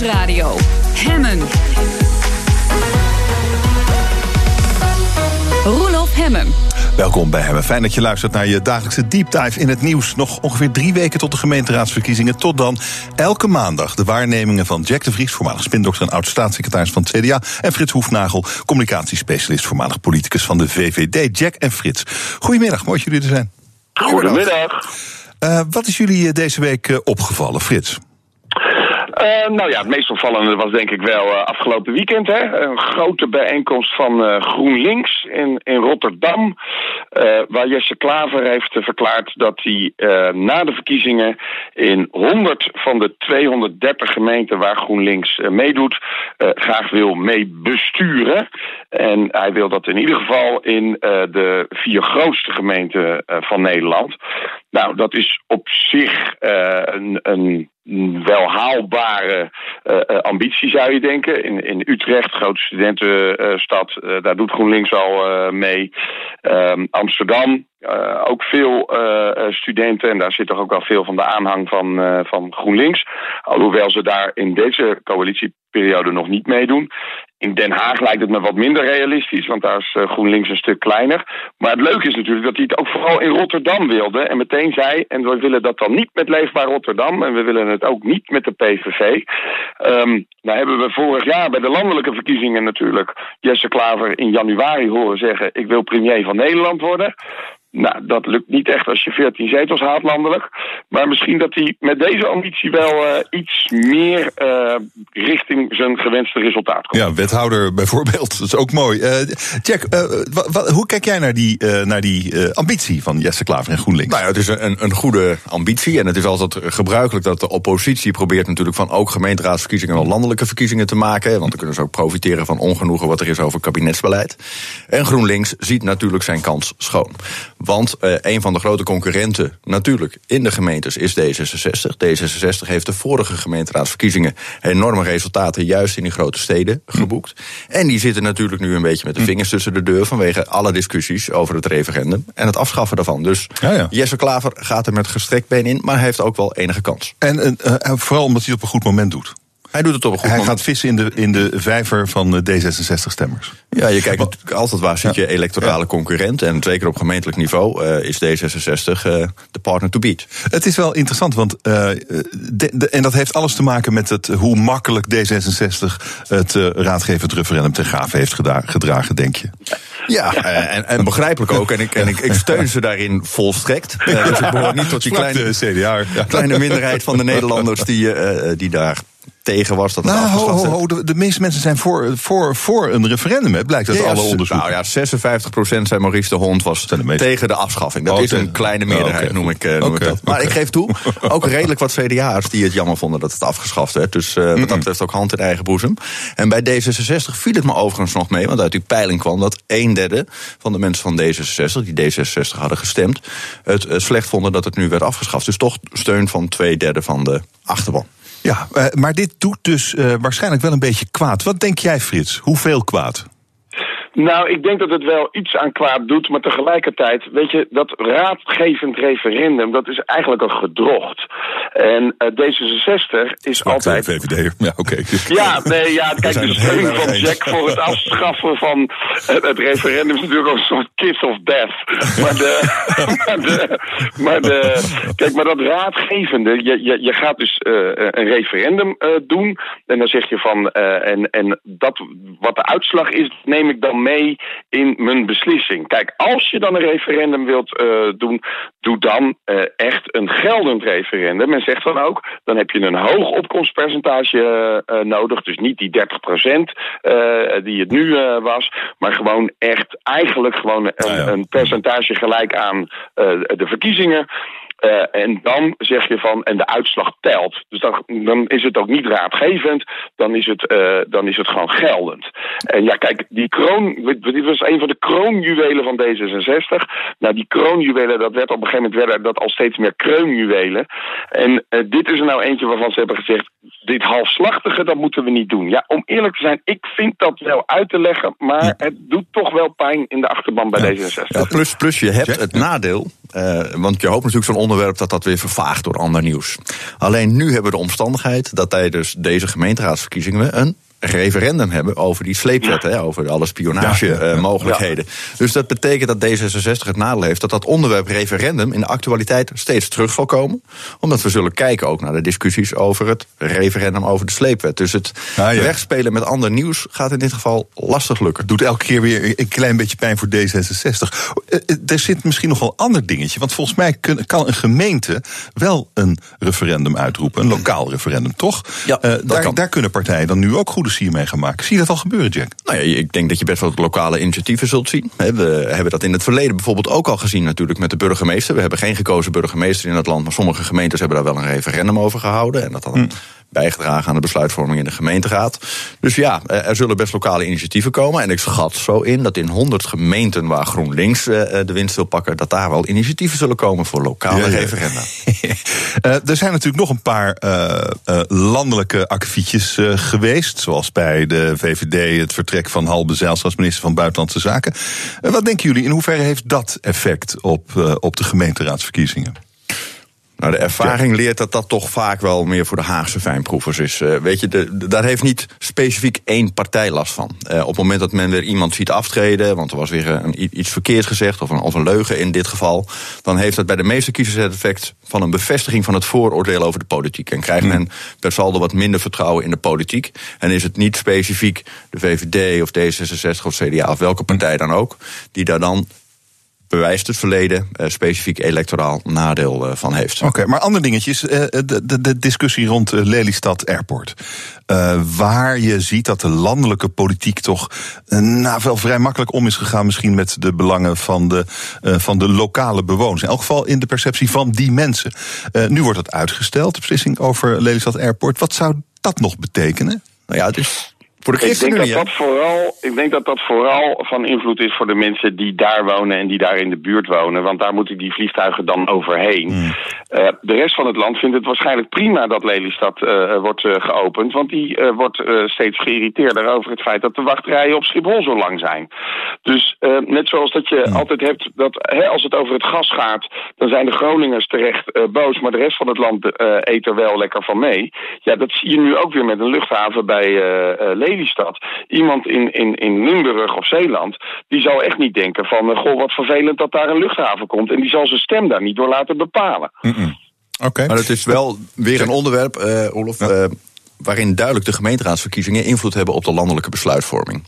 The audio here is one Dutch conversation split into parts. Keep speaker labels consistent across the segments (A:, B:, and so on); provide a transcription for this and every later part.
A: Nieuwsradio. Hemmen. Roelof Hemmen.
B: Welkom bij Hemmen. Fijn dat je luistert naar je dagelijkse deep dive in het nieuws. Nog ongeveer drie weken tot de gemeenteraadsverkiezingen. Tot dan elke maandag de waarnemingen van Jack de Vries, voormalig spindokter en oud-staatssecretaris van het CDA. En Frits Hoefnagel, communicatiespecialist, voormalig politicus van de VVD. Jack en Frits. Goedemiddag, mooi dat jullie er zijn.
C: Goedemiddag.
B: Uh, wat is jullie eh, deze week uh, opgevallen, Frits?
C: Uh, nou ja, het meest opvallende was denk ik wel uh, afgelopen weekend. Hè? Een grote bijeenkomst van uh, GroenLinks in, in Rotterdam. waar Jesse Klaver heeft verklaard dat hij na de verkiezingen in 100 van de 230 gemeenten waar GroenLinks meedoet, graag wil meebesturen. En hij wil dat in ieder geval in de vier grootste gemeenten van Nederland. Nou, dat is op zich een, een wel haalbare uh, ambitie, zou je denken. In, in Utrecht, grote studentenstad, uh, daar doet GroenLinks al mee. Um, Amsterdam, ook veel studenten. En daar zit toch ook wel veel van de aanhang van, van GroenLinks. Alhoewel ze daar in deze coalitieperiode nog niet meedoen. In Den Haag lijkt het me wat minder realistisch, want daar is GroenLinks een stuk kleiner. Maar het leuke is natuurlijk dat hij het ook vooral in Rotterdam wilde. En meteen zei, en we willen dat dan niet met Leefbaar Rotterdam. En we willen het ook niet met de PVV. Um, nou hebben we vorig jaar bij de landelijke verkiezingen natuurlijk Jesse Klaver in januari horen zeggen: Ik wil premier van Nederland worden. Nou, dat lukt niet echt als je 14 zetels haalt landelijk. Maar misschien dat hij met deze ambitie wel uh, iets meer uh, richting zijn gewenste resultaat komt.
B: Ja, wethouder bijvoorbeeld. Dat is ook mooi. Uh, Jack, hoe kijk jij naar die, naar die ambitie van Jesse Klaver en GroenLinks?
D: Nou ja, het is een, een goede ambitie. En het is altijd gebruikelijk dat de oppositie probeert natuurlijk van ook gemeenteraadsverkiezingen wel landelijke verkiezingen te maken. Want dan kunnen ze ook profiteren van ongenoegen wat er is over kabinetsbeleid. En GroenLinks ziet natuurlijk zijn kans schoon. Want uh, een van de grote concurrenten natuurlijk in de gemeentes is D66. D66 heeft de vorige gemeenteraadsverkiezingen enorme resultaten juist in die grote steden geboekt. En die zitten natuurlijk nu een beetje met de vingers tussen de deur vanwege alle discussies over het referendum en het afschaffen daarvan. Dus ja, ja. Jesse Klaver gaat er met gestrekt been in, maar hij heeft ook wel enige kans.
B: En uh, vooral omdat hij het op een goed moment doet.
D: Hij doet het op een goed
B: Hij
D: moment.
B: gaat vissen in de, in de vijver van D66-stemmers.
D: Ja, je kijkt natuurlijk altijd waar zit je electorale concurrent. En zeker op gemeentelijk niveau uh, is D66 uh, de partner to beat.
B: Het is wel interessant, want uh, de, de, en dat heeft alles te maken met het, hoe makkelijk D66 het raadgevend referendum ten gave heeft gedragen, gedragen denk je.
D: Ja, en, en, begrijpelijk ook. En ik, en ik, ik steun ze daarin volstrekt. dus ik behoor niet tot die kleine,
B: CDA, ja.
D: kleine minderheid van de Nederlanders die, die daar tegen was. Dat
B: nou, ho, ho, ho, de, de, meeste mensen zijn voor, voor, voor een referendum, hè? blijkt uit
D: ja,
B: alle onderzoeken.
D: Nou ja, 56 procent, zei Maurice de Hond, was de tegen de afschaffing. Dat oh, is een kleine meerderheid, oh, okay. noem, ik, uh, noem okay, ik dat. Maar okay. ik geef toe, ook redelijk wat CDA's die het jammer vonden dat het afgeschaft werd. Dus uh, wat dat betreft ook hand in eigen boezem. En bij D66 viel het me overigens nog mee, want uit die peiling kwam dat een derde van de mensen van D66, die D66 hadden gestemd, het uh, slecht vonden dat het nu werd afgeschaft. Dus toch steun van twee derde van de achterban.
B: Ja, uh, maar dit doet dus uh, waarschijnlijk wel een beetje kwaad. Wat denk jij, Frits? Hoeveel kwaad?
C: Nou, ik denk dat het wel iets aan kwaad doet, maar tegelijkertijd, weet je, dat raadgevend referendum, dat is eigenlijk een gedrocht. En uh, D66 is altijd.
B: VVD, ja, oké. Okay.
C: Ja, nee, ja, kijk, de steun van Jack voor het afschaffen van het, het, referendum is natuurlijk ook een soort kiss of death. Maar de, maar de, maar de, kijk, maar dat raadgevende, je, je, je gaat dus uh, een referendum uh, doen, en dan zeg je van, en, en dat, wat de uitslag is, neem ik dan mee in mijn beslissing. Kijk, als je dan een referendum wilt uh, doen, doe dan uh, echt een geldend referendum. En zegt dan ook, dan heb je een hoog opkomstpercentage uh, nodig. Dus niet die 30 procent die het nu was, maar gewoon echt eigenlijk gewoon een, ja, ja. een percentage gelijk aan de verkiezingen. Uh, en dan zeg je van, en de uitslag telt. Dus dan, dan is het ook niet raadgevend, dan is, het, uh, dan is het gewoon geldend. En ja, kijk, die kroon, dit was een van de kroonjuwelen van D66. Nou, die kroonjuwelen, dat werd op een gegeven moment werden dat al steeds meer kreunjuwelen. En uh, dit is er nou eentje waarvan ze hebben gezegd, dit halfslachtige, dat moeten we niet doen. Ja, om eerlijk te zijn, ik vind dat wel uit te leggen, maar
B: Ja.
C: het doet toch wel pijn in de achterban bij
B: Ja.
C: D66.
D: Ja, plus, plus je hebt het nadeel, eh, want je hoopt natuurlijk zo'n onderwerp dat dat weer vervaagt door ander nieuws. Alleen nu hebben we de omstandigheid dat tijdens deze gemeenteraadsverkiezingen we een referendum hebben over die sleepwet, hè, over alle spionage
B: Ja, ja,
D: eh,
B: ja.
D: mogelijkheden. Dus dat betekent dat D66 het nadeel heeft dat dat onderwerp referendum in de actualiteit steeds terug zal komen. Omdat we zullen kijken ook naar de discussies over het referendum over de sleepwet. Dus het wegspelen met ander nieuws gaat in dit geval lastig lukken.
B: doet elke keer weer een klein beetje pijn voor D66. Eh, Er zit misschien nog wel een ander dingetje. Want volgens mij kan een gemeente wel een referendum uitroepen. Een lokaal referendum, toch?
D: Ja,
B: Eh, daar,
D: kan.
B: daar kunnen partijen dan nu ook goede sier mee gaan maken. Zie je dat al gebeuren, Jack?
D: Nou ja, ik denk dat je best wel lokale initiatieven zult zien. We hebben dat in het verleden bijvoorbeeld ook al gezien natuurlijk met de burgemeester. We hebben geen gekozen burgemeester in het land, maar sommige gemeentes hebben daar wel een referendum over gehouden. En dat dan bijgedragen aan de besluitvorming in de gemeenteraad. Dus ja, eh, er zullen best lokale initiatieven komen. En ik schat zo in dat in 100 gemeenten waar GroenLinks eh, de winst wil pakken, dat daar wel initiatieven zullen komen voor lokale
B: Ja, ja.
D: referenda.
B: Eh, er zijn natuurlijk nog een paar eh, eh, landelijke akkefietjes eh, geweest. Zoals bij de VVD het vertrek van Halbe Zijlstra als minister van Buitenlandse Zaken. Eh, wat denken jullie, in hoeverre heeft dat effect op, eh, op de gemeenteraadsverkiezingen?
D: Nou, de ervaring leert dat dat toch vaak wel meer voor de Haagse fijnproevers is. Eh, weet je, de, de- daar heeft niet specifiek één partij last van. Eh, op het moment dat men weer iemand ziet aftreden, want er was weer een, i- iets verkeerd gezegd, of een, of een leugen in dit geval, dan heeft dat bij de meeste kiezers het effect van een bevestiging van het vooroordeel over de politiek. En krijgt men per saldo wat minder vertrouwen in de politiek. En is het niet specifiek de VVD of D66 of CDA of welke partij dan ook, die daar dan bewijst het verleden eh, specifiek electoraal nadeel eh, van heeft.
B: Oké, maar ander dingetjes. eh, de, de, de discussie rond Lelystad Airport. Waar je ziet dat de landelijke politiek toch nou, wel vrij makkelijk om is gegaan, misschien met de belangen van de, van de lokale bewoners. In elk geval in de perceptie van die mensen. Nu wordt dat uitgesteld, de beslissing over Lelystad Airport. Wat zou dat nog betekenen?
D: Nou ja, het is voor de
C: Ik denk, dat dat vooral, ik denk dat dat vooral van invloed is voor de mensen die daar wonen en die daar in de buurt wonen. Want daar moeten die vliegtuigen dan overheen. Eh, de rest van het land vindt het waarschijnlijk prima dat Lelystad eh, wordt eh, geopend. Want die wordt steeds geïrriteerder over het feit dat de wachtrijen op Schiphol zo lang zijn. Dus net zoals dat je altijd hebt dat hè, als het over het gas gaat, dan zijn de Groningers terecht boos. Maar de rest van het land eet er wel lekker van mee. Ja, dat zie je nu ook weer met een luchthaven bij eh, Lelystad. Iemand in, in, in Limburg of Zeeland, die zal echt niet denken van... eh, goh, wat vervelend dat daar een luchthaven komt. En die zal zijn stem daar niet door laten bepalen.
B: Oké.
D: Maar het is wel weer een onderwerp, eh Olof, eh, waarin duidelijk de gemeenteraadsverkiezingen invloed hebben op de landelijke besluitvorming.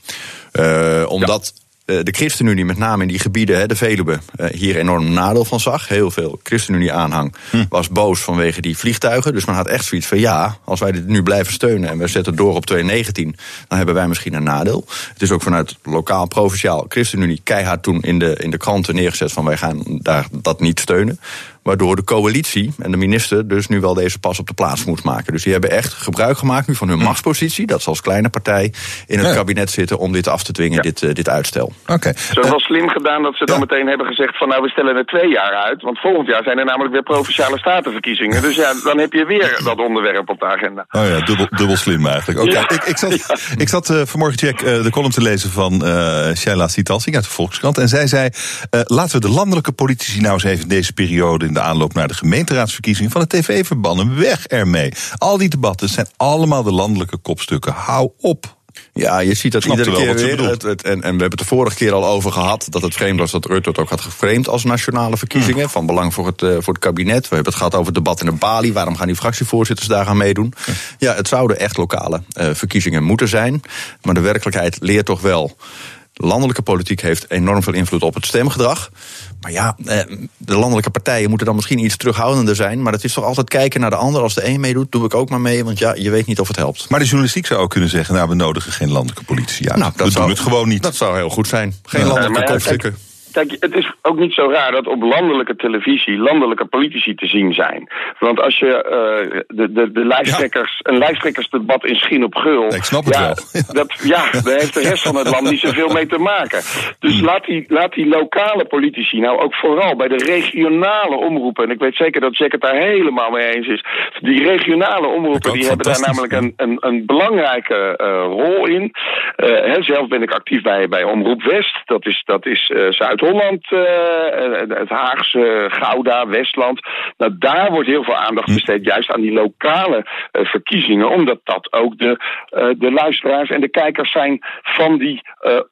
D: Eh, omdat de ChristenUnie met name in die gebieden, de Veluwe, eh, hier enorm nadeel van zag. Heel veel ChristenUnie-aanhang was boos vanwege die vliegtuigen. Dus men had echt zoiets van ja, als wij dit nu blijven steunen en we zetten door op 2019, dan hebben wij misschien een nadeel. Het is ook vanuit lokaal, provinciaal ChristenUnie keihard toen in de, in de kranten neergezet van wij gaan daar dat niet steunen. Waardoor de coalitie en de minister dus nu wel deze pas op de plaats moet maken. Dus die hebben echt gebruik gemaakt nu van hun machtspositie. Dat ze als kleine partij in het
B: Ja.
D: kabinet zitten om dit af te dwingen,
C: Ja.
D: dit, eh, dit uitstel.
B: Oké.
C: Zo wel slim gedaan dat ze dan
B: ja.
C: meteen hebben gezegd van nou we stellen er twee jaar uit. Want volgend jaar zijn er namelijk weer provinciale statenverkiezingen. Dus ja, dan heb je weer dat onderwerp op de agenda.
B: Oh ja, dubbel, dubbel slim eigenlijk. Oké,
C: Ja.
B: ik, ik zat, ik zat eh, vanmorgen, Jack, eh, de column te lezen van eh Shaila Sitalsing uit de Volkskrant. En zij zei, eh, laten we de landelijke politici nou eens even deze periode... in de aanloop naar de gemeenteraadsverkiezingen van de tv verbannen. Weg ermee. Al die debatten zijn allemaal de landelijke kopstukken. Hou op.
D: Ja, je ziet dat iedere
B: wel
D: keer weer. Het, het- en, en we hebben het de vorige keer al over gehad dat het vreemd was dat Rutte het ook had geframed als nationale verkiezingen. Van belang voor het, eh, voor het kabinet. We hebben het gehad over het debat in de Bali. Waarom gaan die fractievoorzitters daar gaan meedoen? Ja, het zouden echt lokale eh, verkiezingen moeten zijn. Maar de werkelijkheid leert toch wel. De landelijke politiek heeft enorm veel invloed op het stemgedrag. Maar ja, eh, de landelijke partijen moeten dan misschien iets terughoudender zijn. Maar het is toch altijd kijken naar de ander. Als de een meedoet, doe ik ook maar mee. Want ja, je weet niet of het helpt.
B: Maar de journalistiek zou ook kunnen zeggen... nou, we nodigen geen landelijke politici uit.
D: Nou, dat
B: we
D: zou,
B: doen het gewoon niet.
D: Dat zou heel goed zijn. Geen
B: Ja.
D: landelijke
C: ja,
D: kopstukken.
C: Kijk, het is ook niet zo raar dat op landelijke televisie landelijke politici te zien zijn. Want als je uh, de, de, de lijsttrekkers, een lijsttrekkersdebat in Schien op Gul.
B: ik snap het
C: ja,
B: wel.
C: Dat, ja, daar heeft de rest van het land niet zoveel mee te maken. Dus
B: Hmm.
C: laat, die, laat die lokale politici nou ook vooral bij de regionale omroepen. En ik weet zeker dat Jack het daar helemaal mee eens is. Die regionale
B: Dat
C: omroepen die hebben daar namelijk een, een, een belangrijke uh, rol in. Uh, hè, zelf ben ik actief bij, bij Omroep West. Dat is, dat is uh, Zuid-Holland, het Haagse, Gouda, Westland. Nou, daar wordt heel veel aandacht besteed juist aan die lokale verkiezingen. Omdat dat ook de, de luisteraars en de kijkers zijn van die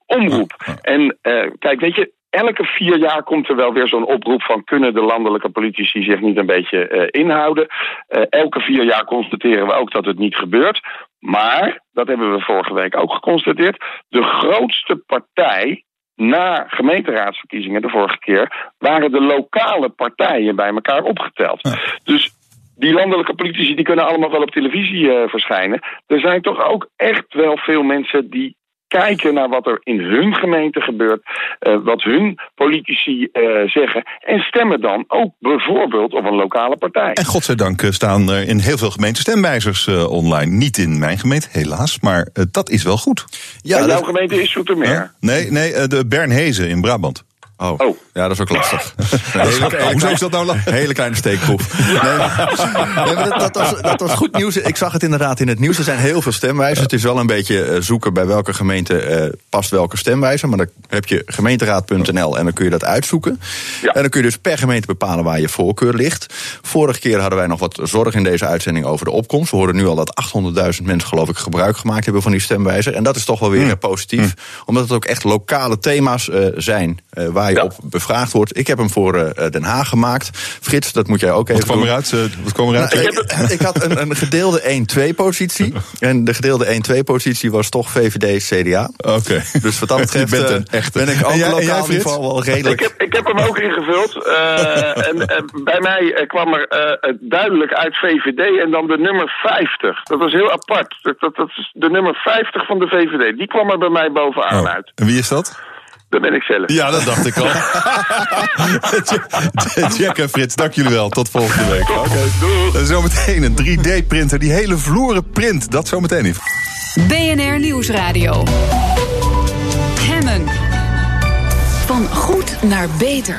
C: omroep. En kijk, weet je, elke vier jaar komt er wel weer zo'n oproep van kunnen de landelijke politici zich niet een beetje uh, inhouden. Uh, elke vier jaar constateren we ook dat het niet gebeurt. Maar, dat hebben we vorige week ook geconstateerd, de grootste partij na gemeenteraadsverkiezingen de vorige keer waren de lokale partijen bij elkaar opgeteld. Ja. Dus die landelijke politici die kunnen allemaal wel op televisie uh, verschijnen. Er zijn toch ook echt wel veel mensen die kijken naar wat er in hun gemeente gebeurt, uh, wat hun politici uh, zeggen, en stemmen dan ook bijvoorbeeld op een lokale partij.
B: En godzijdank staan er in heel veel gemeenten stemwijzers uh, online. Niet in mijn gemeente, helaas, maar dat is wel goed.
C: Ja, jouw dat... gemeente is Zoetermeer.
B: Nee, nee, de Bernhezen in Brabant.
D: Oh. oh. ja, dat is ook lastig.
B: hele, hele, Hoezo is dat nou lastig?
D: Hele kleine steekproef. Nee, nee, dat, dat, was, dat was goed nieuws. Ik zag het inderdaad in het nieuws. Er zijn heel veel stemwijzers. Het is wel een beetje zoeken bij welke gemeente uh, past welke stemwijzer. Maar dan heb je gemeenteraad.nl en dan kun je dat uitzoeken. Ja. En dan kun je dus per gemeente bepalen waar je voorkeur ligt. Vorige keer hadden wij nog wat zorg in deze uitzending over de opkomst. We horen nu al dat 800.000 mensen geloof ik gebruik gemaakt hebben van die stemwijzer. En dat is toch wel weer mm. positief. Mm. Omdat het ook echt lokale thema's uh, zijn uh, waar je ja. op bevraagd wordt. Ik heb hem voor uh, Den Haag gemaakt. Frits, dat moet jij ook even
B: wat kwam eruit? Uh, wat kwam eruit?
D: Nou, ik, ik, had een, een gedeelde 1-2 positie. En de gedeelde 1-2 positie was toch VVD-CDA.
B: Oké. Okay.
D: Dus wat dat betreft
B: bent een echte.
D: ben ik ook
B: en jij,
D: lokaal in ieder geval wel redelijk.
C: Ik heb, ik heb hem ook ingevuld. Uh, en, en, bij mij kwam er duidelijk uit VVD en dan de nummer 50. Dat was heel apart. Dat, dat, dat is de nummer 50 van de VVD. Die kwam er bij mij bovenaan
B: oh.
C: uit.
B: En wie is dat?
C: Dat ben ik zelf.
B: Ja, dat dacht ik al. Jack en Frits, dank jullie wel. Tot volgende week.
C: Oké, okay,
B: Zometeen een 3D-printer die hele vloeren print. Dat zometeen niet.
A: BNR Nieuwsradio. Hemmen. Van goed naar beter.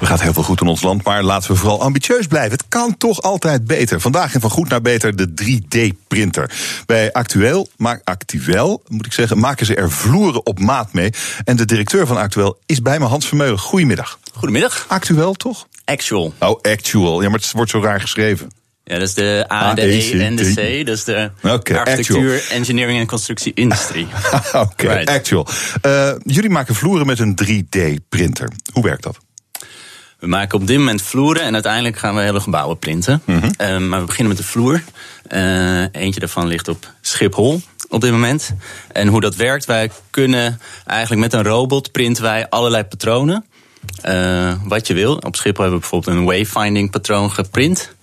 B: Er gaat heel veel goed in ons land, maar laten we vooral ambitieus blijven. Het kan toch altijd beter. Vandaag in Van Goed naar Beter de 3D-printer. Bij Actueel, maar Actueel, moet ik zeggen, maken ze er vloeren op maat mee. En de directeur van Actueel is bij me, Hans Vermeulen. Goedemiddag.
E: Goedemiddag.
B: Actueel, toch?
E: Actual.
B: Oh, Actual. Ja, maar het wordt zo raar geschreven.
E: Ja, dat is de A, de E en de C. Dat is de okay, architectuur, actual. engineering en constructie-industrie.
B: Oké, okay, right. actual. Uh, jullie maken vloeren met een 3D-printer. Hoe werkt dat?
E: We maken op dit moment vloeren en uiteindelijk gaan we hele gebouwen printen. Mm -hmm. uh, maar we beginnen met de vloer. Uh, eentje daarvan ligt op Schiphol op dit moment. En hoe dat werkt, wij kunnen eigenlijk met een robot printen wij allerlei patronen. Uh, wat je wil. Op Schiphol hebben we bijvoorbeeld een wayfinding patroon geprint.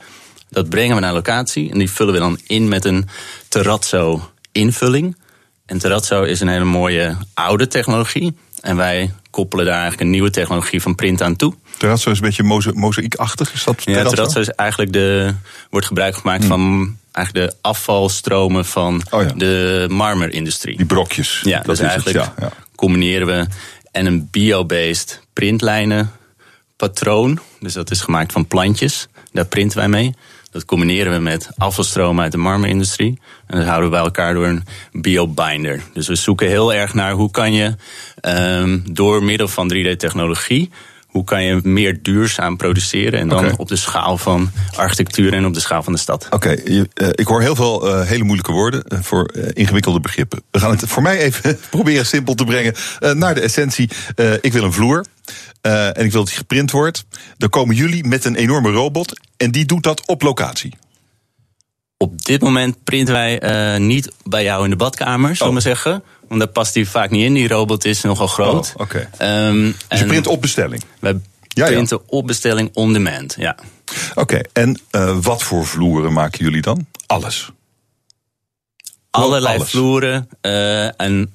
E: Dat brengen we naar locatie en die vullen we dan in met een terrazzo invulling. En terrazzo is een hele mooie oude technologie. En wij koppelen daar eigenlijk een nieuwe technologie van print aan toe.
B: Terrazzo is een beetje moza mozaïekachtig, is dat
E: Ja, terrazzo is eigenlijk de, wordt gebruik gemaakt hmm. van eigenlijk de afvalstromen van oh ja. de marmerindustrie.
B: Die brokjes.
E: Ja, dat dus eigenlijk het, ja, ja. combineren we en een bio-based printlijnen patroon. Dus dat is gemaakt van plantjes. Daar printen wij mee. Dat combineren we met afvalstromen uit de marmerindustrie. En dat houden we bij elkaar door een biobinder. Dus we zoeken heel erg naar hoe kan je um, door middel van 3D-technologie hoe kan je meer duurzaam produceren en dan okay. op de schaal van architectuur en op de schaal van de stad.
B: Oké, okay, uh, ik hoor heel veel uh, hele moeilijke woorden uh, voor ingewikkelde begrippen. We gaan het voor mij even proberen simpel te brengen naar de essentie. ik wil een vloer. en ik wil dat die geprint wordt. Dan komen jullie met een enorme robot en die doet dat op locatie.
E: Op dit moment printen wij niet bij jou in de badkamer, zullen we oh. zeggen. Want daar past die vaak niet in. Die robot is nogal groot.
B: Oh, Oké. Okay. Um, dus je print op bestelling?
E: Wij ja, printen ja. op bestelling on demand, ja.
B: Oké, okay. en uh, wat voor vloeren maken jullie dan? Alles?
E: Allerlei Alles. vloeren. Uh, en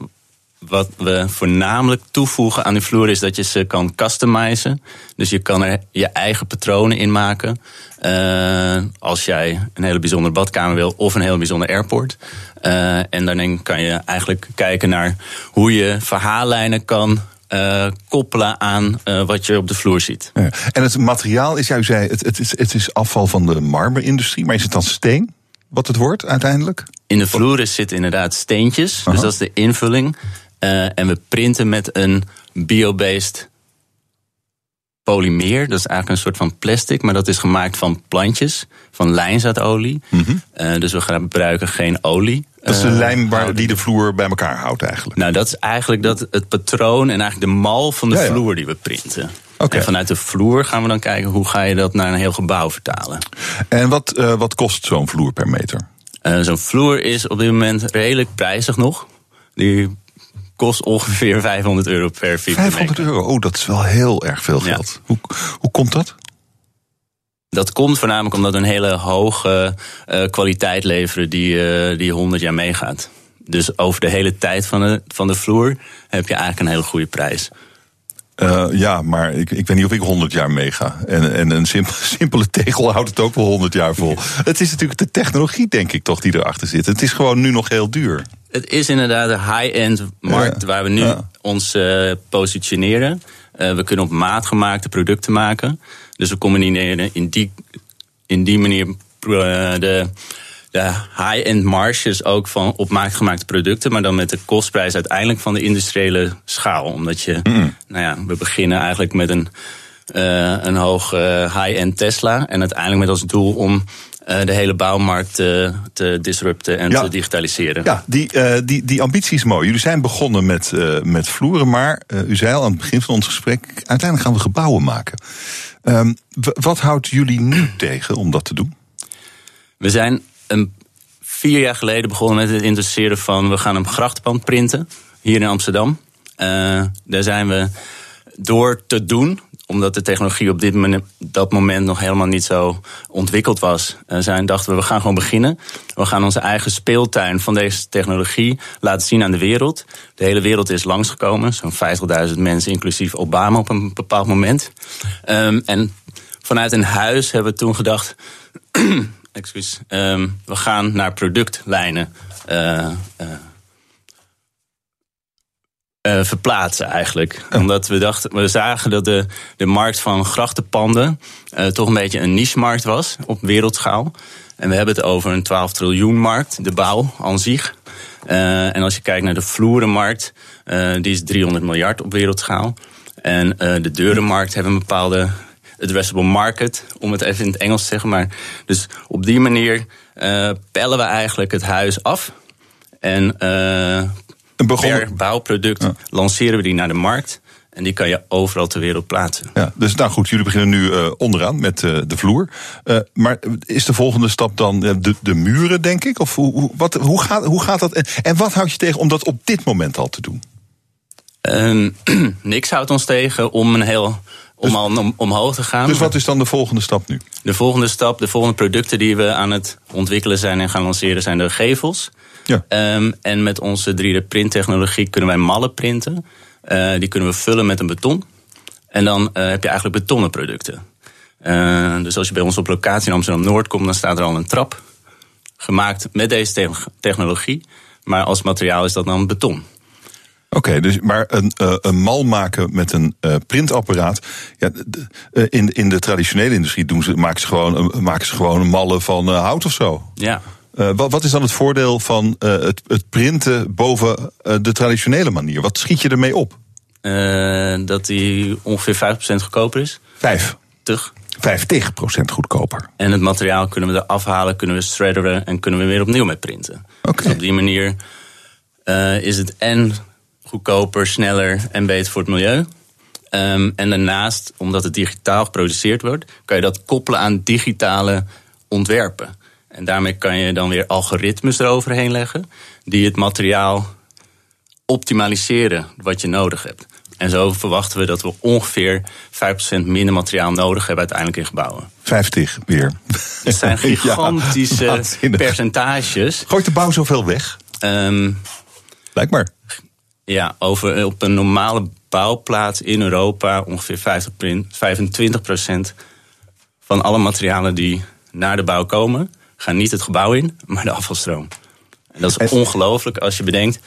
E: wat we voornamelijk toevoegen aan die vloer is dat je ze kan customizen. Dus je kan er je eigen patronen in maken. Uh, als jij een hele bijzondere badkamer wil of een heel bijzonder airport. Uh, en dan kan je eigenlijk kijken naar hoe je verhaallijnen kan uh, koppelen aan uh, wat je op de vloer ziet.
B: Ja. En het materiaal is, jij zei, het, het, is, het is afval van de marmerindustrie, maar is het dan steen? Wat het wordt uiteindelijk?
E: In de vloeren zitten inderdaad steentjes, dus dat is de invulling. Uh, en we printen met een biobased polymeer. Dat is eigenlijk een soort van plastic, maar dat is gemaakt van plantjes, van lijnzaadolie. Mm -hmm. uh, dus we gebruiken geen olie.
B: Dat is de lijm waar die de vloer bij elkaar houdt eigenlijk.
E: Nou, dat is eigenlijk dat het patroon en eigenlijk de mal van de ja, ja. vloer die we printen. Okay. En vanuit de vloer gaan we dan kijken hoe ga je dat naar een heel gebouw vertalen.
B: En wat, uh, wat kost zo'n vloer per meter?
E: Uh, zo'n vloer is op dit moment redelijk prijzig nog. Die kost ongeveer 500 euro per vierkante
B: 500 euro, oh, dat is wel heel erg veel geld. Ja. Hoe, hoe komt dat?
E: Dat komt voornamelijk omdat we een hele hoge uh, kwaliteit leveren die, uh, die 100 jaar meegaat. Dus over de hele tijd van de, van de vloer heb je eigenlijk een hele goede prijs.
B: Uh, ja, maar ik, ik weet niet of ik 100 jaar meega. En, en een simpele, simpele tegel houdt het ook wel 100 jaar vol. Het is natuurlijk de technologie, denk ik toch, die erachter zit. Het is gewoon nu nog heel duur.
E: Het is inderdaad een high-end markt ja, waar we nu ja. ons uh, positioneren. Uh, we kunnen op maat gemaakte producten maken. Dus we combineren in die, in die manier de, de high-end marges ook van op maat gemaakte producten. Maar dan met de kostprijs uiteindelijk van de industriële schaal. Omdat je, mm. nou ja, we beginnen eigenlijk met een, een hoog high-end Tesla. En uiteindelijk met als doel om uh, de hele bouwmarkt te, te disrupten en ja. te digitaliseren.
B: Ja, die, uh, die, die ambitie is mooi. Jullie zijn begonnen met, uh, met vloeren, maar u zei al aan het begin van ons gesprek, uiteindelijk gaan we gebouwen maken. Um, wat houdt jullie nu tegen om dat te doen?
E: We zijn vier jaar geleden begonnen met het interesseren van we gaan een grachtenpand printen hier in Amsterdam. daar zijn we door te doen, omdat de technologie op dit moment, dat moment nog helemaal niet zo ontwikkeld was, uh, zijn, dachten we, we gaan gewoon beginnen. We gaan onze eigen speeltuin van deze technologie laten zien aan de wereld. De hele wereld is langsgekomen, zo'n 50.000 mensen, inclusief Obama op een bepaald moment. Um, en vanuit een huis hebben we toen gedacht, excuus, um, we gaan naar productlijnen. Uh, uh, uh, verplaatsen eigenlijk. Oh. Omdat we dachten, we zagen dat de, de markt van grachtenpanden uh, toch een beetje een niche-markt was op wereldschaal. En we hebben het over een 12 triljoen markt, de bouw aan zich. Uh, en als je kijkt naar de vloerenmarkt, die is 300 miljard op wereldschaal. En de deurenmarkt hebben een bepaalde addressable market, om het even in het Engels te zeggen. Maar dus op die manier pellen we eigenlijk het huis af. En begon... per bouwproduct ja. lanceren we die naar de markt. En die kan je overal ter wereld plaatsen.
B: Ja, dus nou goed, jullie beginnen nu uh, onderaan met uh, de vloer. Uh, maar is de volgende stap dan de, de muren, denk ik? Of hoe, hoe, wat, hoe, gaat, hoe gaat dat? En, en wat houdt je tegen om dat op dit moment al te doen?
E: Ehm, niks houdt ons tegen om een heel om
B: dus,
E: al om, omhoog te gaan.
B: Dus wat is dan de volgende stap nu?
E: De volgende stap, de volgende producten die we aan het ontwikkelen zijn en gaan lanceren, zijn de gevels. Ja. Um, en met onze 3D-printtechnologie kunnen wij mallen printen. Uh, die kunnen we vullen met een beton. En dan uh, heb je eigenlijk betonnen producten. Uh, dus als je bij ons op locatie in Amsterdam-Noord komt, dan staat er al een trap. Gemaakt met deze te technologie. Maar als materiaal is dat dan beton.
B: Oké, okay, dus maar een, uh, een mal maken met een uh, printapparaat. Ja, uh, in, in de traditionele industrie doen ze, maken, ze gewoon, maken ze gewoon mallen van hout of zo.
E: Ja.
B: Wat, wat, is dan het voordeel van het, het, printen boven de traditionele manier? Wat schiet je ermee op?
E: dat die ongeveer 5% goedkoper is.
B: 5?
E: Tug.
B: 50% goedkoper.
E: En het materiaal kunnen we er afhalen, kunnen we shredderen en kunnen we weer opnieuw mee printen.
B: Okay.
E: Dus op die manier is het en goedkoper, sneller en beter voor het milieu. Um, en daarnaast, omdat het digitaal geproduceerd wordt, kan je dat koppelen aan digitale ontwerpen. En daarmee kan je dan weer algoritmes eroverheen leggen die het materiaal optimaliseren wat je nodig hebt. En zo verwachten we dat we ongeveer 5% minder materiaal nodig hebben uiteindelijk in gebouwen.
B: 50 weer.
E: Het zijn gigantische ja, percentages.
B: Gooit de bouw zoveel weg?
E: Um,
B: Blijkbaar.
E: Ja, over, op een normale bouwplaats in Europa ongeveer 50, 25 procent van alle materialen die naar de bouw komen, gaan niet het gebouw in, maar de afvalstroom. En dat is ongelooflijk als je bedenkt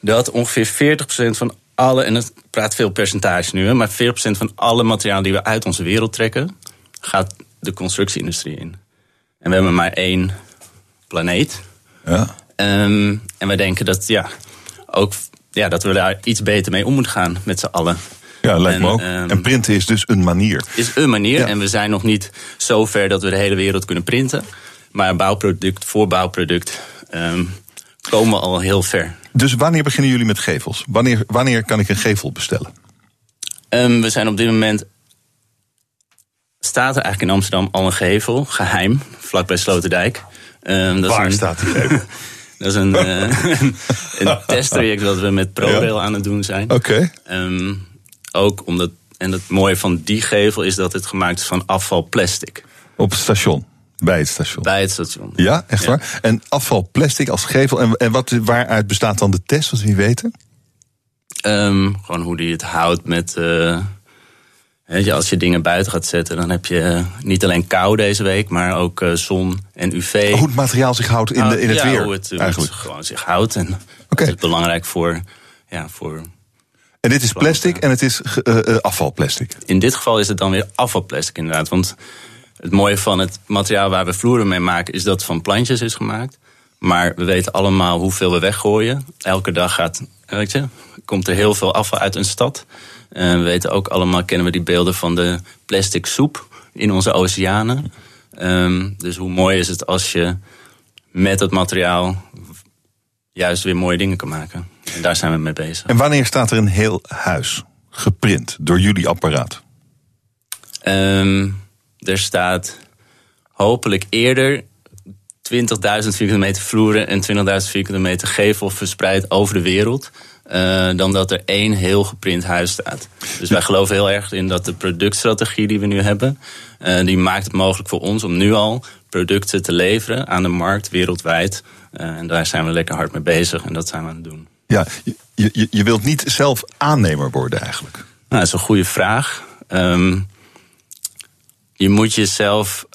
E: dat ongeveer 40% van alle, en het praat veel percentage nu, maar 40% van alle materialen die we uit onze wereld trekken, gaat de constructieindustrie in. En we hebben maar één planeet.
B: Ja.
E: Um, en wij denken dat, ja, ook, ja, dat we daar iets beter mee om moeten gaan met z'n allen.
B: Ja, lijkt me ook. Um, en printen is dus een manier.
E: Is een manier. Ja. En we zijn nog niet zo ver dat we de hele wereld kunnen printen. Maar bouwproduct voor bouwproduct um, komen we al heel ver.
B: Dus wanneer beginnen jullie met gevels? Wanneer, wanneer kan ik een gevel bestellen?
E: Um, we zijn op dit moment. Staat er eigenlijk in Amsterdam al een gevel, geheim, vlakbij Sloterdijk.
B: Um, dat Waar is een, staat die gevel?
E: dat is een, uh, een testtraject dat we met ProRail aan het doen zijn.
B: Oké.
E: Okay. Um, ook omdat, en het mooie van die gevel is dat het gemaakt is van afvalplastic.
B: Op het station? Bij het station?
E: Bij het station.
B: Ja, echt ja. waar? En afvalplastic als gevel. En, en wat, waaruit bestaat dan de test, wat wie weten?
E: Um, gewoon hoe die het houdt met... Uh, Weet je, als je dingen buiten gaat zetten, dan heb je niet alleen kou deze week, maar ook uh, zon en UV.
B: Hoe het materiaal zich houdt in, de, in het
E: ja,
B: weer.
E: Hoe het,
B: eigenlijk.
E: het gewoon zich houdt. En okay. dat is belangrijk voor, ja, voor.
B: En dit is plastic en het is uh, uh, afvalplastic.
E: In dit geval is het dan weer afvalplastic, inderdaad. Want het mooie van het materiaal waar we vloeren mee maken, is dat het van plantjes is gemaakt. Maar we weten allemaal hoeveel we weggooien. Elke dag gaat, weet je, komt er heel veel afval uit een stad. We weten ook allemaal, kennen we die beelden van de plastic soep in onze oceanen. Um, dus hoe mooi is het als je met het materiaal juist weer mooie dingen kan maken. En daar zijn we mee bezig.
B: En wanneer staat er een heel huis geprint door jullie apparaat?
E: Um, er staat hopelijk eerder 20.000 vierkante meter vloeren en 20.000 vierkante meter gevel verspreid over de wereld. Uh, dan dat er één heel geprint huis staat. Dus wij geloven heel erg in dat de productstrategie die we nu hebben, uh, die maakt het mogelijk voor ons om nu al producten te leveren aan de markt wereldwijd. Uh, en daar zijn we lekker hard mee bezig en dat zijn we aan het doen.
B: Ja, je, je, je wilt niet zelf aannemer worden eigenlijk? Nou,
E: dat is een goede vraag. Um, je moet jezelf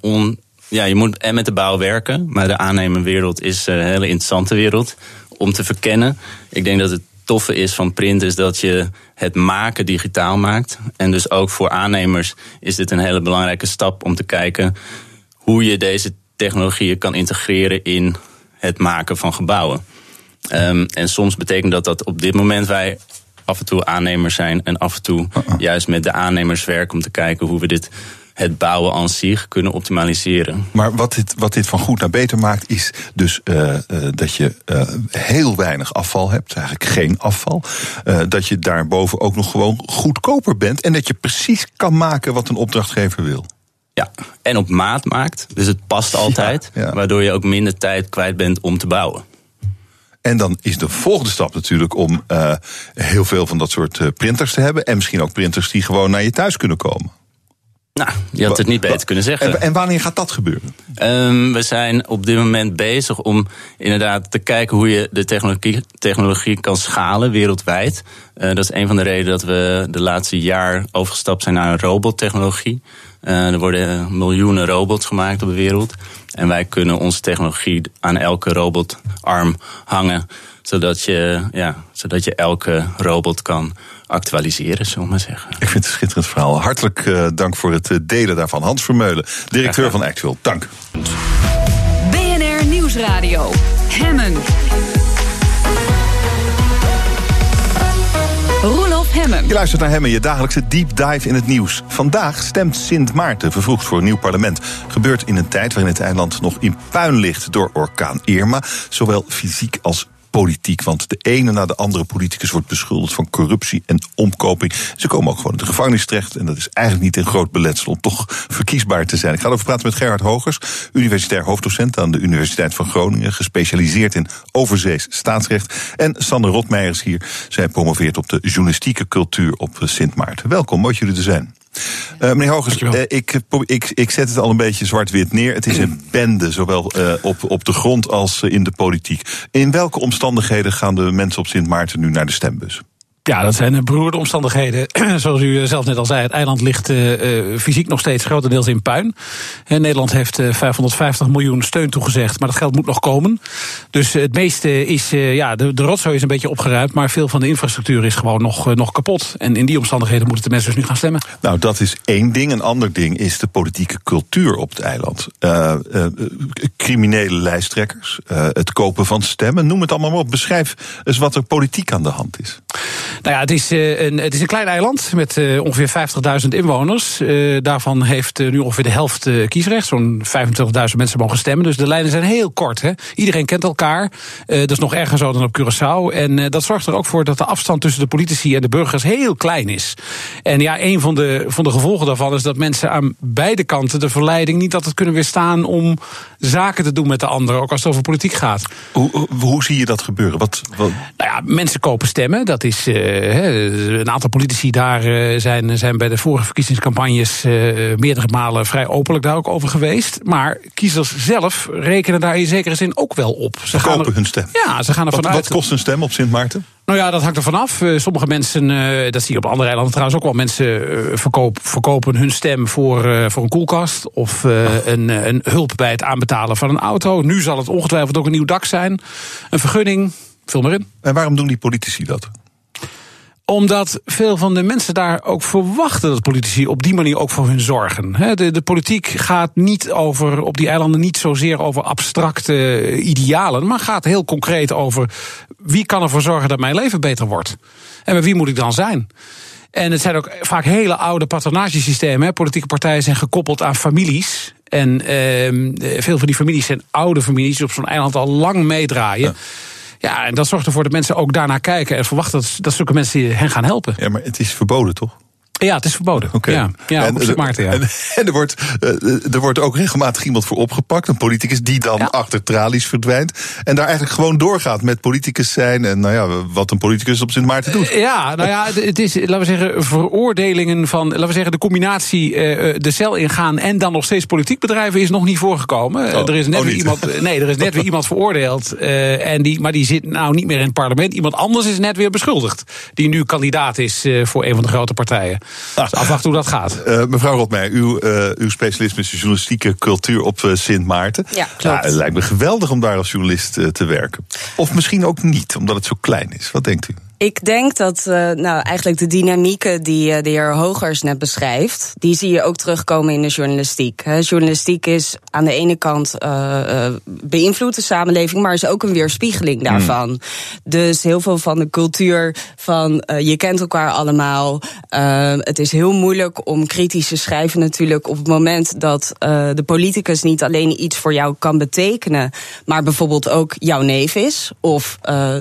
E: on, ja, je moet en met de bouw werken, maar de aannemerwereld is een hele interessante wereld om te verkennen. Ik denk dat het toffe is van print is dat je het maken digitaal maakt. En dus ook voor aannemers is dit een hele belangrijke stap om te kijken hoe je deze technologieën kan integreren in het maken van gebouwen. Um, en soms betekent dat dat op dit moment wij af en toe aannemers zijn en af en toe uh -uh. juist met de aannemers werken om te kijken hoe we dit het bouwen aan zich kunnen optimaliseren.
B: Maar wat dit, wat dit van goed naar beter maakt, is dus uh, uh, dat je uh, heel weinig afval hebt, eigenlijk geen afval. dat je daarboven ook nog gewoon goedkoper bent en dat je precies kan maken wat een opdrachtgever wil.
E: Ja, en op maat maakt. Dus het past altijd, ja, ja. waardoor je ook minder tijd kwijt bent om te bouwen.
B: En dan is de volgende stap natuurlijk om heel veel van dat soort printers te hebben. En misschien ook printers die gewoon naar je thuis kunnen komen.
E: Nou, je had het niet beter kunnen zeggen.
B: En, wanneer gaat dat gebeuren?
E: Um, we zijn op dit moment bezig om inderdaad te kijken hoe je de technologie, technologie kan schalen wereldwijd. Uh, dat is een van de redenen dat we de laatste jaar overgestapt zijn naar robottechnologie. Uh, er worden miljoenen robots gemaakt op de wereld. En wij kunnen onze technologie aan elke robotarm hangen. Zodat je, ja, zodat je elke robot kan actualiseren, zullen we maar zeggen.
B: Ik vind het een schitterend verhaal. Hartelijk uh, dank voor het delen daarvan. Hans Vermeulen, directeur van Actual. Dank.
A: BNR Nieuwsradio. Hemmen. Roelof Hemmen.
B: Je luistert naar Hemmen, je dagelijkse deep dive in het nieuws. Vandaag stemt Sint Maarten vervroegd voor een nieuw parlement. Gebeurt in een tijd waarin het eiland nog in puin ligt door orkaan Irma. Zowel fysiek als politiek. Want de ene na de andere politicus wordt beschuldigd van corruptie en omkoping. Ze komen ook gewoon in de gevangenis terecht. En dat is eigenlijk niet een groot beletsel om toch verkiesbaar te zijn. Ik ga erover praten met Gerhard Hogers, universitair hoofddocent aan de Universiteit van Groningen. Gespecialiseerd in overzees staatsrecht. En Sander Rotmeijers hier. Zij promoveert op de journalistieke cultuur op Sint Maarten. Welkom, mooi jullie er zijn. Uh, meneer Hogers, uh, ik, ik, ik zet het al een beetje zwart-wit neer. Het is een bende, zowel uh, op, op de grond als in de politiek. In welke omstandigheden gaan de mensen op Sint Maarten nu naar de stembus?
F: Ja, dat zijn beroerde omstandigheden. Zoals u zelf net al zei, het eiland ligt uh, fysiek nog steeds grotendeels in puin. Nederland heeft uh, 550 miljoen steun toegezegd, maar dat geld moet nog komen. Dus het meeste is, ja, de, de rotzooi is een beetje opgeruimd, maar veel van de infrastructuur is gewoon nog, nog kapot. En in die omstandigheden moeten de mensen dus nu gaan stemmen.
B: Nou, dat is één ding. Een ander ding is de politieke cultuur op het eiland. criminele lijsttrekkers, het kopen van stemmen, noem het allemaal maar op. Beschrijf eens wat er politiek aan de hand is.
F: Nou ja, het is, uh, een, het is een klein eiland met uh, ongeveer 50.000 inwoners. Uh, daarvan heeft nu ongeveer de helft kiesrecht. Zo'n 25.000 mensen mogen stemmen. Dus de lijnen zijn heel kort. Hè. Iedereen kent elkaar. dat is nog erger zo dan op Curaçao. En dat zorgt er ook voor dat de afstand tussen de politici en de burgers heel klein is. En ja, een van de, van de gevolgen daarvan is dat mensen aan beide kanten de verleiding niet altijd kunnen weerstaan om zaken te doen met de ander, ook als het over politiek gaat.
B: Hoe, hoe, hoe zie je dat gebeuren? Wat, wat...
F: Nou ja, mensen kopen stemmen. Dat is uh, een aantal politici daar uh, zijn, zijn bij de vorige verkiezingscampagnes uh, meerdere malen vrij openlijk daar ook over geweest. Maar kiezers zelf rekenen daar in zekere zin ook wel op.
B: Ze kopen er, hun stem.
F: Ja, ze gaan ervan
B: wat,
F: uit.
B: Wat kost een stem op Sint Maarten?
F: Nou ja, dat hangt er vanaf. Sommige mensen, dat zie je op andere eilanden trouwens ook wel, mensen verkoop, verkopen hun stem voor, voor een koelkast of een, een hulp bij het aanbetalen van een auto. Nu zal het ongetwijfeld ook een nieuw dak zijn, een vergunning. Vul maar in.
B: En waarom doen die politici dat?
F: Omdat veel van de mensen daar ook verwachten dat politici op die manier ook voor hun zorgen. De, de politiek gaat niet over, op die eilanden niet zozeer over abstracte idealen, maar gaat heel concreet over wie kan ervoor zorgen dat mijn leven beter wordt. En met wie moet ik dan zijn? En het zijn ook vaak hele oude patronagesystemen. Politieke partijen zijn gekoppeld aan families. En eh, veel van die families zijn oude families die op zo'n eiland al lang meedraaien. Ja. Ja, en dat zorgt ervoor dat mensen ook daarnaar kijken en verwachten dat, dat zulke mensen hen gaan helpen.
B: Ja, maar het is verboden toch?
F: Ja, het is verboden. Okay. Ja, ja en, op Maarten, ja.
B: En, en, er, wordt, uh, er wordt ook regelmatig iemand voor opgepakt. Een politicus die dan ja. achter tralies verdwijnt. En daar eigenlijk gewoon doorgaat met politicus zijn. En nou ja, wat een politicus op Sint Maarten doet.
F: Ja, nou ja, het is, laten we zeggen, veroordelingen van, laten we zeggen, de combinatie uh, de cel ingaan en dan nog steeds politiek bedrijven is nog niet voorgekomen. Oh, er is net
B: oh
F: weer iemand, nee, er is net weer iemand veroordeeld. En die, maar die zit nou niet meer in het parlement. Iemand anders is net weer beschuldigd. Die nu kandidaat is voor een van de grote partijen. Ah. Dus afwachten hoe dat gaat.
B: Uh, mevrouw Rotmeijer, uw, uh, uw specialisme is de journalistieke cultuur op uh, Sint Maarten.
G: Ja, klopt.
B: het lijkt me geweldig om daar als journalist te werken. Of misschien ook niet, omdat het zo klein is. Wat denkt u?
G: Ik denk dat uh, nou, eigenlijk de dynamieken die uh, de heer Hogers net beschrijft, die zie je ook terugkomen in de journalistiek. He, journalistiek is aan de ene kant uh, beïnvloedt de samenleving, maar is ook een weerspiegeling daarvan. Mm. Dus heel veel van de cultuur van je kent elkaar allemaal. het is heel moeilijk om kritisch te schrijven natuurlijk op het moment dat de politicus niet alleen iets voor jou kan betekenen, maar bijvoorbeeld ook jouw neef is of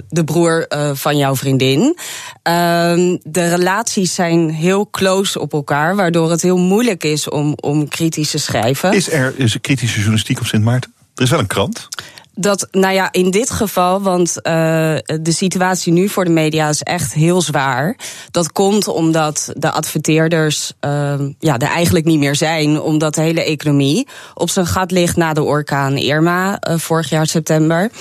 G: de broer van jouw vriendin. Um, de relaties zijn heel close op elkaar, waardoor het heel moeilijk is om, om kritisch te schrijven.
B: Is er is er kritische journalistiek op Sint Maarten? Er is wel een krant.
G: Dat, nou ja, in dit geval, want uh, de situatie nu voor de media is echt heel zwaar. Dat komt omdat de adverteerders uh, ja, er eigenlijk niet meer zijn, omdat de hele economie op zijn gat ligt na de orkaan Irma uh, vorig jaar september.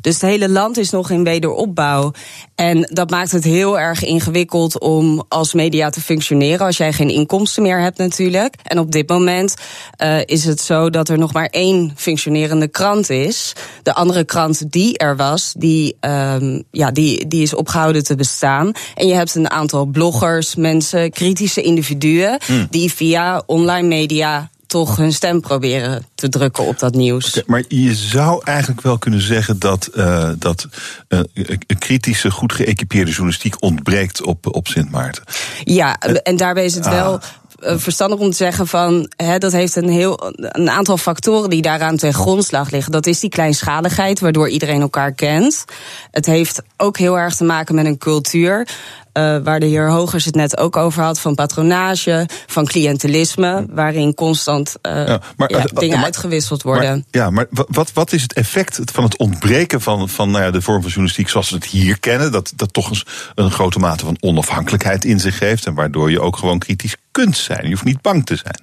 G: Dus het hele land is nog in wederopbouw. En dat maakt het heel erg ingewikkeld om als media te functioneren als jij geen inkomsten meer hebt natuurlijk. En op dit moment uh, is het zo dat er nog maar één functionerende krant is. De andere krant die er was, die, um, ja, die, die is opgehouden te bestaan. En je hebt een aantal bloggers, mensen, kritische individuen... Mm. die via online media toch hun stem proberen te drukken op dat nieuws.
B: Okay, maar je zou eigenlijk wel kunnen zeggen dat, uh, dat uh, kritische, goed geëquipeerde journalistiek ontbreekt op, op Sint Maarten.
G: Ja, en daarbij is het ah. wel verstandig om te zeggen van hè, dat heeft een heel een aantal factoren die daaraan ten grondslag liggen. Dat is die kleinschaligheid, waardoor iedereen elkaar kent. Het heeft ook heel erg te maken met een cultuur. Uh, waar de heer Hogers het net ook over had, van patronage, van cliëntelisme, waarin constant uh, ja, maar, ja, dingen maar, uitgewisseld worden.
B: Maar, ja, maar wat, wat is het effect van het ontbreken van, van nou ja, de vorm van journalistiek zoals we het hier kennen, dat, dat toch een, een grote mate van onafhankelijkheid in zich heeft en waardoor je ook gewoon kritisch kunt zijn. Je hoeft niet bang te zijn.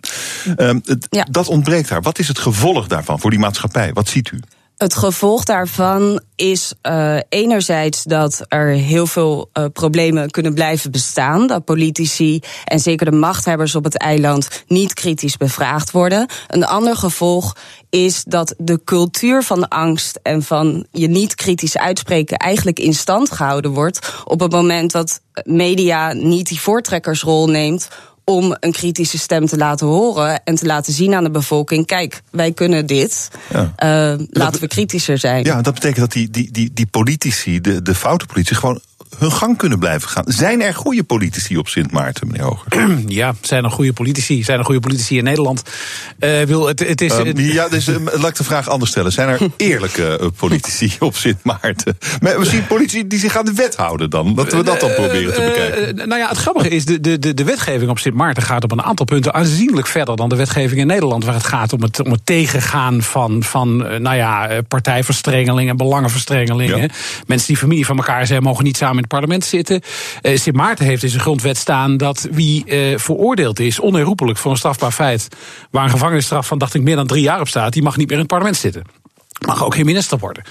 B: Um, het,
G: Ja.
B: Dat ontbreekt daar. Wat is het gevolg daarvan voor die maatschappij? Wat ziet u?
G: Het gevolg daarvan is eh, enerzijds dat er heel veel eh, problemen kunnen blijven bestaan. Dat politici en zeker de machthebbers op het eiland niet kritisch bevraagd worden. Een ander gevolg is dat de cultuur van angst en van je niet kritisch uitspreken eigenlijk in stand gehouden wordt. Op het moment dat media niet die voortrekkersrol neemt om een kritische stem te laten horen en te laten zien aan de bevolking: kijk, wij kunnen dit.
B: Ja.
G: Uh, laten we kritischer zijn.
B: Ja, dat betekent dat die, die, die, die politici, de, de foute politici, gewoon hun gang kunnen blijven gaan. Zijn er goede politici op Sint Maarten, meneer Hoger?
F: Ja, zijn er goede politici? Zijn er goede politici in Nederland? Uh, wil, het, het is,
B: um, ja, dus uh, laat ik de vraag anders stellen. Zijn er eerlijke uh, politici op Sint Maarten? Maar misschien politici die zich aan de wet houden dan? Dat we dat dan proberen te bekijken.
F: nou ja, het grappige is, de, de, de wetgeving op Sint Maarten gaat op een aantal punten aanzienlijk verder dan de wetgeving in Nederland. Waar het gaat om het, om het tegengaan van, van nou ja, partijverstrengelingen, belangenverstrengelingen. Ja. Mensen die familie van elkaar zijn, mogen niet samen in het parlement zitten. Uh, Sint Maarten heeft in zijn grondwet staan dat wie uh, veroordeeld is, onherroepelijk voor een strafbaar feit, waar een gevangenisstraf van, dacht ik, meer dan drie jaar op staat, die mag niet meer in het parlement zitten. Mag ook geen minister worden.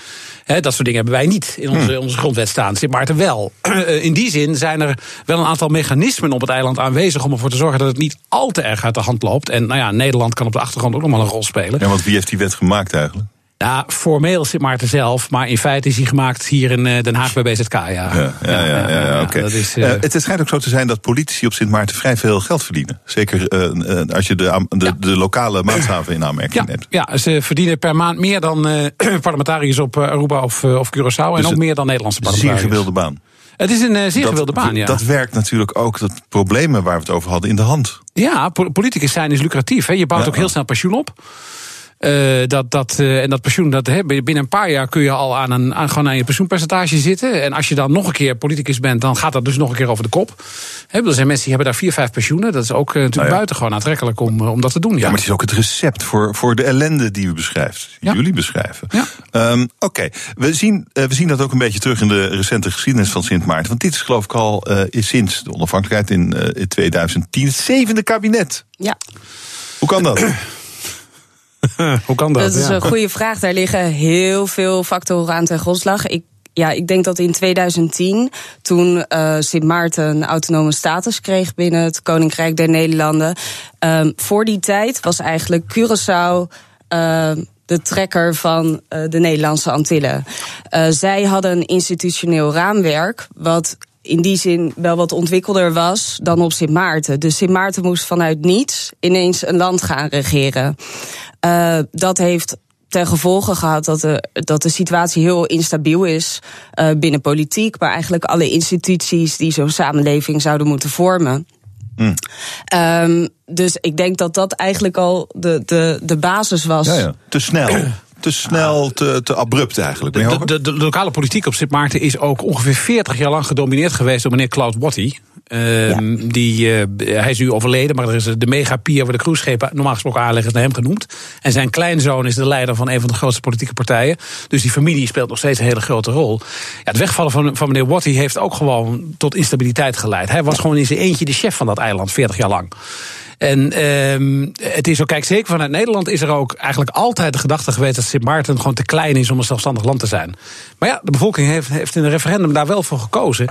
F: He, dat soort dingen hebben wij niet in onze, onze grondwet staan. Sint Maarten wel. In die zin zijn er wel een aantal mechanismen op het eiland aanwezig om ervoor te zorgen dat het niet al te erg uit de hand loopt. En nou ja, Nederland kan op de achtergrond ook nog wel een rol spelen.
B: Ja, want wie heeft die wet gemaakt eigenlijk?
F: Ja, formeel Sint Maarten zelf, maar in feite is hij gemaakt hier in Den Haag bij BZK. Ja,
B: ja, ja, ja, ja, oké. Okay. Uh, uh, het schijnt ook zo te zijn dat politici op Sint Maarten vrij veel geld verdienen. Zeker uh, als je de, de, lokale maatstaven in aanmerking neemt.
F: Ja, ze verdienen per maand meer dan parlementariërs op Aruba of, of Curaçao. Dus en ook meer dan Nederlandse parlementariërs.
B: Zeer gewilde baan.
F: Het is een zeer gewilde baan, ja.
B: Dat werkt natuurlijk ook dat problemen waar we het over hadden in de hand.
F: Ja, politicus zijn is lucratief. Hè. Je bouwt ook heel snel pensioen op. Uh, dat, dat, uh, en dat pensioen, dat, hè, binnen een paar jaar kun je al aan, een, aan, gewoon aan je pensioenpercentage zitten. En als je dan nog een keer politicus bent, dan gaat dat dus nog een keer over de kop. Hè, er zijn mensen die hebben daar vier, vijf pensioenen. Dat is ook uh, natuurlijk nou ja. buitengewoon aantrekkelijk om, om dat te doen. Ja.
B: ja, maar het is ook het recept voor, voor de ellende die u beschrijft. Die ja. jullie beschrijven.
F: Ja.
B: Um, Oké, okay. we, zien, we zien dat ook een beetje terug in de recente geschiedenis van Sint Maarten. Want dit is geloof ik al is sinds de onafhankelijkheid in, in 2010 het zevende kabinet.
G: Ja.
B: Hoe kan dat?
F: Hoe kan dat?
G: Dat is
F: ja.
G: een goede vraag. Daar liggen heel veel factoren aan ten grondslag. Ik, ja, ik denk dat in 2010, toen uh, Sint Maarten een autonome status kreeg binnen het Koninkrijk der Nederlanden, uh, voor die tijd was eigenlijk Curaçao. Uh, de trekker van uh, de Nederlandse Antillen. Uh, zij hadden een institutioneel raamwerk wat in die zin wel wat ontwikkelder was dan op Sint Maarten. Dus Sint Maarten moest vanuit niets ineens een land gaan regeren. Uh, dat heeft ten gevolge gehad dat de, dat de situatie heel instabiel is uh, binnen politiek, maar eigenlijk alle instituties die zo'n samenleving zouden moeten vormen. Mm. Um, dus ik denk dat dat eigenlijk al de, de, de basis was.
B: Ja, ja. Te snel. te snel, te, te abrupt eigenlijk.
F: De, de, de, de, lokale politiek op Sint Maarten is ook ongeveer 40 jaar lang gedomineerd geweest door meneer Botti. Uh, ja. die, uh, hij is nu overleden, maar er is de megapier waar de cruiseschepen normaal gesproken aanleggen, is naar hem genoemd. En zijn kleinzoon is de leider van een van de grootste politieke partijen. Dus die familie speelt nog steeds een hele grote rol. Ja, het wegvallen van, van meneer Botti heeft ook gewoon tot instabiliteit geleid. Hij was gewoon in zijn eentje de chef van dat eiland, 40 jaar lang. En um, het is ook, kijk, zeker vanuit Nederland is er ook eigenlijk altijd de gedachte geweest dat Sint Maarten gewoon te klein is om een zelfstandig land te zijn. Maar ja, de bevolking heeft, heeft in een referendum daar wel voor gekozen.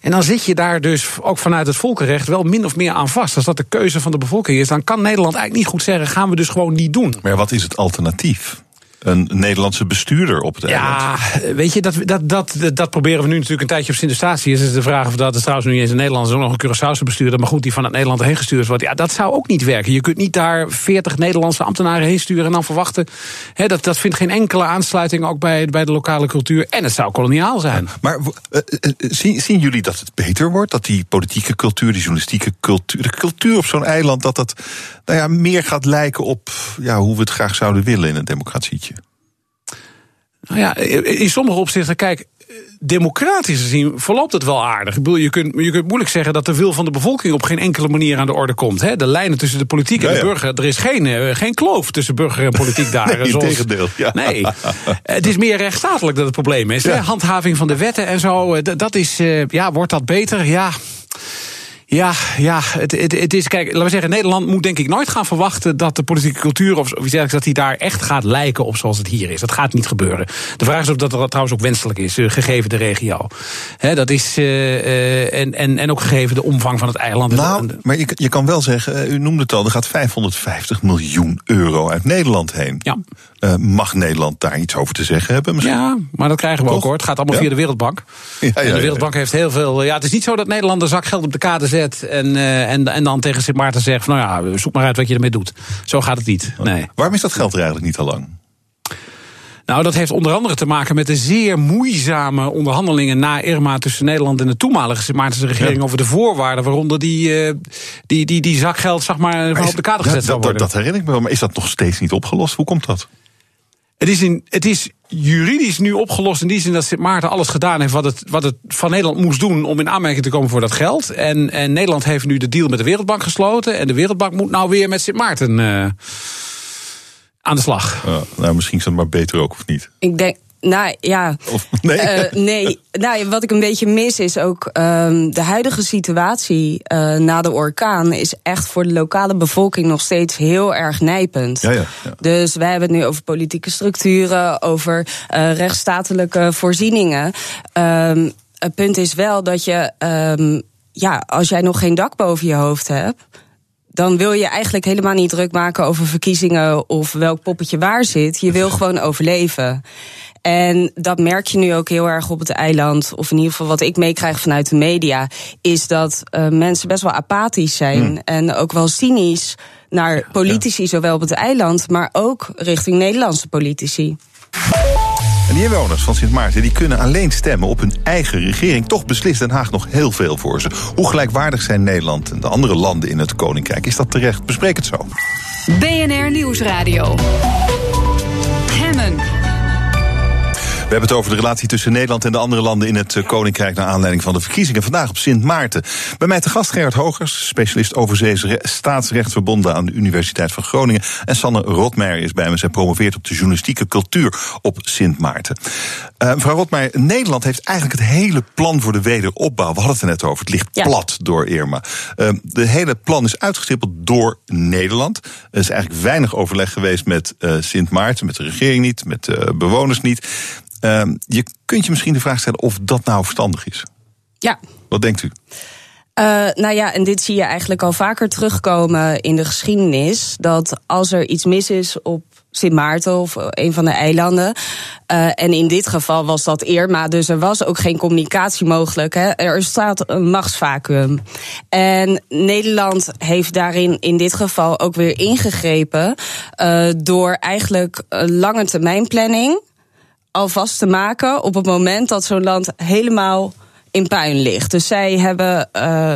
F: En dan zit je daar dus ook vanuit het volkenrecht wel min of meer aan vast. Als dat de keuze van de bevolking is, dan kan Nederland eigenlijk niet goed zeggen: gaan we dus gewoon niet doen.
B: Maar wat is het alternatief? Een Nederlandse bestuurder op het eiland.
F: Ja, weet je, dat, dat, dat, dat proberen we nu natuurlijk een tijdje op Sint-Eustatius. Is de vraag of dat is trouwens nu niet eens een Nederlandse, nog een Curaçaose bestuurder. Maar goed, die van het Nederland heen gestuurd wordt. Ja, dat zou ook niet werken. Je kunt niet daar 40 Nederlandse ambtenaren heen sturen en dan verwachten. Hè, dat, dat vindt geen enkele aansluiting ook bij, bij de lokale cultuur. En het zou koloniaal zijn.
B: Maar uh, uh, zien, zien jullie dat het beter wordt? Dat die politieke cultuur, die journalistieke cultuur, de cultuur op zo'n eiland, dat dat nou ja, meer gaat lijken op ja, hoe we het graag zouden willen in een democratietje?
F: Nou ja, in sommige opzichten, kijk, democratisch gezien verloopt het wel aardig. Ik bedoel, je kunt, je kunt moeilijk zeggen dat de wil van de bevolking op geen enkele manier aan de orde komt. Hè? De lijnen tussen de politiek en ja, ja. de burger, er is geen, uh, geen kloof tussen burger en politiek daar.
B: nee, zoals, tegendeel, ja.
F: Nee, het is meer rechtsstatelijk dat het probleem is. Ja. Handhaving van de wetten en zo, dat is, uh, ja, wordt dat beter? Ja. Ja, ja het, het, het, is, kijk, laten we zeggen, Nederland moet denk ik nooit gaan verwachten dat de politieke cultuur of, of iets dergelijks, dat die daar echt gaat lijken op zoals het hier is. Dat gaat niet gebeuren. De vraag is of dat trouwens ook wenselijk is, eh, gegeven de regio. He, dat is, uh, en, en, en ook gegeven de omvang van het eiland.
B: Nou, maar je, je kan wel zeggen, u noemde het al, er gaat 550 miljoen euro uit Nederland heen.
F: Ja.
B: Uh, mag Nederland daar iets over te zeggen hebben? Misschien?
F: Ja, maar dat krijgen we ook hoor. Het gaat allemaal via de Wereldbank. Ja, ja, en de Wereldbank heeft heel veel. Ja, het is niet zo dat Nederland een zak geld op de kade zet en, uh, en, en dan tegen Sint Maarten zegt: van, Nou ja, zoek maar uit wat je ermee doet. Zo gaat het niet. Nee.
B: Waarom is dat geld er eigenlijk niet al lang?
F: Nou, dat heeft onder andere te maken met de zeer moeizame onderhandelingen na Irma tussen Nederland en de toenmalige Sint Maartense regering ja. over de voorwaarden waaronder die, uh, die, die, die zakgeld zeg maar, maar is, op de kade gezet zou worden.
B: Dat, dat herinner ik me wel, maar is dat nog steeds niet opgelost? Hoe komt dat?
F: Het is, in, het is juridisch nu opgelost in die zin dat Sint Maarten alles gedaan heeft wat het, wat het van Nederland moest doen om in aanmerking te komen voor dat geld. En, en Nederland heeft nu de deal met de Wereldbank gesloten. En de Wereldbank moet nou weer met Sint Maarten uh, aan de slag.
B: Uh, nou, misschien is dat maar beter ook, of niet?
G: Ik denk, nou ja.
B: Of, nee.
G: Uh, nee. Nou, wat ik een beetje mis is ook um, de huidige situatie uh, na de orkaan is echt voor de lokale bevolking nog steeds heel erg nijpend.
B: Ja, ja, ja.
G: Dus wij hebben het nu over politieke structuren, over uh, rechtsstatelijke voorzieningen. Um, het punt is wel dat je, um, ja, als jij nog geen dak boven je hoofd hebt dan wil je eigenlijk helemaal niet druk maken over verkiezingen of welk poppetje waar zit. Je wil gewoon overleven. En dat merk je nu ook heel erg op het eiland. Of in ieder geval wat ik meekrijg vanuit de media. Is dat uh, mensen best wel apathisch zijn. Hmm. En ook wel cynisch naar politici, ja. zowel op het eiland. Maar ook richting Nederlandse politici.
B: En die inwoners van Sint Maarten die kunnen alleen stemmen op hun eigen regering. Toch beslist Den Haag nog heel veel voor ze. Hoe gelijkwaardig zijn Nederland en de andere landen in het Koninkrijk? Is dat terecht? Bespreek het zo.
A: BNR Nieuwsradio.
B: We hebben het over de relatie tussen Nederland en de andere landen in het Koninkrijk naar aanleiding van de verkiezingen vandaag op Sint Maarten. Bij mij te gast Gerard Hogers, specialist overzees staatsrecht verbonden aan de Universiteit van Groningen. En Sanne Rotmeijer is bij me. Zij promoveert op de journalistieke cultuur op Sint Maarten. Uh, mevrouw Rotmeijer, Nederland heeft eigenlijk het hele plan voor de wederopbouw. We hadden het er net over. Het ligt ja. plat door Irma. Uh, de hele plan is uitgestippeld door Nederland. Er is eigenlijk weinig overleg geweest met uh, Sint Maarten, met de regering niet, met de bewoners niet. Uh, je kunt je misschien de vraag stellen of dat nou verstandig is.
G: Ja.
B: Wat denkt u?
G: Uh, nou ja, en dit zie je eigenlijk al vaker terugkomen in de geschiedenis. Dat als er iets mis is op Sint Maarten of een van de eilanden. Uh, en in dit geval was dat Irma, dus er was ook geen communicatie mogelijk. Hè. Er staat een machtsvacuum. En Nederland heeft daarin in dit geval ook weer ingegrepen. Uh, door eigenlijk lange termijn planning alvast te maken op het moment dat zo'n land helemaal in puin ligt. Dus zij hebben uh,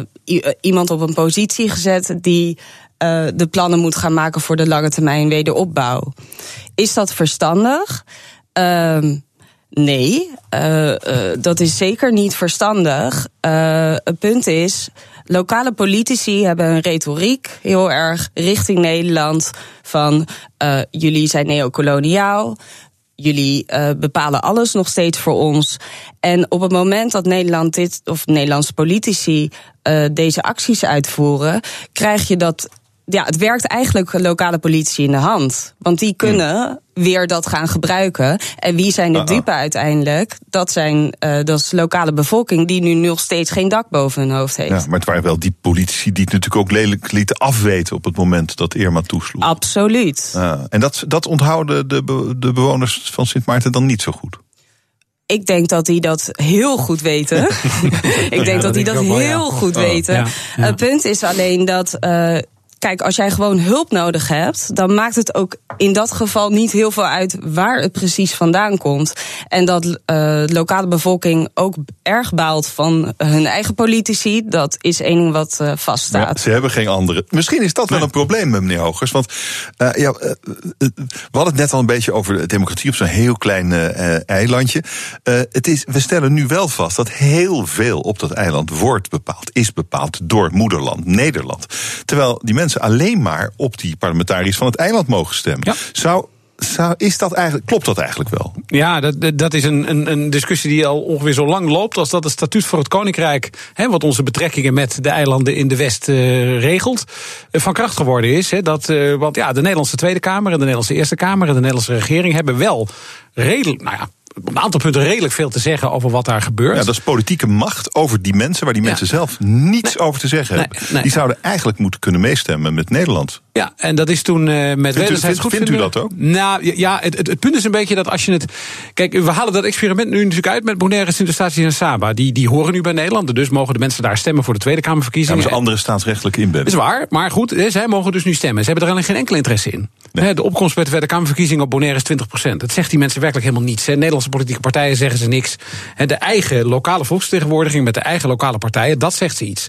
G: iemand op een positie gezet die uh, de plannen moet gaan maken voor de lange termijn wederopbouw. Is dat verstandig? Uh, nee, dat is zeker niet verstandig. het punt is. Lokale politici hebben een retoriek heel erg richting Nederland van jullie zijn neocoloniaal, jullie uh, bepalen alles nog steeds voor ons. En op het moment dat Nederland dit, of Nederlandse politici uh, deze acties uitvoeren, krijg je dat. Ja, het werkt eigenlijk lokale politie in de hand. Want die kunnen weer dat gaan gebruiken. En wie zijn de dupe uiteindelijk? Dat zijn uh, dat is de lokale bevolking die nu nog steeds geen dak boven hun hoofd heeft.
B: Ja, maar het waren wel die politici die het natuurlijk ook lelijk lieten afweten op het moment dat Irma toesloeg.
G: Absoluut.
B: Uh, en dat, dat onthouden de, be, de bewoners van Sint Maarten dan niet zo goed.
G: Ik denk dat die dat heel goed weten. ik denk
F: Ja,
G: dat
F: dat
G: die dat
F: wel,
G: heel
F: ja.
G: goed
B: Oh.
G: weten.
F: Ja, ja.
G: Het punt is alleen dat. Uh, Kijk, als jij gewoon hulp nodig hebt, dan maakt het ook in dat geval niet heel veel uit waar het precies vandaan komt. En dat uh, de lokale bevolking ook erg baalt van hun eigen politici, dat is één ding wat uh, vaststaat.
B: Ja, ze hebben geen andere. Misschien is dat wel een probleem, meneer Hogers. Want uh, ja, we hadden het net al een beetje over de democratie op zo'n heel klein eilandje. het is, we stellen nu wel vast dat heel veel op dat eiland wordt bepaald, is bepaald door moederland Nederland. Terwijl die mensen alleen maar op die parlementariërs van het eiland mogen stemmen.
F: Ja.
B: Zou zou, is dat eigenlijk, klopt dat eigenlijk wel?
F: Ja, dat, dat is een, een, een discussie die al ongeveer zo lang loopt als dat het statuut voor het Koninkrijk, hè, wat onze betrekkingen met de eilanden in de West uh, regelt, uh, van kracht geworden is. Hè, dat, uh, want ja, de Nederlandse Tweede Kamer en de Nederlandse Eerste Kamer en de Nederlandse regering hebben wel redelijk, nou ja, op een aantal punten redelijk veel te zeggen over wat daar gebeurt.
B: Ja, dat is politieke macht over die mensen waar die ja. mensen zelf niets nee. over te zeggen hebben. Nee, nee. Die zouden eigenlijk moeten kunnen meestemmen met Nederland.
F: Ja, en dat is toen uh, met
B: Vindt, u, vindt, vindt u dat ook?
F: Nou ja, het, het, het, punt is een beetje dat als je het. Kijk, we halen dat experiment nu natuurlijk uit met Bonaire, Sint-Eustatius en Saba. Die, die horen nu bij Nederland. Dus mogen de mensen daar stemmen voor de Tweede Kamerverkiezingen.
B: Ja, maar ze andere staatsrechtelijke inbedden.
F: is waar, maar goed, zij mogen dus nu stemmen. Ze hebben er alleen geen enkel interesse in. De opkomst bij de Tweede Kamerverkiezingen op Bonaire is 20 procent. Dat zegt die mensen werkelijk helemaal niets. Hè. Nederlandse politieke partijen zeggen ze niks. De eigen lokale volksvertegenwoordiging met de eigen lokale partijen, dat zegt ze iets.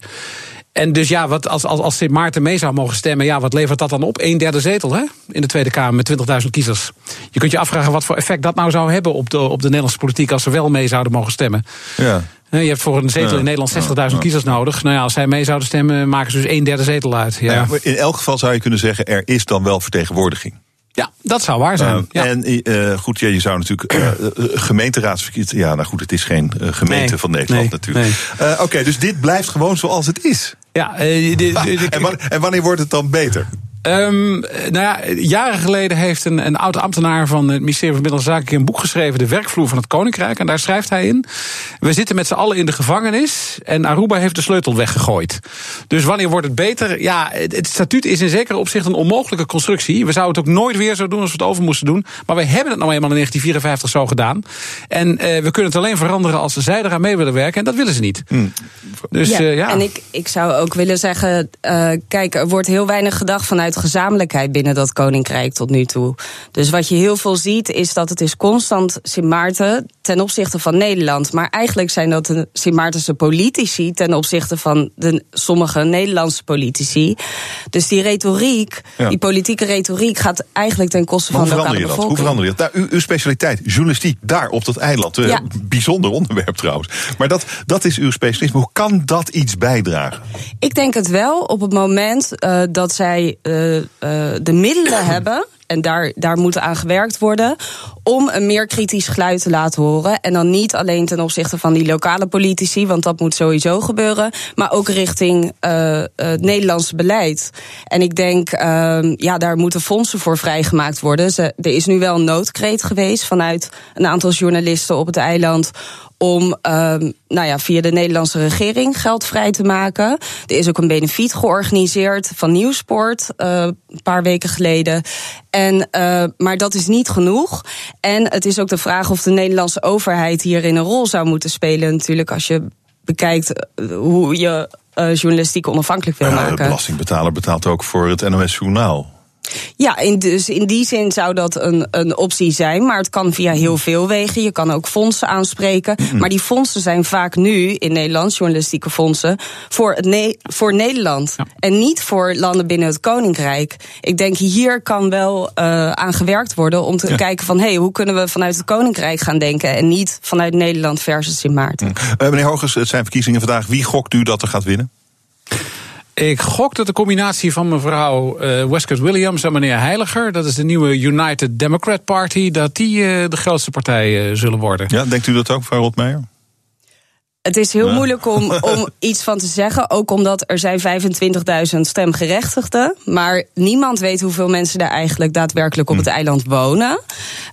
F: En dus ja, wat als, als, als Sint Maarten mee zou mogen stemmen, ja, wat levert dat dan op? Een derde zetel hè? in de Tweede Kamer met 20.000 kiezers. Je kunt je afvragen wat voor effect dat nou zou hebben op de, op de Nederlandse politiek als ze wel mee zouden mogen stemmen.
B: Ja.
F: Je hebt voor een zetel ja, in Nederland 60.000 ja, ja. kiezers nodig. Nou ja, als zij mee zouden stemmen, maken ze dus een derde zetel uit. Ja.
B: Nou in elk geval zou je kunnen zeggen, er is dan wel vertegenwoordiging.
F: Ja, dat zou waar zijn. Uh, ja.
B: En uh, goed, ja, je zou natuurlijk uh, gemeenteraadsverkiezingen. Ja, nou goed, het is geen gemeente
F: nee,
B: van Nederland
F: nee,
B: natuurlijk.
F: Nee.
B: Oké, okay, dus dit blijft gewoon zoals het is.
F: Ja,
B: en, wanneer, en wanneer wordt het dan beter?
F: Um, nou ja, jaren geleden heeft een, een oud ambtenaar van het ministerie van Binnenlandse Zaken een boek geschreven, De Werkvloer van het Koninkrijk. En daar schrijft hij in: We zitten met z'n allen in de gevangenis en Aruba heeft de sleutel weggegooid. Dus wanneer wordt het beter? Ja, het, het statuut is in zekere opzicht een onmogelijke constructie. We zouden het ook nooit weer zo doen als we het over moesten doen. Maar we hebben het nou eenmaal in 1954 zo gedaan. En uh, we kunnen het alleen veranderen als zij eraan mee willen werken. En dat willen ze niet.
B: Hmm.
F: Dus,
G: ja,
F: uh, ja.
G: En ik, ik zou ook willen zeggen: uh, kijk, er wordt heel weinig gedacht vanuit gezamenlijkheid binnen dat koninkrijk tot nu toe. Dus wat je heel veel ziet is dat het is constant Sint Maarten ten opzichte van Nederland. Maar eigenlijk zijn dat de Sint Maartense politici ten opzichte van de sommige Nederlandse politici. Dus die retoriek, ja. die politieke retoriek gaat eigenlijk ten koste
B: maar
G: van de lokale bevolking.
B: Hoe verander je dat? Nou, uw, uw, specialiteit, journalistiek, daar op dat eiland. Ja. Bijzonder onderwerp trouwens. Maar dat, dat is uw specialisme. Hoe kan dat iets bijdragen?
G: Ik denk het wel op het moment uh, dat zij uh, uh, de middelen hebben. En daar, daar moet aan gewerkt worden. Om een meer kritisch geluid te laten horen. En dan niet alleen ten opzichte van die lokale politici, want dat moet sowieso gebeuren. Maar ook richting het Nederlandse beleid. En ik denk, uh, ja, daar moeten fondsen voor vrijgemaakt worden. Er is nu wel een noodkreet geweest vanuit een aantal journalisten op het eiland om uh, nou ja, via de Nederlandse regering geld vrij te maken. Er is ook een benefiet georganiseerd van Nieuwsport uh, een paar weken geleden. En, uh, maar dat is niet genoeg. En het is ook de vraag of de Nederlandse overheid hierin een rol zou moeten spelen. Natuurlijk, als je bekijkt hoe je uh, journalistiek onafhankelijk wil
B: ja,
G: maken.
B: De belastingbetaler betaalt ook voor het NOS Journaal.
G: Ja, in, dus in die zin zou dat een, een optie zijn. Maar het kan via heel veel wegen. Je kan ook fondsen aanspreken. Mm-hmm. Maar die fondsen zijn vaak nu in Nederland, journalistieke fondsen, voor, het ne voor Nederland. Ja. En niet voor landen binnen het Koninkrijk. Ik denk hier kan wel uh, aan gewerkt worden om te ja. kijken van hé, hey, hoe kunnen we vanuit het Koninkrijk gaan denken en niet vanuit Nederland versus Sint Maarten.
B: Mm. Uh, meneer Hogers, het zijn verkiezingen vandaag. Wie gokt u dat er gaat winnen?
F: Ik gok dat de combinatie van mevrouw uh, Westcott Williams en meneer Heiliger, dat is de nieuwe United Democrat Party, dat die uh, de grootste partij uh, zullen worden.
B: Ja, denkt u dat ook, mevrouw Rotmeijer?
G: Het is heel ja. moeilijk om, om iets van te zeggen. Ook omdat er zijn 25.000 stemgerechtigden. Maar niemand weet hoeveel mensen daar eigenlijk daadwerkelijk op hm. het eiland wonen.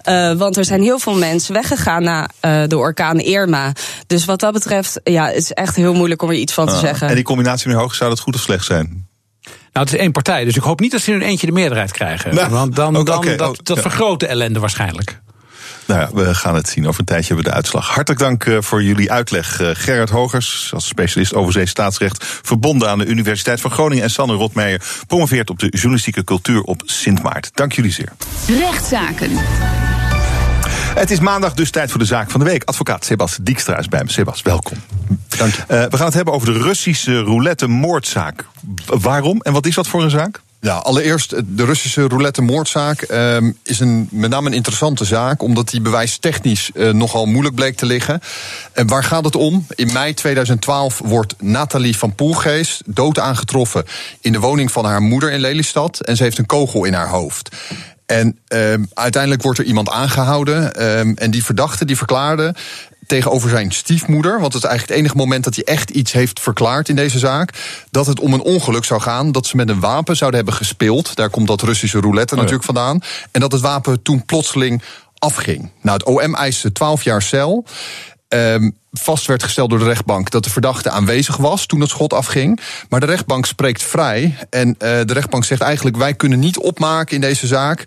G: Uh, want er zijn heel veel mensen weggegaan na uh, de orkaan Irma. Dus wat dat betreft, ja, het is echt heel moeilijk om er iets van te
B: uh,
G: zeggen.
B: En die combinatie meneer Hoog, zou dat goed of slecht zijn?
F: Nou, het is één partij, dus ik hoop niet dat ze in eentje de meerderheid krijgen. Nou, want dan, dan okay, dat, dat ja. vergroot de ellende waarschijnlijk.
B: Nou ja, we gaan het zien. Over een tijdje hebben we de uitslag. Hartelijk dank uh, voor jullie uitleg. Uh, Gerard Hogers, als specialist overzee staatsrecht... verbonden aan de Universiteit van Groningen... en Sanne Rotmeijer promoveert op de journalistieke cultuur op Sint Maart. Dank jullie zeer.
A: Rechtszaken.
B: Het is maandag, dus tijd voor de zaak van de week. Advocaat Sebas Dijkstra is bij me. Sebas, welkom.
H: Dank je.
B: Uh, we gaan het hebben over de Russische roulette-moordzaak. Waarom en wat is dat voor een zaak?
H: Ja, allereerst, de Russische roulette-moordzaak uh, is een, met name een interessante zaak, omdat die bewijstechnisch uh, nogal moeilijk bleek te liggen. En waar gaat het om? In mei 2012 wordt Nathalie van Poelgeest dood aangetroffen in de woning van haar moeder in Lelystad. En ze heeft een kogel in haar hoofd. En ehm, uiteindelijk wordt er iemand aangehouden. ehm, en die verdachte die verklaarde tegenover zijn stiefmoeder, want het is eigenlijk het enige moment dat hij echt iets heeft verklaard in deze zaak, dat het om een ongeluk zou gaan, dat ze met een wapen zouden hebben gespeeld. Daar komt dat Russische roulette natuurlijk vandaan. En dat het wapen toen plotseling afging. Nou, het OM eiste 12 jaar cel. Ehm, vast werd gesteld door de rechtbank dat de verdachte aanwezig was toen het schot afging. Maar de rechtbank spreekt vrij. En eh, de rechtbank zegt eigenlijk: wij kunnen niet opmaken in deze zaak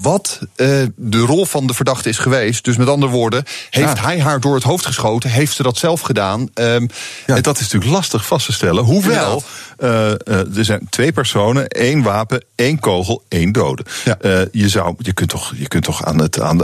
H: wat eh, de rol van de verdachte is geweest. Dus met andere woorden, heeft
B: Ja.
H: hij haar door het hoofd geschoten? Heeft ze dat zelf gedaan? Ehm,
B: Ja, dat is natuurlijk lastig vast te stellen. Hoewel, eh, eh, er zijn twee personen, één wapen, één kogel, één dode.
H: Ja.
B: Je, zou, je kunt toch, je kunt toch aan het. Aan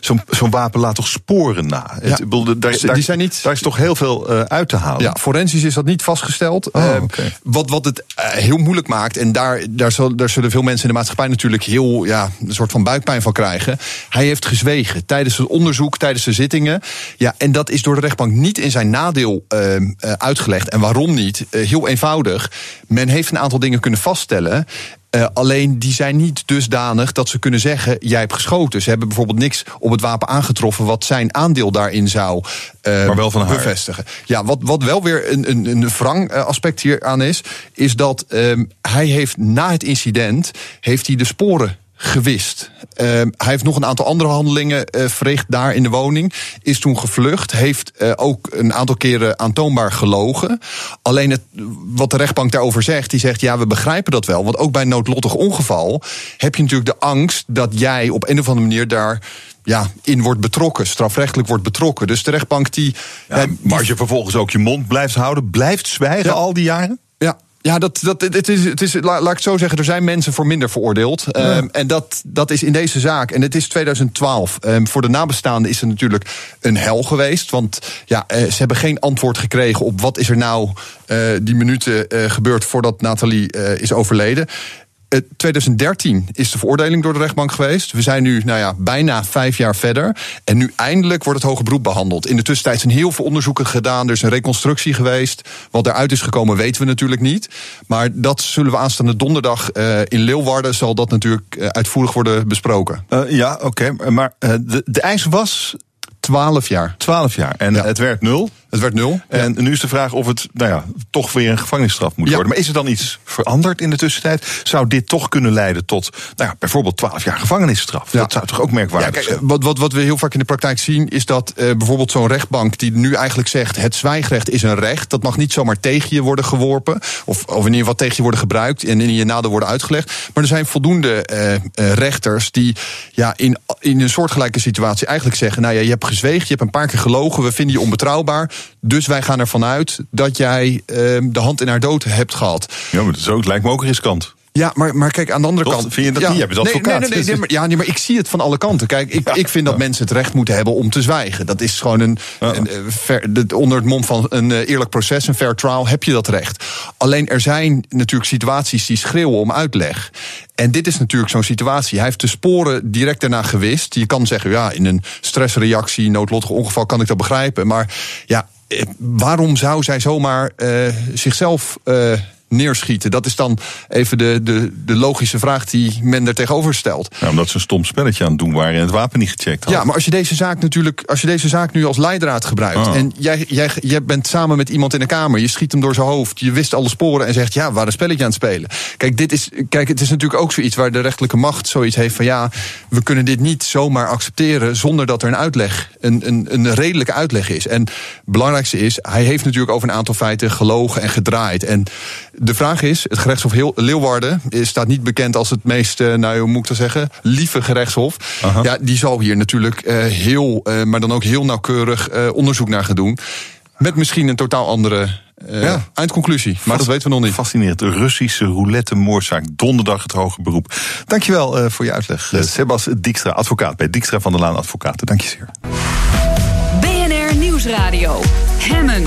B: zo'n, wapen laat toch sporen na. Het, bedoel, daar,
H: Die
B: daar,
H: zijn niet-
B: daar is toch heel veel uit te halen.
H: Ja, forensisch is dat niet vastgesteld.
B: Oh,
H: wat, wat het heel moeilijk maakt, en daar, daar, zal, daar zullen veel mensen in de maatschappij natuurlijk heel ja, soort van buikpijn van krijgen. Hij heeft gezwegen tijdens het onderzoek, tijdens de zittingen. Ja, en dat is door de rechtbank niet in zijn nadeel ehm, eh, uitgelegd. En waarom niet? Eh, heel eenvoudig. Men heeft een aantal dingen kunnen vaststellen. Eh, alleen die zijn niet dusdanig dat ze kunnen zeggen: jij hebt geschoten. Ze hebben bijvoorbeeld niks op het wapen aangetroffen wat zijn aandeel daarin zou eh,
B: Maar wel van haar.
H: bevestigen. Ja, wat, wat wel weer een, een, een wrang aspect hier aan is, is dat ehm, hij heeft na het incident heeft hij de sporen gewist. Ehm, hij heeft nog een aantal andere handelingen eh, verricht daar in de woning. Is toen gevlucht. Heeft eh, ook een aantal keren aantoonbaar gelogen. Alleen het, wat de rechtbank daarover zegt, die zegt: ja, we begrijpen dat wel. Want ook bij een noodlottig ongeval heb je natuurlijk de angst dat jij op een of andere manier daar. Ja, in wordt betrokken, strafrechtelijk wordt betrokken. Dus de rechtbank die.
B: Ja,
H: ja, die-
B: maar als je vervolgens ook je mond blijft houden, blijft zwijgen
H: Ja.
B: al die jaren.
H: Ja. Dat, dat, het is, het is, la- laat ik het zo zeggen, er zijn mensen voor minder veroordeeld. Ehm, en dat, dat is in deze zaak. En het is 2012. Ehm, voor de nabestaanden is het natuurlijk een hel geweest. Want ja, eh, ze hebben geen antwoord gekregen op wat is er nou eh, die minuten eh, gebeurd voordat Nathalie is overleden. Eh, 2013 is de veroordeling door de rechtbank geweest. We zijn nu nou ja, bijna vijf jaar verder. En nu eindelijk wordt het hoge beroep behandeld. In de tussentijd zijn heel veel onderzoeken gedaan. Er is een reconstructie geweest. Wat eruit is gekomen weten we natuurlijk niet. Maar dat zullen we aanstaande donderdag eh, in Leeuwarden... zal dat natuurlijk eh, uitvoerig worden besproken.
B: Eh, ja, oké. Maar eh, de, de eis was
H: Twaalf jaar.
B: 12 jaar en
H: Ja.
B: het werd nul.
H: Het werd nul.
B: En nu is de vraag of het nou ja, toch weer een gevangenisstraf moet
H: Ja.
B: worden. Maar is er dan iets veranderd in de tussentijd? Zou dit toch kunnen leiden tot nou ja, bijvoorbeeld 12 jaar gevangenisstraf?
H: Ja.
B: Dat zou toch ook
H: Ja,
B: merkwaardig
H: kijk,
B: zijn?
H: wat, wat, wat we heel vaak in de praktijk zien, is dat eh, bijvoorbeeld zo'n rechtbank die nu eigenlijk zegt: het zwijgrecht is een recht. Dat mag niet zomaar tegen je worden geworpen. Of, of in ieder geval tegen je worden gebruikt en in je nadeel worden uitgelegd. Maar er zijn voldoende eh, eh, rechters die ja, in, in een soortgelijke situatie eigenlijk zeggen: nou ja, je hebt gezweegd, je hebt een paar keer gelogen, we vinden je onbetrouwbaar. Dus wij gaan ervan uit dat jij eh, de hand in haar dood hebt gehad.
B: Ja, maar dat is ook, lijkt me ook riskant.
H: Ja, maar, maar kijk, aan de andere kant.
B: Vind je dat
H: ja,
B: niet? Jij bent
H: nee. Nee, nee, nee, nee, maar, ja, nee, maar ik zie het van alle kanten. Kijk, ik, ik vind dat mensen het recht moeten hebben om te zwijgen. Dat is gewoon een. een, eh, ver- de- onder het mom van een eh, eerlijk proces, een fair trial, heb je dat recht. Alleen er zijn natuurlijk situaties die schreeuwen om uitleg. En dit is natuurlijk zo'n situatie. Hij heeft de sporen direct daarna gewist. Je kan zeggen, ja, in een stressreactie, noodlottig ongeval kan ik dat begrijpen. Maar ja, eh, waarom zou zij zomaar zichzelf. Neerschieten? Dat is dan even de, de, de logische vraag die men er tegenover stelt.
B: Ja, omdat ze een stom spelletje aan het doen waren en het wapen niet gecheckt hadden.
H: Ja, maar als je deze zaak natuurlijk, als je deze zaak nu als leidraad gebruikt.
B: Ah.
H: en jij, jij, jij bent samen met iemand in de kamer, je schiet hem door zijn hoofd, je wist alle sporen en zegt: ja, we waren een spelletje aan het spelen. Kijk, dit is, kijk, het is natuurlijk ook zoiets waar de rechterlijke macht zoiets heeft van: ja, we kunnen dit niet zomaar accepteren zonder dat er een uitleg, een, een, een redelijke uitleg is. En het belangrijkste is, hij heeft natuurlijk over een aantal feiten gelogen en gedraaid. En de vraag is: het gerechtshof Heel- Leeuwarden is- staat niet bekend als het meest, eh, nou, hoe moet ik dat zeggen, lieve gerechtshof.
B: Aha.
H: Ja, die zal hier natuurlijk eh, heel, eh, maar dan ook heel nauwkeurig eh, onderzoek naar gaan doen. Met misschien een totaal andere eh,
B: Ja.
H: eindconclusie. Maar dat weten we nog niet.
B: Fascinerend. De Russische roulette-moordzaak. Donderdag het hoge beroep. Dankjewel eh, voor je uitleg. Sebas Dijkstra, advocaat bij Dijkstra van der Laan Advocaten. Dank je zeer.
A: BNR Nieuwsradio. Hemmen.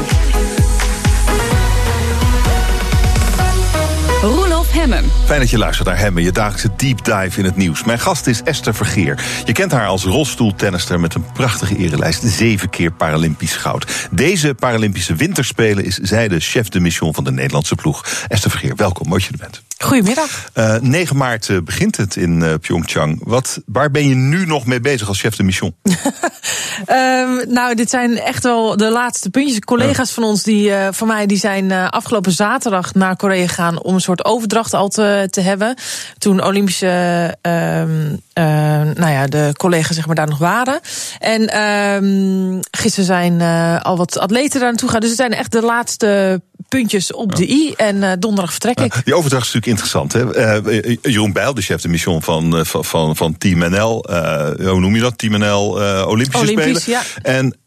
B: Fijn dat je luistert naar Hemmen, je dagelijkse deep dive in het nieuws. Mijn gast is Esther Vergeer. Je kent haar als rolstoeltennister met een prachtige erelijst. Zeven keer Paralympisch goud. Deze Paralympische winterspelen is zij de chef de mission van de Nederlandse ploeg. Esther Vergeer, welkom, mooi dat je er bent.
I: Goedemiddag.
B: Uh, 9 maart uh, begint het in uh, Pyeongchang. Wat, waar ben je nu nog mee bezig als chef de mission?
I: um, nou, dit zijn echt wel de laatste puntjes. Collega's van ons, die, van mij, die zijn afgelopen zaterdag naar Korea gegaan om een soort overdracht al te, te hebben. Toen Olympische, um, nou ja, de collega's zeg maar daar nog waren. En um, gisteren zijn al wat atleten daar naartoe gegaan. Dus het zijn echt de laatste puntjes op de i. En uh, donderdag vertrek ik.
B: die overdracht is natuurlijk interessant. Hè? Uh, Jeroen Bijl, de chef de mission van, van, van, van Team NL. Hoe noem je dat? Team NL Olympische
I: Olympisch,
B: Spelen.
I: Ja.
B: En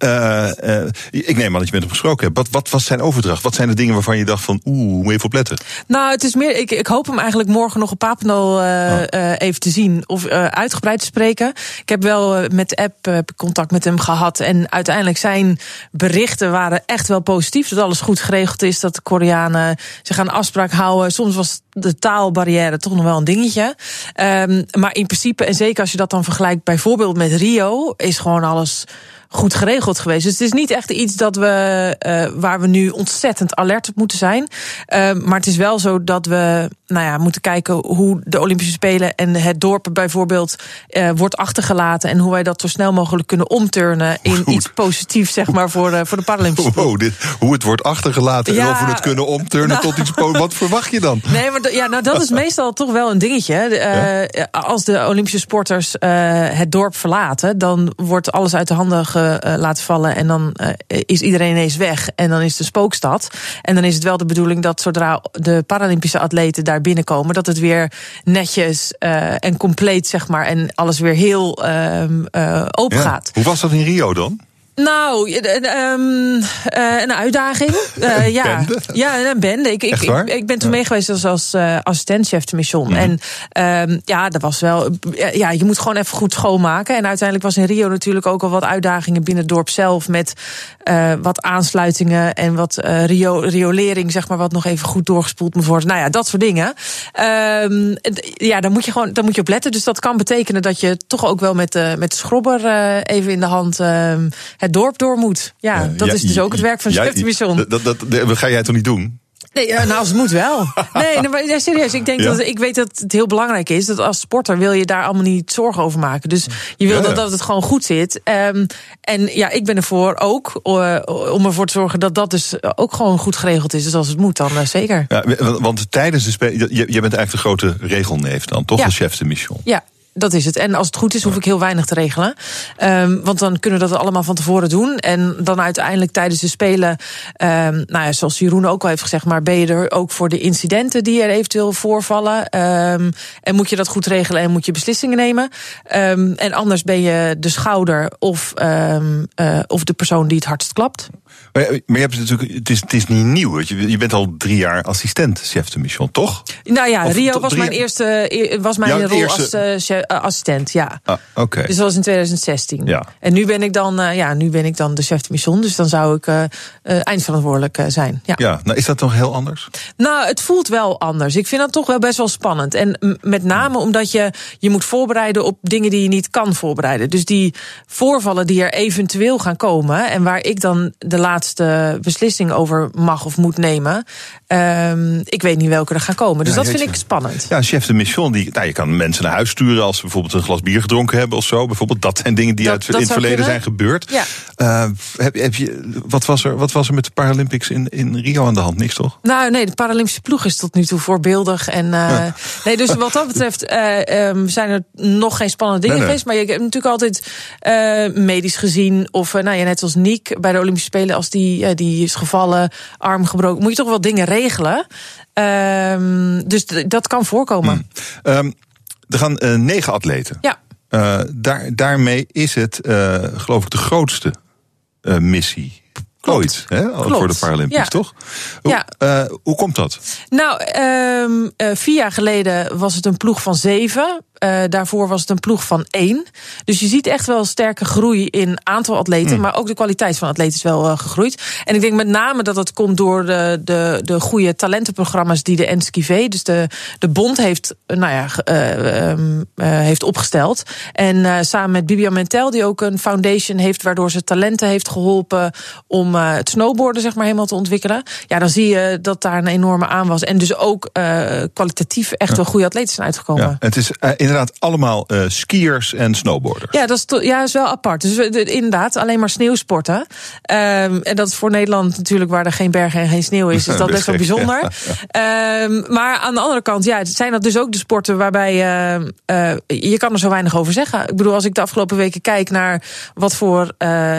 B: ik neem aan dat je met hem gesproken hebt. Wat, wat was zijn overdracht? Wat zijn de dingen waarvan je dacht van... oeh, moet je even opletten?
I: Nou, het is meer... Ik, ik hoop hem eigenlijk morgen nog op Papendal oh. even te zien. Of uitgebreid te spreken. Ik heb wel met de app contact met hem gehad. En uiteindelijk zijn berichten waren echt wel positief. Dat alles goed geregeld is. Dat Koreanen zich aan afspraak houden. Soms was de taalbarrière toch nog wel een dingetje. Um, maar in principe, en zeker als je dat dan vergelijkt bijvoorbeeld met Rio, is gewoon alles goed geregeld geweest. Dus het is niet echt iets dat we, uh, waar we nu ontzettend alert op moeten zijn. Uh, maar het is wel zo dat we nou ja, moeten kijken hoe de Olympische Spelen en het dorp bijvoorbeeld uh, wordt achtergelaten. En hoe wij dat zo snel mogelijk kunnen omturnen in goed. iets positiefs, zeg maar, voor de, voor de Paralympische
B: Spelen. Wow, dit, hoe het wordt achtergelaten ja, en of we het kunnen omturnen nou, tot iets Wat verwacht je dan?
I: Nee, maar ja, nou, dat is meestal toch wel een dingetje. Ja? Als de Olympische sporters het dorp verlaten, dan wordt alles uit de handen uh, laten vallen. En dan uh, is iedereen ineens weg. En dan is de spookstad. En dan is het wel de bedoeling dat zodra de Paralympische atleten daar binnenkomen, dat het weer netjes uh, en compleet, zeg maar. En alles weer heel open ja. gaat.
B: Hoe was dat in Rio dan?
I: Nou, um, uh, een uitdaging. Uh, ja.
B: bende?
I: Ja, een bende. Ik, ik, ik, ik, ben toen ja. mee geweest als, als uh, assistent-chef de mission. Mm -hmm. En um, ja, dat was wel. Ja, je moet gewoon even goed schoonmaken. En uiteindelijk was in Rio natuurlijk ook al wat uitdagingen binnen het dorp zelf. Met wat aansluitingen en wat rio, riolering, zeg maar, wat nog even goed doorgespoeld moet worden. Nou ja, dat soort dingen. Um, ja, daar moet je gewoon daar moet je op letten. Dus dat kan betekenen dat je toch ook wel met, met de schrobber even in de hand het dorp door moet. Ja, uh, dat ja, is dus ook het werk van chef de mission.
B: Dat, dat, dat, ga jij toch niet doen?
I: Nee, nou, als het moet wel. Nee, maar serieus. Ik denk ja? dat ik weet dat het heel belangrijk is dat als sporter wil je daar allemaal niet zorgen over maken. Dus je wil ja, dat, dat het gewoon goed zit. Um, en ja, ik ben ervoor ook uh, om ervoor te zorgen dat dat dus ook gewoon goed geregeld is. Dus als het moet, dan uh, zeker.
B: Ja, want tijdens de spelen, je, je bent eigenlijk de grote regelneef dan, toch? Als chef de mission.
I: Ja, dat is het. En als het goed is, hoef ik heel weinig te regelen. Um, want dan kunnen we dat allemaal van tevoren doen. En dan uiteindelijk tijdens de Spelen, um, nou ja, zoals Jeroen ook al heeft gezegd, maar ben je er ook voor de incidenten die er eventueel voorvallen. Um, en moet je dat goed regelen en moet je beslissingen nemen. en anders ben je de schouder of, uh, of de persoon die het hardst klapt.
B: Maar, maar je hebt natuurlijk, het, is, het is niet nieuw. Je, je bent al drie jaar assistent chef de mission, toch?
I: Nou ja, of, Rio was mijn eerste was mijn rol eerste... als uh, assistent, ja.
B: Ah, Oké. Okay.
I: Dus dat was in 2016.
B: Ja.
I: En nu ben ik dan, uh, ja, nu ben ik dan de chef de mission, dus dan zou ik uh, eindverantwoordelijk zijn. Ja.
B: ja, nou is dat toch heel anders?
I: Nou, het voelt wel anders. Ik vind dat toch wel best wel spannend. En met name omdat je je moet voorbereiden op dingen die je niet kan voorbereiden. Dus die voorvallen die er eventueel gaan komen en waar ik dan de laatste beslissing over mag of moet nemen. Um, ik weet niet welke er gaan komen. Dus ja, dat vind ik spannend.
B: Ja, chef de mission, die, nou, je kan mensen naar huis sturen als ze bijvoorbeeld een glas bier gedronken hebben of zo. Bijvoorbeeld, dat zijn dingen die dat, uit, dat in het verleden kunnen. zijn gebeurd.
I: Ja.
B: Uh, heb, heb je, wat, was er, wat was er met de Paralympics in, in Rio aan de hand? Niks toch?
I: Nou, nee, de Paralympische ploeg is tot nu toe voorbeeldig. En, uh, ja. nee, dus wat dat betreft uh, um, zijn er nog geen spannende dingen nee, nee. geweest. Maar je hebt natuurlijk altijd medisch gezien. Of nou ja, net als Niek bij de Olympische Spelen, als die, die is gevallen, arm gebroken. Moet je toch wel dingen regelen. Um, dus dat kan voorkomen.
B: Hmm. Um, er gaan uh, negen atleten.
I: Ja.
B: Uh, daar, daarmee is het, uh, geloof ik, de grootste missie. Ooit, hè? Voor de Paralympics,
I: ja.
B: toch?
I: Ja.
B: Uh, hoe komt dat?
I: Nou, um, uh, vier jaar geleden was het een ploeg van zeven. Uh, daarvoor was het een ploeg van één. Dus je ziet echt wel sterke groei in aantal atleten. Mm. Maar ook de kwaliteit van atleten is wel gegroeid. En ik denk met name dat dat komt door de, de, de goede talentenprogramma's die de NSKV, dus de, de bond, heeft, nou ja, um, heeft opgesteld. En samen met Bibian Mentel, die ook een foundation heeft, waardoor ze talenten heeft geholpen om het snowboarden zeg maar helemaal te ontwikkelen. Ja, dan zie je dat daar een enorme aan was. En dus ook kwalitatief echt wel goede atleten zijn uitgekomen.
B: Ja, het is inderdaad allemaal skiers en snowboarders.
I: Ja, dat is, to, ja, is wel apart. Dus we, de, inderdaad, alleen maar sneeuwsporten. Um, en dat is voor Nederland natuurlijk, waar er geen bergen en geen sneeuw is, is dat best wel bijzonder. Ja, um, maar aan de andere kant, ja, zijn dat dus ook de sporten waarbij je kan er zo weinig over zeggen. Ik bedoel, als ik de afgelopen weken kijk naar wat voor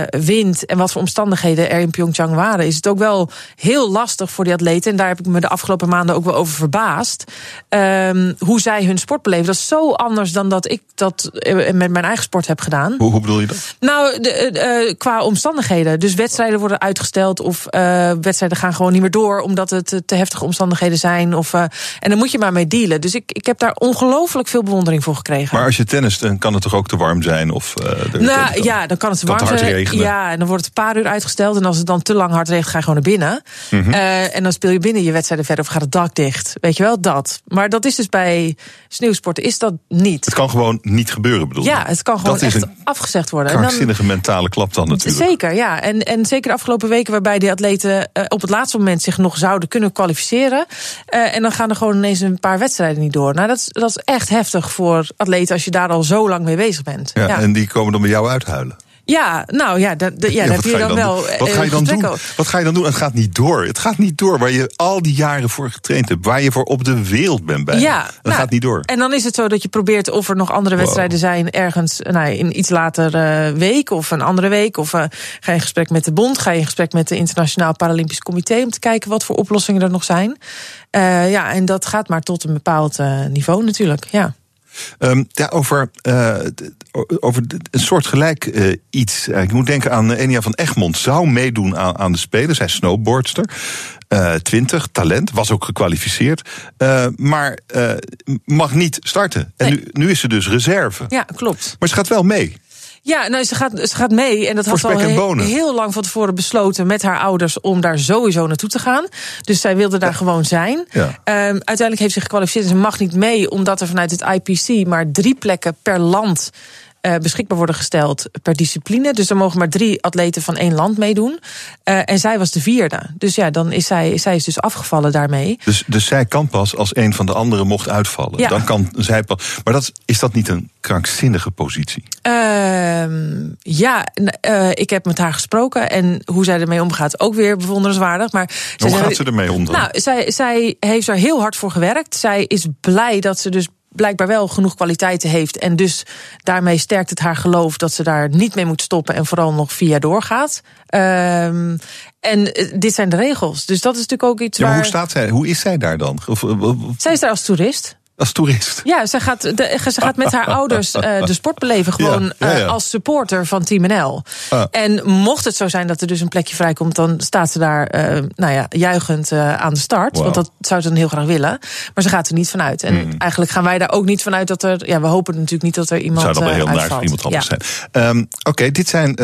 I: wind en wat voor omstandigheden er in Pyeongchang waren, is het ook wel heel lastig voor die atleten. En daar heb ik me de afgelopen maanden ook wel over verbaasd. Um, hoe zij hun sport beleven. Dat is zo anders dan dat ik dat met mijn eigen sport heb gedaan.
B: Hoe, hoe bedoel je dat?
I: Nou, de, uh, qua omstandigheden. Dus wedstrijden worden uitgesteld of uh, wedstrijden gaan gewoon niet meer door omdat het te heftige omstandigheden zijn. Of, uh, en dan moet je maar mee dealen. Dus ik, ik heb daar ongelooflijk veel bewondering voor gekregen.
B: Maar als je tennis, dan kan het toch ook te warm zijn? Of,
I: nou ja, dan kan het te warm zijn. Ja, en dan wordt het een paar uur uitgesteld. En als het dan te lang hard regent, ga je gewoon naar binnen. Mm -hmm. uh, en dan speel je binnen je wedstrijden verder of gaat het dak dicht. Weet je wel, dat. Maar dat is dus bij sneeuwsporten is dat niet.
B: Het kan gewoon niet gebeuren, bedoel
I: Ja, het kan gewoon echt afgezegd worden.
B: Krankzinnige mentale klap dan natuurlijk.
I: Zeker, ja. En, en zeker de afgelopen weken waarbij die atleten uh, op het laatste moment zich nog zouden kunnen kwalificeren. Uh, en dan gaan er gewoon ineens een paar wedstrijden niet door. Nou, dat is, dat is echt heftig voor atleten als je daar al zo lang mee bezig bent.
B: Ja, ja. En die komen dan bij jou uithuilen.
I: Ja, nou ja, dat, ja, ja daar heb je dan, dan wel.
B: Wat ga je dan doen? Wat ga je dan doen? Het gaat niet door. Het gaat niet door waar je al die jaren voor getraind hebt. Waar je voor op de wereld bent bij.
I: Ja,
B: dat nou, gaat niet door.
I: En dan is het zo dat je probeert of er nog andere wedstrijden zijn ergens nou, in iets later uh, week of een andere week. Of uh, ga je in gesprek met de bond, ga je in gesprek met de Internationaal Paralympisch Comité om te kijken wat voor oplossingen er nog zijn. Uh, ja, en dat gaat maar tot een bepaald niveau natuurlijk. Ja.
B: Um, ja, over, uh, over een soort gelijk uh, iets. Ik moet denken aan Enia van Egmond. Zou meedoen aan, aan de Spelen. Zij is snowboardster. Uh, 20, talent, was ook gekwalificeerd. Uh, maar mag niet starten. En nee. nu, nu is ze dus reserve.
I: Ja, klopt.
B: Maar ze gaat wel mee.
I: Ja, nou, ze, gaat, ze gaat mee. En dat had al heel, heel, lang van tevoren besloten met haar ouders om daar sowieso naartoe te gaan. Dus zij wilde daar ja. gewoon zijn. Ja. Um, uiteindelijk heeft ze gekwalificeerd en ze mag niet mee, omdat er vanuit het IPC maar drie plekken per land uh, beschikbaar worden gesteld per discipline. Dus er mogen maar drie atleten van één land meedoen. Uh, en zij was de vierde. Dus ja, dan is zij, zij is dus afgevallen daarmee.
B: Dus, dus zij kan pas als een van de anderen mocht uitvallen.
I: Ja.
B: Dan kan zij pas. Maar dat, is dat niet een krankzinnige positie?
I: Uh, ja, uh, ik heb met haar gesproken. En hoe zij ermee omgaat, ook weer bewonderenswaardig. Maar
B: hoe gaat ze ermee om dan?
I: Nou, zij, zij heeft er heel hard voor gewerkt. Zij is blij dat ze dus blijkbaar wel genoeg kwaliteiten heeft. En dus daarmee sterkt het haar geloof dat ze daar niet mee moet stoppen en vooral nog via doorgaat. Um, en dit zijn de regels. Dus dat is natuurlijk ook iets
B: ja,
I: waar.
B: Hoe staat zij? Hoe is zij daar dan? Of, of,
I: zij is daar als toerist.
B: Als toerist?
I: Ja, ze gaat, de, ze gaat met haar ouders uh, de sport beleven. Gewoon ja, ja, ja. Uh, als supporter van Team NL. Ah. En mocht het zo zijn dat er dus een plekje vrijkomt... dan staat ze daar uh, nou ja, juichend aan de start. Wow. Want dat zou ze dan heel graag willen. Maar ze gaat er niet vanuit. En mm. eigenlijk gaan wij daar ook niet vanuit dat er... Ja, we hopen natuurlijk niet dat er iemand
B: Zou dat wel heel naar iemand anders zijn. Um, Oké, okay, dit zijn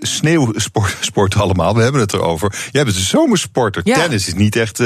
B: sneeuwsporten allemaal. We hebben het erover. Jij bent een zomersporter. Tennis is niet echt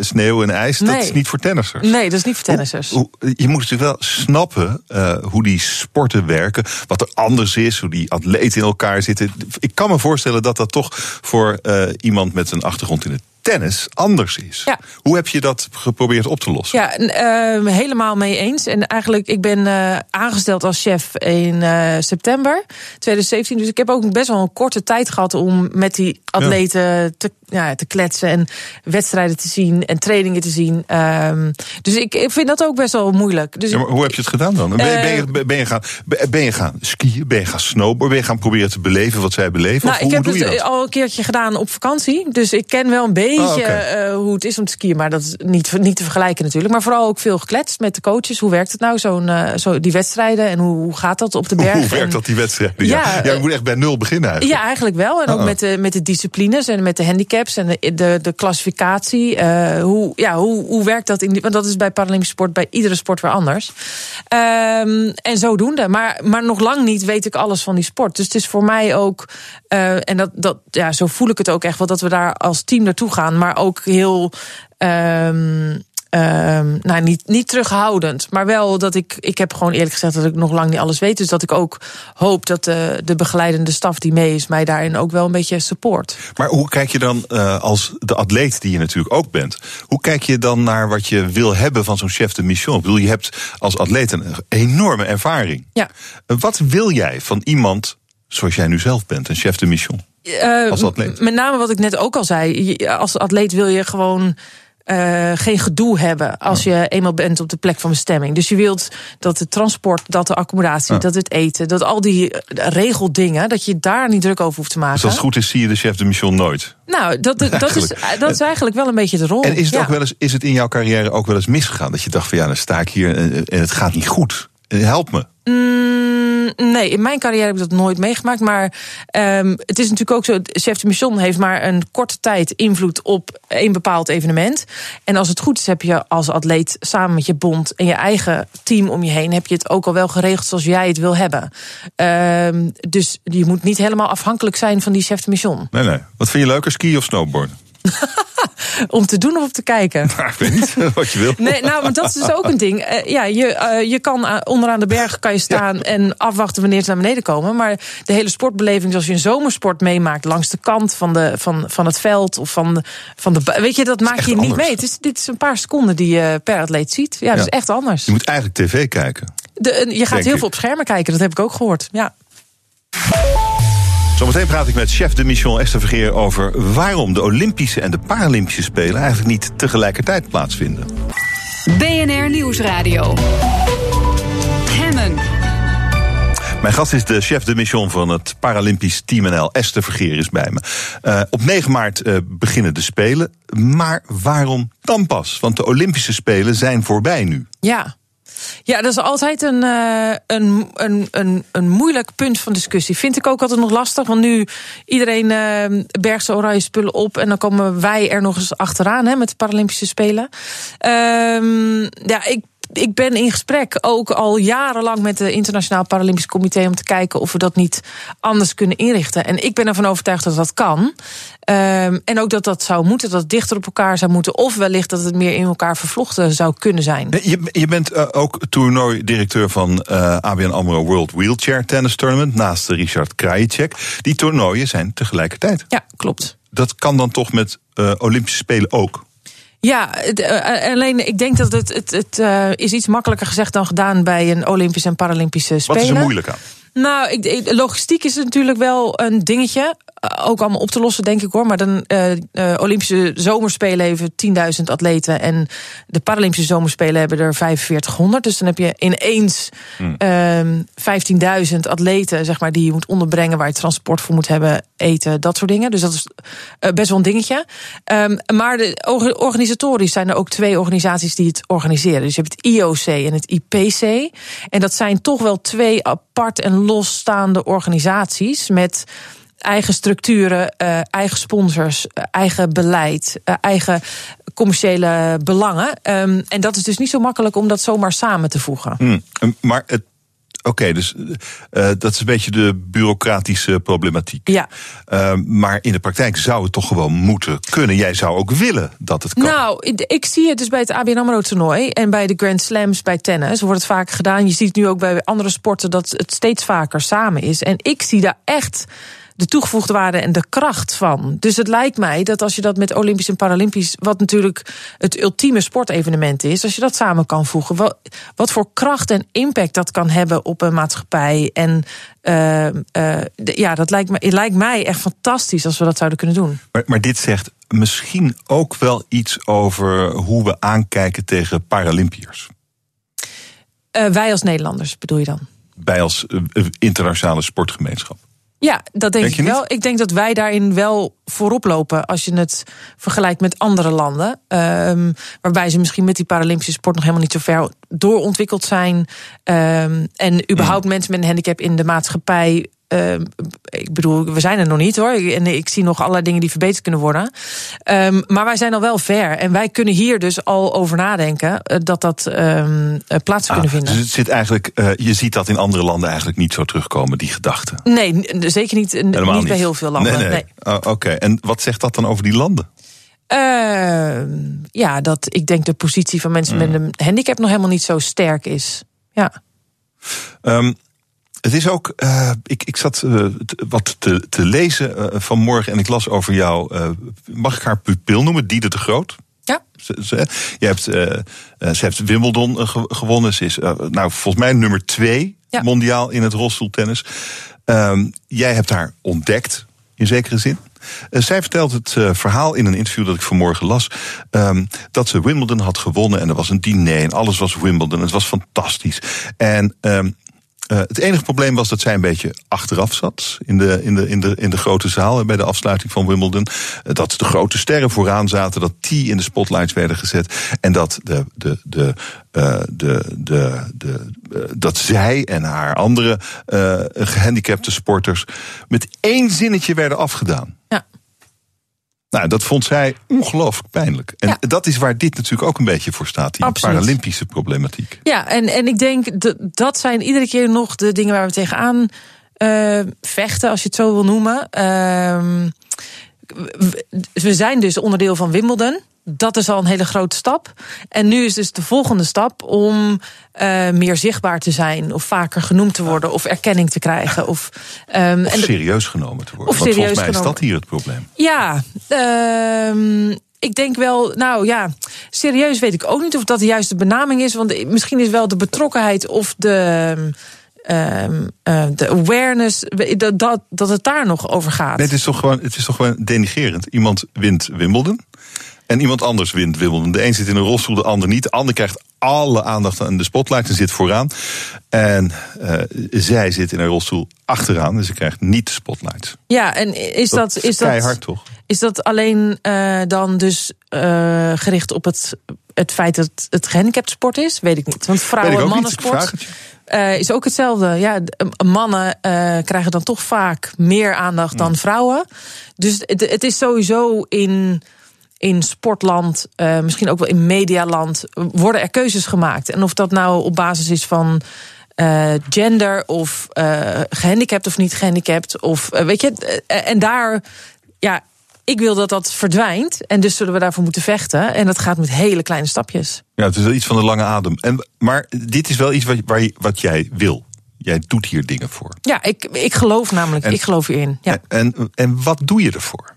B: sneeuw en ijs.
I: Nee.
B: Dat is niet voor tennissers.
I: Nee, dat is niet voor tennissers.
B: Hoe, hoe, je moet natuurlijk wel snappen uh, hoe die sporten werken. Wat er anders is, hoe die atleten in elkaar zitten. Ik kan me voorstellen dat dat toch voor uh, iemand met een achtergrond in het tennis anders is.
I: Ja.
B: Hoe heb je dat geprobeerd op te lossen?
I: Ja, uh, helemaal mee eens. En eigenlijk, ik ben uh, aangesteld als chef in uh, september 2017. Dus ik heb ook best wel een korte tijd gehad om met die atleten ja. te, ja, te kletsen en wedstrijden te zien en trainingen te zien. Um, dus ik, ik vind dat ook best wel moeilijk. Dus
B: ja, maar hoe heb je het gedaan dan? Ben je, ben je, ben je, gaan, ben je gaan skiën? Ben je gaan snowboarden? Ben je gaan proberen te beleven wat zij beleven?
I: Nou,
B: hoe,
I: ik heb
B: je
I: het
B: dat?
I: al een keertje gedaan op vakantie. Dus ik ken wel een beetje
B: Oh,
I: okay. uh, hoe het is om te skiën. Maar dat is niet, niet te vergelijken natuurlijk. Maar vooral ook veel gekletst met de coaches. Hoe werkt het nou, zo'n, uh, zo, die wedstrijden? En hoe, hoe gaat dat op de berg?
B: Hoe werkt
I: en,
B: dat, die wedstrijden? Ja, ja, ja, je moet echt bij nul beginnen eigenlijk.
I: Ja, eigenlijk wel. En ook
B: Uh-oh.
I: met de, met de disciplines en met de handicaps en de, de, de klassificatie. Uh, hoe, ja, hoe, hoe werkt dat? In die, want dat is bij Paralympische sport bij iedere sport weer anders. Um, en zodoende. Maar, maar nog lang niet weet ik alles van die sport. Dus het is voor mij ook... Uh, en dat, dat, ja, zo voel ik het ook echt wel... dat we daar als team naartoe gaan. Maar ook heel... Um, ehm, nou, niet, niet terughoudend, maar wel dat ik. Ik heb gewoon eerlijk gezegd dat ik nog lang niet alles weet. Dus dat ik ook hoop dat de, de begeleidende staf die mee is, mij daarin ook wel een beetje support.
B: Maar hoe kijk je dan uh, als de atleet die je natuurlijk ook bent? Hoe kijk je dan naar wat je wil hebben van zo'n chef de mission? Ik bedoel, je hebt als atleet een enorme ervaring.
I: Ja.
B: Wat wil jij van iemand zoals jij nu zelf bent, een chef de mission?
I: Uh,
B: als atleet.
I: Met name wat ik net ook al zei. Als atleet wil je gewoon uh, geen gedoe hebben als je eenmaal bent op de plek van bestemming. Dus je wilt dat het transport, dat de accommodatie, ja. dat het eten, dat al die regeldingen, dat je daar niet druk over hoeft te maken.
B: Dus als het goed is, zie je de chef de mission nooit.
I: Nou, dat, dat, dat is, dat is eigenlijk wel een beetje de rol.
B: En is het,
I: ja.
B: ook wel eens, is het in jouw carrière ook wel eens misgegaan? Dat je dacht van ja, dan sta ik hier en, en het gaat niet goed. Help me.
I: Mm, nee, in mijn carrière heb ik dat nooit meegemaakt. Maar um, het is natuurlijk ook zo: chef de mission heeft maar een korte tijd invloed op een bepaald evenement. En als het goed is, heb je als atleet samen met je bond en je eigen team om je heen, heb je het ook al wel geregeld zoals jij het wil hebben. Um, dus je moet niet helemaal afhankelijk zijn van die chef de mission.
B: Nee, nee. Wat vind je leuker, ski of snowboard?
I: om te doen of om te kijken?
B: Nou, ik weet niet wat je wil.
I: Nee, nou, maar dat is dus ook een ding. Uh, ja, je, uh, je kan onderaan de berg kan je staan ja. en afwachten wanneer ze naar beneden komen. Maar de hele sportbeleving, zoals je een zomersport meemaakt, langs de kant van, de, van, van het veld of van de, van de. Weet je, dat maak je niet
B: anders.
I: mee. Het is, dit is een paar seconden die je per atleet ziet. Ja, dat is echt anders.
B: Je moet eigenlijk tv kijken.
I: De, je gaat heel veel op schermen kijken, dat heb ik ook gehoord. Ja.
B: Zometeen praat ik met chef de mission Esther Vergeer over waarom de Olympische en de Paralympische Spelen eigenlijk niet tegelijkertijd plaatsvinden.
A: BNR Nieuwsradio. Hemmen.
B: Mijn gast is de chef de mission van het Paralympisch Team NL. Esther Vergeer is bij me. Uh, op 9 maart uh, beginnen de Spelen. Maar waarom dan pas? Want de Olympische Spelen zijn voorbij nu.
I: Ja. Ja, dat is altijd een, uh, een, een, een, een moeilijk punt van discussie. Vind ik ook altijd nog lastig. Want nu iedereen uh, bergt zijn oranje spullen op. En dan komen wij er nog eens achteraan hè, met de Paralympische Spelen. Uh, ja, ik ik ben in gesprek ook al jarenlang met het Internationaal Paralympisch Comité om te kijken of we dat niet anders kunnen inrichten. En ik ben ervan overtuigd dat dat kan. Um, en ook dat dat zou moeten, dat het dichter op elkaar zou moeten. Of wellicht dat het meer in elkaar vervlochten zou kunnen zijn.
B: Je, je bent uh, ook toernooidirecteur van uh, ABN AMRO World Wheelchair Tennis Tournament. Naast Richard Krajicek. Die toernooien zijn tegelijkertijd.
I: Ja, klopt.
B: Dat kan dan toch met uh, Olympische Spelen ook?
I: Ja, uh, alleen ik denk dat het, het, het uh, is iets makkelijker gezegd dan gedaan bij een Olympische en Paralympische Spelen.
B: Wat is er moeilijk aan?
I: Nou, ik, logistiek is natuurlijk wel een dingetje. Ook allemaal op te lossen, denk ik hoor. Maar dan uh, uh, Olympische Zomerspelen hebben 10.000 atleten. En de Paralympische Zomerspelen hebben er 4500. Dus dan heb je ineens uh, 15.000 atleten, zeg maar, die je moet onderbrengen. Waar je transport voor moet hebben, eten, dat soort dingen. Dus dat is best wel een dingetje. Um, maar de, organisatorisch zijn er ook twee organisaties die het organiseren. Dus je hebt het IOC en het IPC. En dat zijn toch wel twee apart en losstaande organisaties met eigen structuren, uh, eigen sponsors, uh, eigen beleid, uh, eigen commerciële belangen. Um, en dat is dus niet zo makkelijk om dat zomaar samen te voegen.
B: Hmm, maar het. Oké, okay, dus dat is een beetje de bureaucratische problematiek.
I: Ja.
B: Uh, maar in de praktijk zou het toch gewoon moeten kunnen. Jij zou ook willen dat het kan.
I: Nou, ik zie het dus bij het ABN AMRO toernooi en bij de Grand Slams bij tennis wordt het vaak gedaan. Je ziet nu ook bij andere sporten dat het steeds vaker samen is. En ik zie daar echt de toegevoegde waarde en de kracht van. Dus het lijkt mij dat als je dat met Olympisch en Paralympisch, wat natuurlijk het ultieme sportevenement is, als je dat samen kan voegen, wat, wat voor kracht en impact dat kan hebben op een maatschappij. En uh, uh, ja, dat lijkt, me, het lijkt mij echt fantastisch als we dat zouden kunnen doen.
B: Maar, maar dit zegt misschien ook wel iets over hoe we aankijken tegen Paralympiërs.
I: Uh, wij als Nederlanders bedoel je dan?
B: Wij als internationale sportgemeenschap.
I: Ja, dat denk, denk ik wel. Ik denk dat wij daarin wel voorop lopen als je het vergelijkt met andere landen. Um, waarbij ze misschien met die Paralympische sport nog helemaal niet zo ver doorontwikkeld zijn. Um, en überhaupt mm. mensen met een handicap in de maatschappij. Uh, ik bedoel, we zijn er nog niet hoor. En ik zie nog allerlei dingen die verbeterd kunnen worden. Um, maar wij zijn al wel ver. En wij kunnen hier dus al over nadenken dat dat um, plaats ah, kunnen vinden.
B: Dus het zit eigenlijk, uh, je ziet dat in andere landen eigenlijk niet zo terugkomen, die gedachten.
I: Nee, zeker niet, niet, niet bij heel veel landen.
B: Nee, nee. nee. Uh, Oké, okay. en wat zegt dat dan over die landen?
I: Ja, dat ik denk de positie van mensen met een handicap nog helemaal niet zo sterk is. Ja.
B: Um, het is ook, uh, ik, ik zat uh, wat te, te lezen uh, vanmorgen en ik las over jou. mag ik haar pupil noemen? Diede de Groot?
I: Ja.
B: Ze, ze, je hebt, ze heeft Wimbledon gewonnen. Ze is nou, volgens mij nummer twee ja. mondiaal in het rolstoeltennis. Um, jij hebt haar ontdekt, in zekere zin. Zij vertelt het verhaal in een interview dat ik vanmorgen las. Um, dat ze Wimbledon had gewonnen en er was een diner en alles was Wimbledon. Het was fantastisch. En um, uh, het enige probleem was dat zij een beetje achteraf zat in de, in de, in de, in de grote zaal bij de afsluiting van Wimbledon. Uh, dat de grote sterren vooraan zaten, dat die in de spotlights werden gezet. En dat, de, de, de, de, de, de, dat zij en haar andere gehandicapte sporters met één zinnetje werden afgedaan.
I: Ja.
B: Nou, dat vond zij ongelooflijk pijnlijk. En
I: Ja.
B: dat is waar dit natuurlijk ook een beetje voor staat, die
I: Absoluut.
B: Paralympische problematiek.
I: Ja, en, en ik denk dat dat zijn iedere keer nog de dingen waar we tegenaan eh, vechten, als je het zo wil noemen. We- we zijn dus onderdeel van Wimbledon. Dat is al een hele grote stap. En nu is dus de volgende stap om eh, meer zichtbaar te zijn, of vaker genoemd te worden, of erkenning te krijgen. Of, de-
B: serieus genomen te worden.
I: Of
B: Want
I: serieus
B: volgens mij is
I: genomen.
B: dat hier het probleem.
I: Ja, ehm, ik denk wel, nou ja, serieus weet ik ook niet of dat de juiste benaming is. Want misschien is wel de betrokkenheid of de, ehm, eh, de awareness, dat, dat, dat het daar nog over gaat.
B: Nee, het is toch gewoon, het is toch gewoon denigerend. Iemand wint Wimbledon. En iemand anders wint Wimbledon. De een zit in een rolstoel, de ander niet. De ander krijgt alle aandacht aan de spotlight en zit vooraan. En eh, zij zit in een rolstoel achteraan. Dus ze krijgt niet de spotlight.
I: Ja, en is dat, is dat,
B: toch?
I: is dat alleen eh, dan dus eh, gericht op het, het feit dat het gehandicapt sport is? Weet ik niet. Want vrouwen en
B: ook niet. Ik
I: mannen
B: vraag
I: sport.
B: het je.
I: Eh, is ook hetzelfde. Ja, mannen krijgen dan toch vaak meer aandacht dan vrouwen. Dus het, het is sowieso in, in sportland, eh, misschien ook wel in medialand, worden er keuzes gemaakt. En of dat nou op basis is van. eh, gender of eh, gehandicapt of niet gehandicapt. Of weet je, en daar, ja, ik wil dat dat verdwijnt. En dus zullen we daarvoor moeten vechten. En dat gaat met hele kleine stapjes.
B: Ja, het is wel iets van de lange adem. En, maar dit is wel iets wat, waar je, wat jij wil. Jij doet hier dingen voor.
I: Ja, ik, ik geloof namelijk,
B: En-
I: ik geloof hierin. Ja.
B: En, en wat doe je ervoor?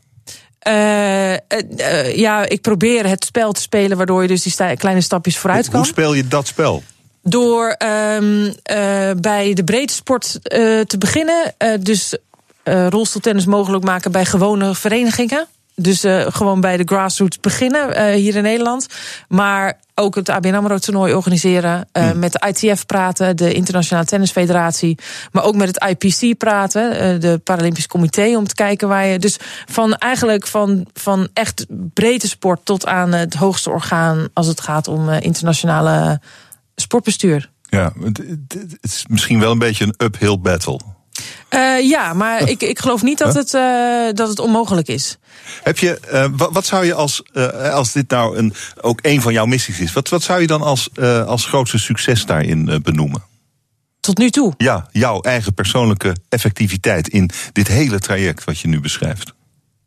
I: Eh, eh, eh, ja, ik probeer het spel te spelen waardoor je dus die sta- kleine stapjes vooruit
B: Hoe
I: kan.
B: speel je dat spel?
I: Door ehm, eh, bij de breedte sport te beginnen. Dus rolstoeltennis mogelijk maken bij gewone verenigingen. Dus eh, gewoon bij de grassroots beginnen eh, hier in Nederland. Maar ook het ABN AMRO toernooi organiseren. eh, Met de ITF praten, de Internationale Tennisfederatie. Maar ook met het IPC praten, de Paralympisch Comité. Om te kijken waar je... Dus van eigenlijk van, van echt breedte sport tot aan het hoogste orgaan... als het gaat om internationale sportbestuur.
B: Ja, het is misschien wel een beetje een uphill battle.
I: Eh, ja, maar ik, ik geloof niet dat het, eh, dat het onmogelijk is.
B: Heb je, eh, wat, wat zou je als, als dit nou een, ook een van jouw missies is, wat, wat zou je dan als, als grootste succes daarin benoemen?
I: Tot nu toe.
B: Ja, jouw eigen persoonlijke effectiviteit in dit hele traject wat je nu beschrijft.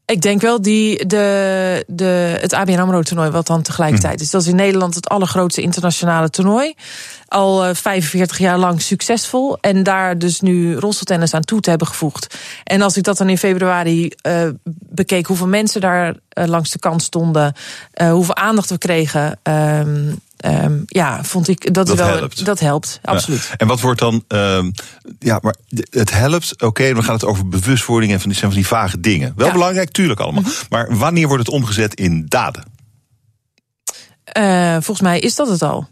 I: Ik denk wel die, de, de, het ABN AMRO-toernooi, wat dan tegelijkertijd is. Dat is in Nederland het allergrootste internationale toernooi. Al eh, 45 jaar lang succesvol. En daar dus nu rolstoeltennis aan toe te hebben gevoegd. En als ik dat dan in februari eh, bekeek, hoeveel mensen daar eh, langs de kant stonden, eh, hoeveel aandacht we kregen. ehm, ehm, ja, vond ik dat, wel,
B: helpt.
I: Dat helpt, absoluut.
B: Ja. En wat wordt dan, ehm, ja, maar het helpt, oké, dan gaat het over bewustwording en van die, zijn van die vage dingen. Wel
I: Ja.
B: belangrijk, tuurlijk allemaal. Maar wanneer wordt het omgezet in daden?
I: Eh, volgens mij is dat het al.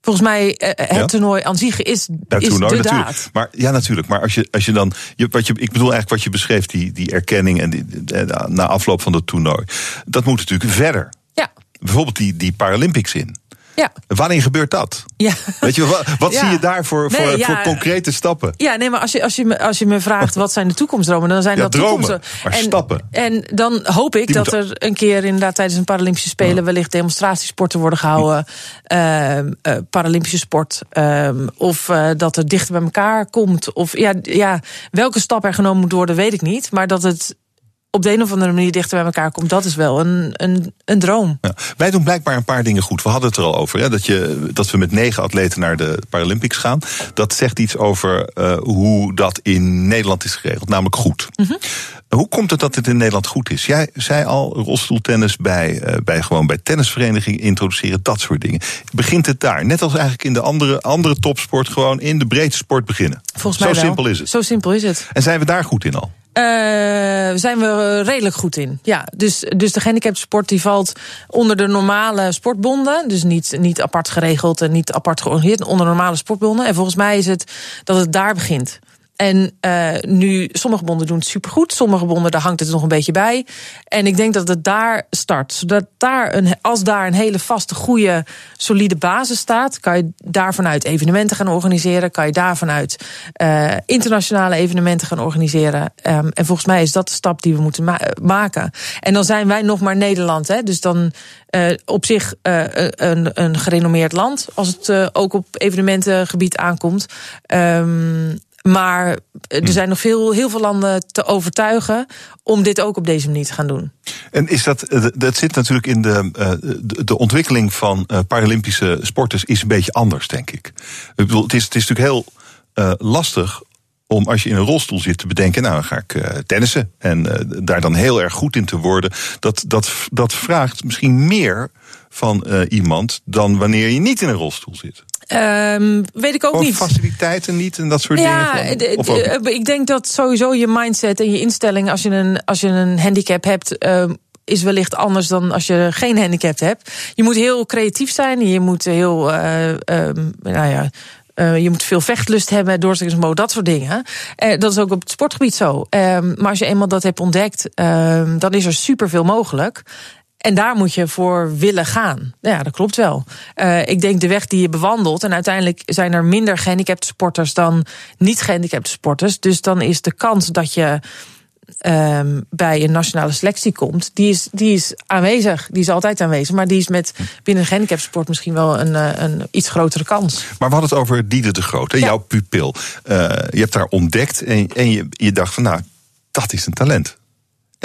I: Volgens mij, eh, het
B: Ja?
I: toernooi aan zich is,
B: Ja,
I: is
B: toernooi
I: de
B: natuurlijk.
I: daad.
B: Maar ja, natuurlijk. Maar als je, als je dan. Je, wat je, ik bedoel eigenlijk wat je beschreef, die, die erkenning en die, eh, na afloop van het toernooi. Dat moet natuurlijk verder.
I: Ja,
B: Bijvoorbeeld die, die Paralympics in.
I: Ja,
B: Wanneer gebeurt dat?
I: ja.
B: Weet je, wat, wat
I: Ja.
B: zie je daar voor, voor,
I: Nee, ja.
B: voor concrete stappen?
I: Ja, nee, maar als je, als, je me, als je me vraagt wat zijn de toekomstdromen, dan zijn dat
B: dromen, maar
I: en,
B: stappen.
I: En dan hoop ik
B: Die
I: dat er een keer inderdaad tijdens een Paralympische Spelen wellicht demonstratiesporten worden gehouden. ehm, eh, Paralympische sport. ehm, of eh, dat er dichter bij elkaar komt. Of ja, ja, welke stap er genomen moet worden, weet ik niet. Maar dat het op de een of andere manier dichter bij elkaar komt, dat is wel een, een, een droom.
B: Ja. Wij doen blijkbaar een paar dingen goed. We hadden het er al over. Hè, dat, je, dat we met negen atleten naar de Paralympics gaan. Dat zegt iets over uh, hoe dat in Nederland is geregeld. Namelijk goed. Mm -hmm. Hoe komt het dat het in Nederland goed is? Jij zei al rolstoeltennis bij, uh, bij, gewoon bij tennisverenigingen introduceren. Dat soort dingen. Begint het daar? Net als eigenlijk in de andere, andere topsport. Gewoon in de breedste sport beginnen.
I: Volgens mij
B: Zo
I: wel.
B: simpel is het.
I: Zo simpel is het.
B: En zijn we daar goed in al?
I: Uh, zijn we redelijk goed in. Ja, dus, dus de gehandicapsport die valt onder de normale sportbonden. Dus niet, niet apart geregeld en niet apart georganiseerd. Onder normale sportbonden. En volgens mij is het dat het daar begint. En uh, nu, sommige bonden doen het supergoed. Sommige bonden, daar hangt het nog een beetje bij. En ik denk dat het daar start. Zodat daar een, als daar een hele vaste, goede, solide basis staat... kan je daar vanuit evenementen gaan organiseren. Kan je daar vanuit uh, internationale evenementen gaan organiseren. Um, en volgens mij is dat de stap die we moeten ma maken. En dan zijn wij nog maar Nederland. Hè? Dus dan uh, op zich een, een gerenommeerd land... als het ook op evenementengebied aankomt... Um, maar er zijn nog veel, heel veel landen te overtuigen om dit ook op deze manier te gaan doen.
B: En is dat, dat zit natuurlijk in de, de, de ontwikkeling van Paralympische sporters is een beetje anders, denk ik. Ik bedoel, het is, het is natuurlijk heel lastig om als je in een rolstoel zit te bedenken, nou dan ga ik uh, tennissen en uh, daar dan heel erg goed in te worden. Dat, dat, dat vraagt misschien meer van uh, iemand dan wanneer je niet in een rolstoel zit.
I: Um, weet ik ook
B: of
I: niet.
B: faciliteiten niet en dat soort
I: ja,
B: dingen. Van,
I: of ik denk dat sowieso je mindset en je instelling als je een, als je een handicap hebt. Um, is wellicht anders dan als je geen handicap hebt. Je moet heel creatief zijn. Je moet heel, uh, um, nou ja, uh, je moet veel vechtlust hebben, doorzettingsvermogen, dat soort dingen. Uh, dat is ook op het sportgebied zo. Uh, maar als je eenmaal dat hebt ontdekt, dan is er superveel mogelijk. En daar moet je voor willen gaan. Ja, dat klopt wel. Uh, ik denk de weg die je bewandelt. En uiteindelijk zijn er minder gehandicapte sporters dan niet gehandicapte sporters. Dus dan is de kans dat je um, bij een nationale selectie komt, die is, die is aanwezig. Die is altijd aanwezig. Maar die is met binnen de gehandicapsport misschien wel een, een iets grotere kans.
B: Maar we hadden het over Diede de Groot, ja. jouw pupil. Uh, je hebt daar ontdekt en, en je, je dacht van nou, dat is een talent.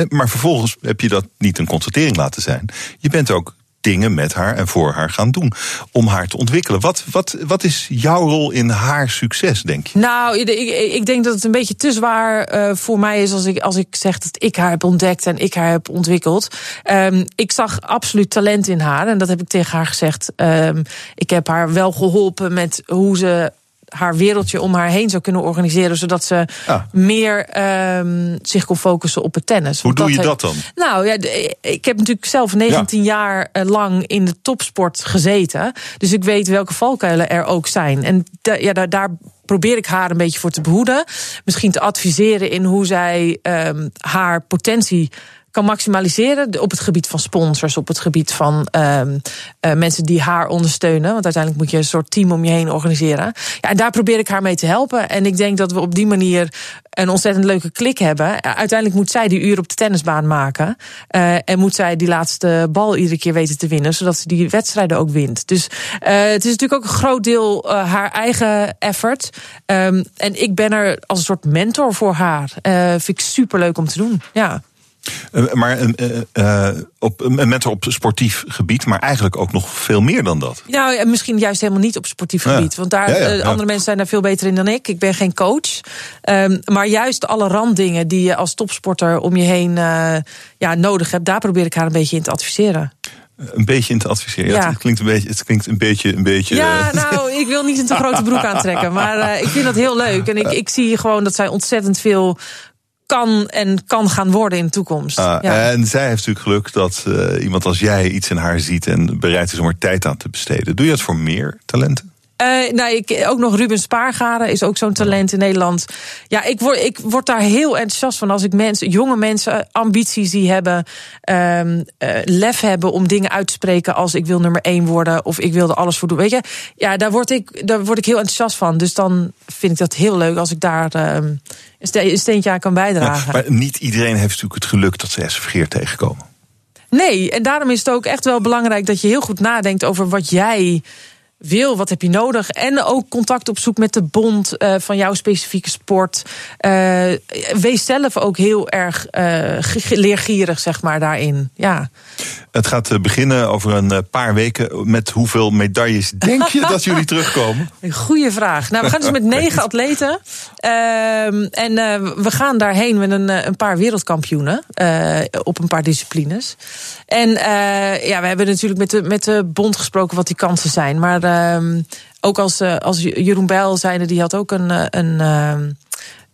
B: Maar vervolgens heb je dat niet een constatering laten zijn. Je bent ook dingen met haar en voor haar gaan doen. Om haar te ontwikkelen. Wat, wat, wat is jouw rol in haar succes, denk je?
I: Nou, ik, ik denk dat het een beetje te zwaar uh, voor mij is als ik, als ik zeg dat ik haar heb ontdekt en ik haar heb ontwikkeld. Um, ik zag absoluut talent in haar en dat heb ik tegen haar gezegd. Um, ik heb haar wel geholpen met hoe ze haar wereldje om haar heen zou kunnen organiseren. Zodat ze meer um, zich kon focussen op het tennis.
B: Hoe doe je dat dan?
I: Nou ja, ik heb natuurlijk zelf 19 ja. jaar lang in de topsport gezeten. Dus ik weet welke valkuilen er ook zijn. En ja, daar, daar probeer ik haar een beetje voor te behoeden. Misschien te adviseren in hoe zij um, haar potentie kan maximaliseren op het gebied van sponsors, op het gebied van um, uh, mensen die haar ondersteunen. Want uiteindelijk moet je een soort team om je heen organiseren. Ja, en daar probeer ik haar mee te helpen. En ik denk dat we op die manier een ontzettend leuke klik hebben. Uiteindelijk moet zij die uur op de tennisbaan maken. Uh, en moet zij die laatste bal iedere keer weten te winnen, zodat ze die wedstrijden ook wint. Dus het is natuurlijk ook een groot deel haar eigen effort. Um, en ik ben er als een soort mentor voor haar. vind ik super leuk om te doen. Ja.
B: Uh, maar uh, uh, op, een mentor op sportief gebied, maar eigenlijk ook nog veel meer dan dat.
I: Nou, misschien juist helemaal niet op sportief gebied. Want daar, ja, ja, andere mensen zijn daar veel beter in dan ik. Ik ben geen coach. Um, maar juist alle randdingen die je als topsporter om je heen ja, nodig hebt, daar probeer ik haar een beetje in te adviseren.
B: Een beetje in te adviseren. Ja, Het klinkt een beetje. Het klinkt een beetje, een beetje
I: ja, nou, ik wil niet een te grote broek aantrekken. Maar ik vind dat heel leuk. En ik, ik zie gewoon dat zij ontzettend veel kan en kan gaan worden in de toekomst.
B: Ah, ja. En zij heeft natuurlijk geluk dat uh, iemand als jij iets in haar ziet en bereid is om er tijd aan te besteden. Doe je dat voor meer talenten?
I: Uh, nou, ik, ook nog Ruben Spaargaren is ook zo'n talent in Nederland. Ja, ik word, ik word daar heel enthousiast van als ik mensen, jonge mensen ambities die hebben, um, uh, lef hebben om dingen uit te spreken als ik wil nummer één worden of ik wil er alles voor doen. Weet je, ja, daar word ik, daar word ik heel enthousiast van. Dus dan vind ik dat heel leuk als ik daar um, een steentje aan kan bijdragen.
B: Ja, maar niet iedereen heeft natuurlijk het geluk dat ze vergeer tegenkomen.
I: Nee, en daarom is het ook echt wel belangrijk dat je heel goed nadenkt over wat jij wil, wat heb je nodig? En ook contact op zoek met de bond uh, van jouw specifieke sport. Uh, wees zelf ook heel erg uh, leergierig, zeg maar, daarin. Ja.
B: Het gaat beginnen over een paar weken. Met hoeveel medailles denk je dat jullie terugkomen?
I: Goeie vraag. Nou, we gaan dus met negen atleten. Ehm, en we gaan daarheen met een, een paar wereldkampioenen. op een paar disciplines. En ja, we hebben natuurlijk met de, met de bond gesproken wat die kansen zijn. Maar uh, ook als, als Jeroen Bijl zeide, die had ook een, eh, een, uh,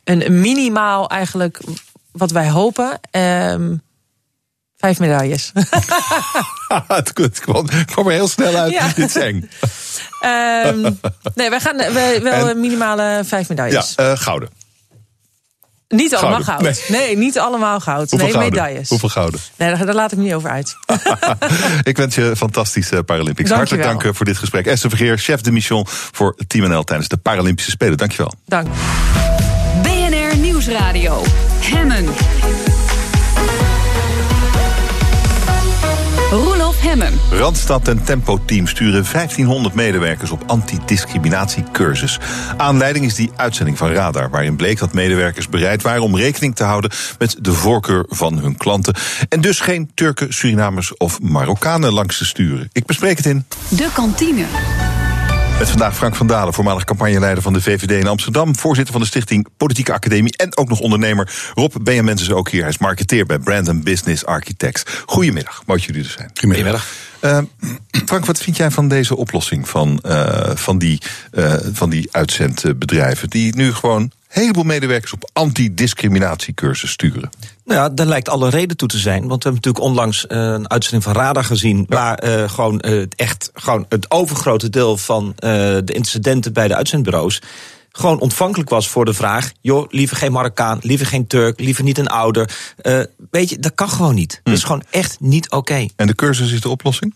I: een minimaal eigenlijk wat wij hopen. Ehm, vijf medailles.
B: het kwam, kwam er heel snel uit. Ja. Dit is eng.
I: um, nee, wij gaan wij, wel en, minimale vijf medailles.
B: Ja, gouden.
I: Niet allemaal goud. Nee. niet allemaal goud.
B: Hoeveel
I: nee,
B: gouden?
I: medailles.
B: Hoeveel gouden?
I: Nee, daar, daar, laat ik niet over uit.
B: ik wens je fantastische Paralympics. Hartelijk dank voor dit gesprek. Esther Vergeer, chef de mission voor Team NL tijdens de Paralympische Spelen. Dankjewel.
I: Dank.
A: BNR Nieuwsradio. Hemmen.
B: Randstad en Tempo Team sturen 1500 medewerkers op antidiscriminatiecursus. Aanleiding is die uitzending van Radar, waarin bleek dat medewerkers bereid waren om rekening te houden met de voorkeur van hun klanten. En dus geen Turken, Surinamers of Marokkanen langs te sturen. Ik bespreek het in.
A: De kantine.
B: Met vandaag Frank van Dalen, voormalig campagneleider van de VVD in Amsterdam. Voorzitter van de Stichting Politieke Academie. En ook nog ondernemer. Rob Benjamins is ook hier. Hij is marketeer bij Brand Business Architects. Goedemiddag, mooi dat jullie er zijn.
J: Goedemiddag.
B: Uh, Frank, wat vind jij van deze oplossing van, uh, van, die, uh, van die uitzendbedrijven? Die nu gewoon heleboel medewerkers op antidiscriminatiecursus sturen.
J: Nou ja, daar lijkt alle reden toe te zijn. Want we hebben natuurlijk onlangs uh, een uitzending van Radar gezien. Ja. Waar uh, gewoon uh, echt gewoon het overgrote deel van de incidenten bij de uitzendbureaus gewoon ontvankelijk was voor de vraag: joh, liever geen Marokkaan, liever geen Turk, liever niet een ouder. Uh, weet je, dat kan gewoon niet. Hm. Dat is gewoon echt niet oké. Okay.
B: En de cursus is de oplossing?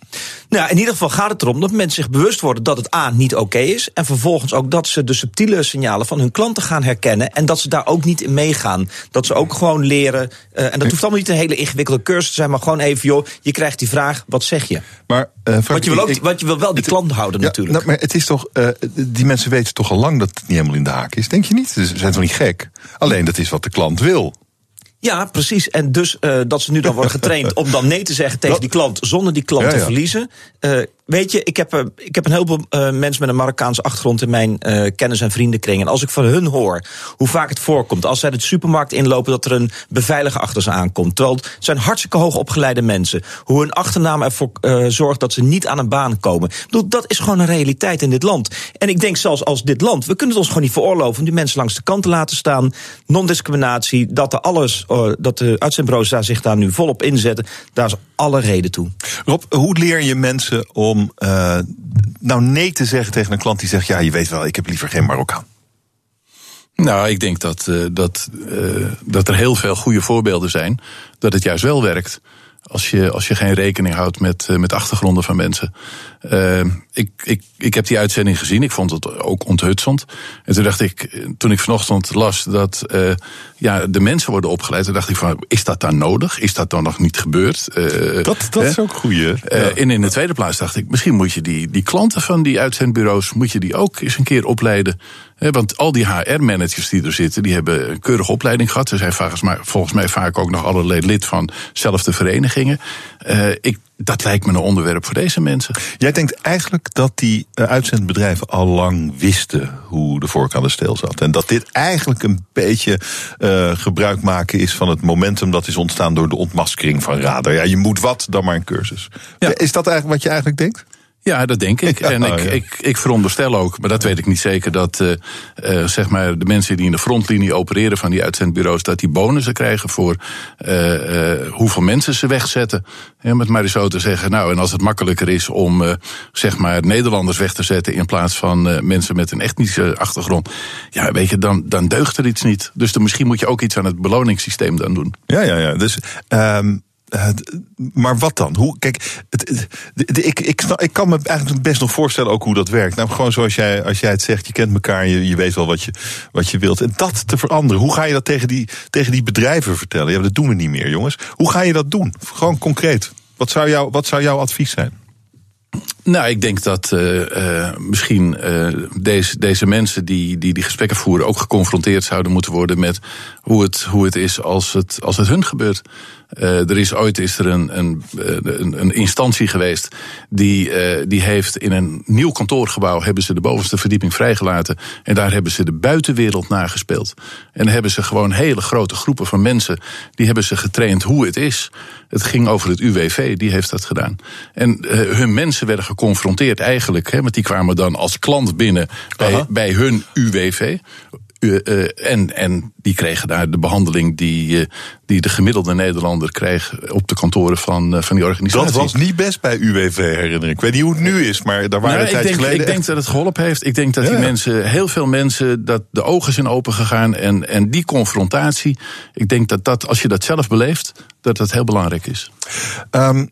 J: Nou, in ieder geval gaat het erom dat mensen zich bewust worden dat het A niet oké okay is. En vervolgens ook dat ze de subtiele signalen van hun klanten gaan herkennen. En dat ze daar ook niet in meegaan. Dat ze ook gewoon leren. Uh, en dat hoeft allemaal niet een hele ingewikkelde cursus te zijn, maar gewoon even, joh, je krijgt die vraag: wat zeg je?
B: Maar, uh, Frank,
J: want, je wil ook, ik, want je wil wel die klant houden,
B: ja,
J: natuurlijk.
B: Nou, maar het is toch, die mensen weten toch al lang dat het niet helemaal in de haak is. Denk je niet? Ze zijn toch niet gek? Alleen dat is wat de klant wil.
J: Ja, precies. En dus uh, dat ze nu dan worden getraind om dan nee te zeggen tegen die klant zonder die klant ja, ja. te verliezen. Uh, weet je, ik heb, uh, ik heb een heleboel mensen met een Marokkaanse achtergrond in mijn kennis- en vriendenkring. En als ik van hun hoor hoe vaak het voorkomt, als zij de supermarkt inlopen, dat er een beveiliger achter ze aankomt. Terwijl het zijn hartstikke hoog opgeleide mensen. Hoe hun achternaam ervoor zorgt dat ze niet aan een baan komen. Dat is gewoon een realiteit in dit land. En ik denk zelfs als dit land, we kunnen het ons gewoon niet veroorloven om die mensen langs de kant te laten staan. Non-discriminatie, dat er alles dat de uitzendbureaus zich daar nu volop inzetten, daar is alle reden toe.
B: Rob, hoe leer je mensen om uh, nou nee te zeggen tegen een klant die zegt: Ja, je weet wel, ik heb liever geen Marokkaan?
K: Nou, ik denk dat, uh, dat, uh, dat er heel veel goede voorbeelden zijn dat het juist wel werkt. Als je, als je geen rekening houdt met, met achtergronden van mensen. Uh, ik, ik, ik heb die uitzending gezien. Ik vond het ook onthutsend. En toen dacht ik, toen ik vanochtend las dat uh, ja, de mensen worden opgeleid, toen dacht ik van, is dat dan nodig? Is dat dan nog niet gebeurd?
B: Uh, dat dat is ook goed. Ja.
K: En in de tweede plaats dacht ik, misschien moet je die, die klanten van die uitzendbureaus, moet je die ook eens een keer opleiden. Want al die HR-managers die er zitten, die hebben een keurige opleiding gehad. Ze zijn volgens mij, volgens mij vaak ook nog allerlei lid van zelfde verenigingen. Uh, ik, dat lijkt me een onderwerp voor deze mensen.
B: Jij denkt eigenlijk dat die uh, uitzendbedrijven al lang wisten hoe de vork aan de steel zat. En dat dit eigenlijk een beetje uh, gebruik maken is van het momentum dat is ontstaan door de ontmaskering van radar. Ja, je moet wat, dan maar een cursus. Ja. Is dat eigenlijk wat je eigenlijk denkt?
K: Ja, dat denk ik. En ik, ik, ik veronderstel ook, maar dat weet ik niet zeker, dat uh, uh, zeg maar de mensen die in de frontlinie opereren van die uitzendbureaus, dat die bonussen krijgen voor uh, hoeveel mensen ze wegzetten. Ja, met maar zo te zeggen. Nou, en als het makkelijker is om zeg maar Nederlanders weg te zetten in plaats van mensen met een etnische achtergrond, ja, weet je, dan, dan deugt er iets niet. Dus dan, misschien moet je ook iets aan het beloningssysteem dan doen.
B: Ja, ja, ja. Dus. Um uh, maar wat dan? Hoe, kijk, het, het, de, ik, ik, ik kan me eigenlijk best nog voorstellen ook hoe dat werkt. Nou, gewoon zoals jij, als jij het zegt, je kent elkaar, je, je weet wel wat je, wat je wilt. En dat te veranderen, hoe ga je dat tegen die, tegen die bedrijven vertellen? Ja, dat doen we niet meer, jongens. Hoe ga je dat doen? Gewoon concreet. Wat zou, jou, wat zou jouw advies zijn?
K: Nou, ik denk dat uh, uh, misschien uh, deze, deze mensen die, die die gesprekken voeren ook geconfronteerd zouden moeten worden met hoe het, hoe het is als het, als het hun gebeurt. Er is ooit is er een, een, een, een instantie geweest die, die heeft in een nieuw kantoorgebouw hebben ze de bovenste verdieping vrijgelaten en daar hebben ze de buitenwereld nagespeeld. En hebben ze gewoon hele grote groepen van mensen die hebben ze getraind hoe het is. Het ging over het UWV, die heeft dat gedaan. En hun mensen werden geconfronteerd eigenlijk, hè, want die kwamen dan als klant binnen bij, bij hun UWV. Uh, en, en die kregen daar de behandeling die, uh, die de gemiddelde Nederlander kreeg op de kantoren van, uh, van die organisatie.
B: Dat was niet best bij UWV, herinner ik. Ik weet niet hoe het nu is, maar daar waren nou,
K: tijd denk,
B: geleden.
K: Ik denk dat het geholpen heeft. Ik denk dat ja. die mensen, heel veel mensen, dat de ogen zijn open gegaan. En, en die confrontatie, ik denk dat dat, als je dat zelf beleeft, dat dat heel belangrijk is.
B: Um,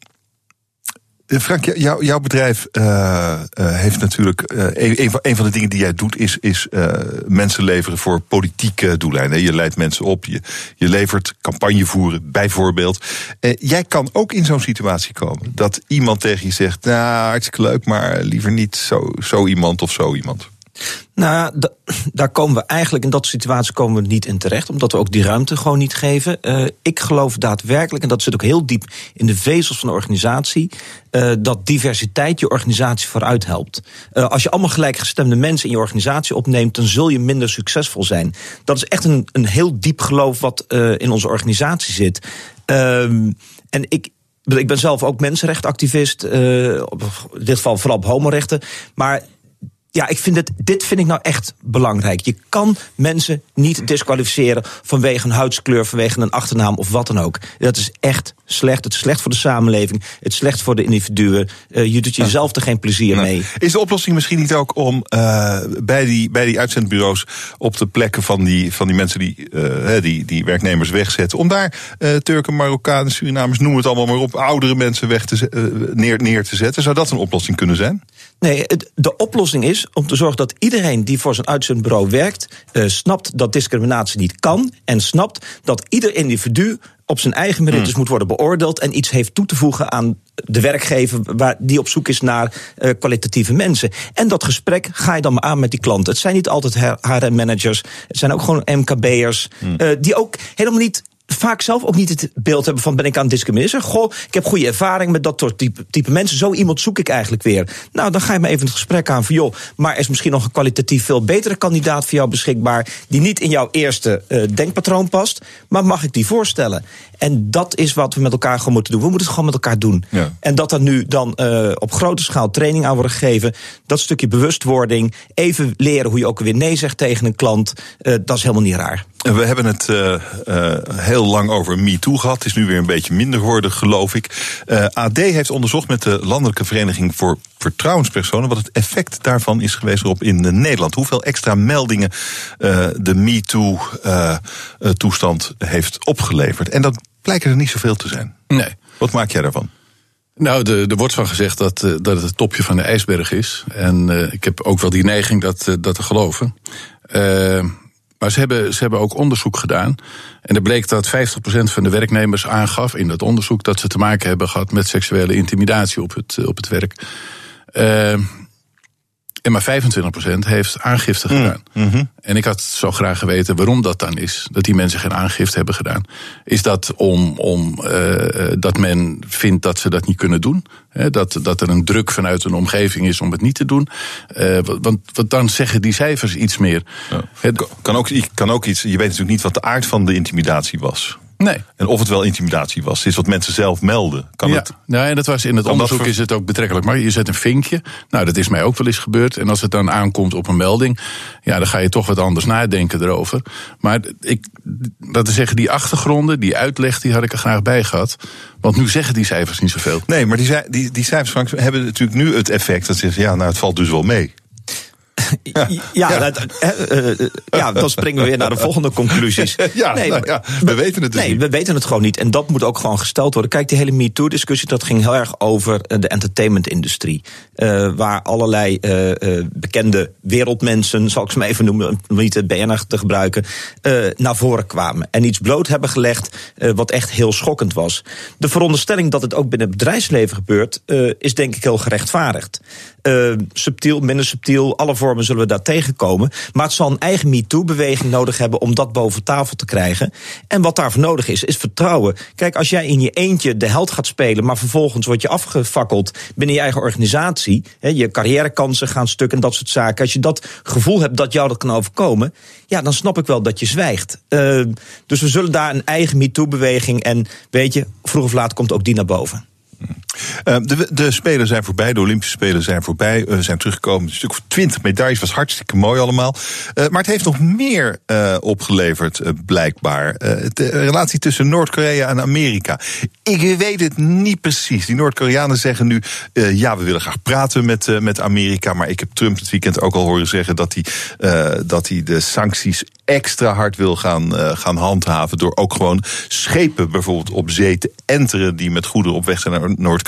B: Frank, jou, jouw bedrijf uh, uh, heeft natuurlijk. Een, een, van de dingen die jij doet, is, is mensen leveren voor politieke doeleinden. Je leidt mensen op, je, je levert campagne voeren, bijvoorbeeld. jij kan ook in zo'n situatie komen dat iemand tegen je zegt: Nou, hartstikke leuk, maar liever niet zo, zo iemand of zo iemand.
J: Nou, daar komen we eigenlijk in dat situatie komen we niet in terecht, omdat we ook die ruimte gewoon niet geven. Uh, ik geloof daadwerkelijk, en dat zit ook heel diep in de vezels van de organisatie, uh, dat diversiteit je organisatie vooruit helpt. Uh, als je allemaal gelijkgestemde mensen in je organisatie opneemt, dan zul je minder succesvol zijn. Dat is echt een, een heel diep geloof wat in onze organisatie zit. Ehm, en ik, ik ben zelf ook mensenrechtenactivist, in dit geval vooral op homorechten, maar ja, ik vind het, dit vind ik nou echt belangrijk. Je kan mensen niet disqualificeren vanwege een huidskleur, vanwege een achternaam of wat dan ook. Dat is echt slecht. Het is slecht voor de samenleving. Het is slecht voor de individuen. Uh, je doet jezelf er geen plezier
B: nee.
J: mee.
B: Is de oplossing misschien niet ook om uh, bij, die, bij die uitzendbureaus op de plekken van die, van die mensen die, uh, die, die werknemers wegzetten, om daar Turken, Marokkanen, Surinamers, noem het allemaal maar op, oudere mensen weg te, neer, neer te zetten? Zou dat een oplossing kunnen zijn?
J: Nee, de oplossing is om te zorgen dat iedereen die voor zijn uitzendbureau werkt, uh, snapt dat discriminatie niet kan. En snapt dat ieder individu op zijn eigen merites hmm. moet worden beoordeeld en iets heeft toe te voegen aan de werkgever waar die op zoek is naar uh, kwalitatieve mensen. En dat gesprek ga je dan maar aan met die klanten. Het zijn niet altijd HRM-managers, het zijn ook gewoon MKB'ers, hmm. uh, die ook helemaal niet vaak zelf ook niet het beeld hebben van ben ik aan het discrimineren. Goh, ik heb goede ervaring met dat soort type, type, mensen. Zo iemand zoek ik eigenlijk weer. Nou, dan ga je maar even het gesprek aan van joh, maar er is misschien nog een kwalitatief veel betere kandidaat voor jou beschikbaar die niet in jouw eerste uh, denkpatroon past, maar mag ik die voorstellen? En dat is wat we met elkaar gewoon moeten doen. We moeten het gewoon met elkaar doen.
B: Ja.
J: En dat er nu dan uh, op grote schaal training aan wordt gegeven, dat stukje bewustwording, even leren hoe je ook weer nee zegt tegen een klant, uh, dat is helemaal niet raar.
B: We hebben het uh, uh, heel lang over MeToo gehad. Het is nu weer een beetje minder geworden, geloof ik. Uh, AD heeft onderzocht met de Landelijke Vereniging voor Vertrouwenspersonen... wat het effect daarvan is geweest op in Nederland. Hoeveel extra meldingen de MeToo-toestand heeft opgeleverd. En dat blijkt er niet zoveel te zijn.
K: Nee.
B: Wat maak jij daarvan?
K: Nou, er wordt van gezegd dat, dat het het topje van de ijsberg is. En ik heb ook wel die neiging dat, dat te geloven. Maar ze hebben, ze hebben ook onderzoek gedaan. En er bleek dat 50% van de werknemers aangaf in dat onderzoek dat ze te maken hebben gehad met seksuele intimidatie op het, op het werk. Uh, en maar 25% heeft aangifte gedaan.
B: Mm -hmm.
K: En ik had zo graag geweten waarom dat dan is. Dat die mensen geen aangifte hebben gedaan. Is dat om, om uh, dat men vindt dat ze dat niet kunnen doen? He, dat, dat er een druk vanuit een omgeving is om het niet te doen? Uh, want, want dan zeggen die cijfers iets meer.
B: Ja. Kan, ook, kan ook iets. Je weet natuurlijk niet wat de aard van de intimidatie was.
K: Nee.
B: En of het wel intimidatie was. Is wat mensen zelf melden. Kan
K: ja,
B: het,
K: nou, en dat was in het onderzoek is het ook betrekkelijk. Maar je zet een vinkje. Nou, dat is mij ook wel eens gebeurd. En als het dan aankomt op een melding. Ja, dan ga je toch wat anders nadenken erover. Maar ik, dat te zeggen, die achtergronden, die uitleg, die had ik er graag bij gehad. Want nu zeggen die cijfers niet zoveel.
B: Nee, maar die, die, die cijfers Frank, hebben natuurlijk nu het effect dat ze zeggen, ja, nou, het valt dus wel mee.
J: Ja, dat- eh, eh, ja, dan springen we weer naar de volgende conclusies.
B: Ja, nou ja, we weten het dus
J: Nee,
B: niet.
J: we weten het gewoon niet. En dat moet ook gewoon gesteld worden. Kijk, die hele MeToo-discussie, dat ging heel erg over eh, de entertainment-industrie. Waar allerlei bekende wereldmensen, zal ik ze maar even noemen, om niet het BNR te gebruiken, naar voren kwamen. En iets bloot hebben gelegd wat echt heel schokkend was. De veronderstelling dat het ook binnen het bedrijfsleven gebeurt, is denk ik heel gerechtvaardigd. Subtiel, minder subtiel, alle vormen zullen we daar tegenkomen. Maar het zal een eigen MeToo-beweging nodig hebben om dat boven tafel te krijgen. En wat daarvoor nodig is, is vertrouwen. Kijk, als jij in je eentje de held gaat spelen, maar vervolgens word je afgefakkeld binnen je eigen organisatie, hè, je carrièrekansen gaan stuk en dat soort zaken. Als je dat gevoel hebt dat jou dat kan overkomen, ja, dan snap ik wel dat je zwijgt. Eh, dus we zullen daar een eigen MeToo-beweging en weet je, vroeg of laat komt ook die naar boven.
B: Eh, de, de zijn voorbij, de Olympische Spelen zijn voorbij. We zijn teruggekomen, een stuk of twintig medailles, was hartstikke mooi allemaal. Eh, maar het heeft nog meer eh, opgeleverd, eh, blijkbaar. Eh, de relatie tussen Noord-Korea en Amerika. Ik weet het niet precies. Die Noord-Koreanen zeggen nu, eh, ja, we willen graag praten met, eh, met Amerika. Maar ik heb Trump dit weekend ook al horen zeggen dat hij, eh, dat hij de sancties extra hard wil gaan, eh, gaan handhaven. Door ook gewoon schepen bijvoorbeeld op zee te enteren die met goederen op weg zijn naar Noord-Korea.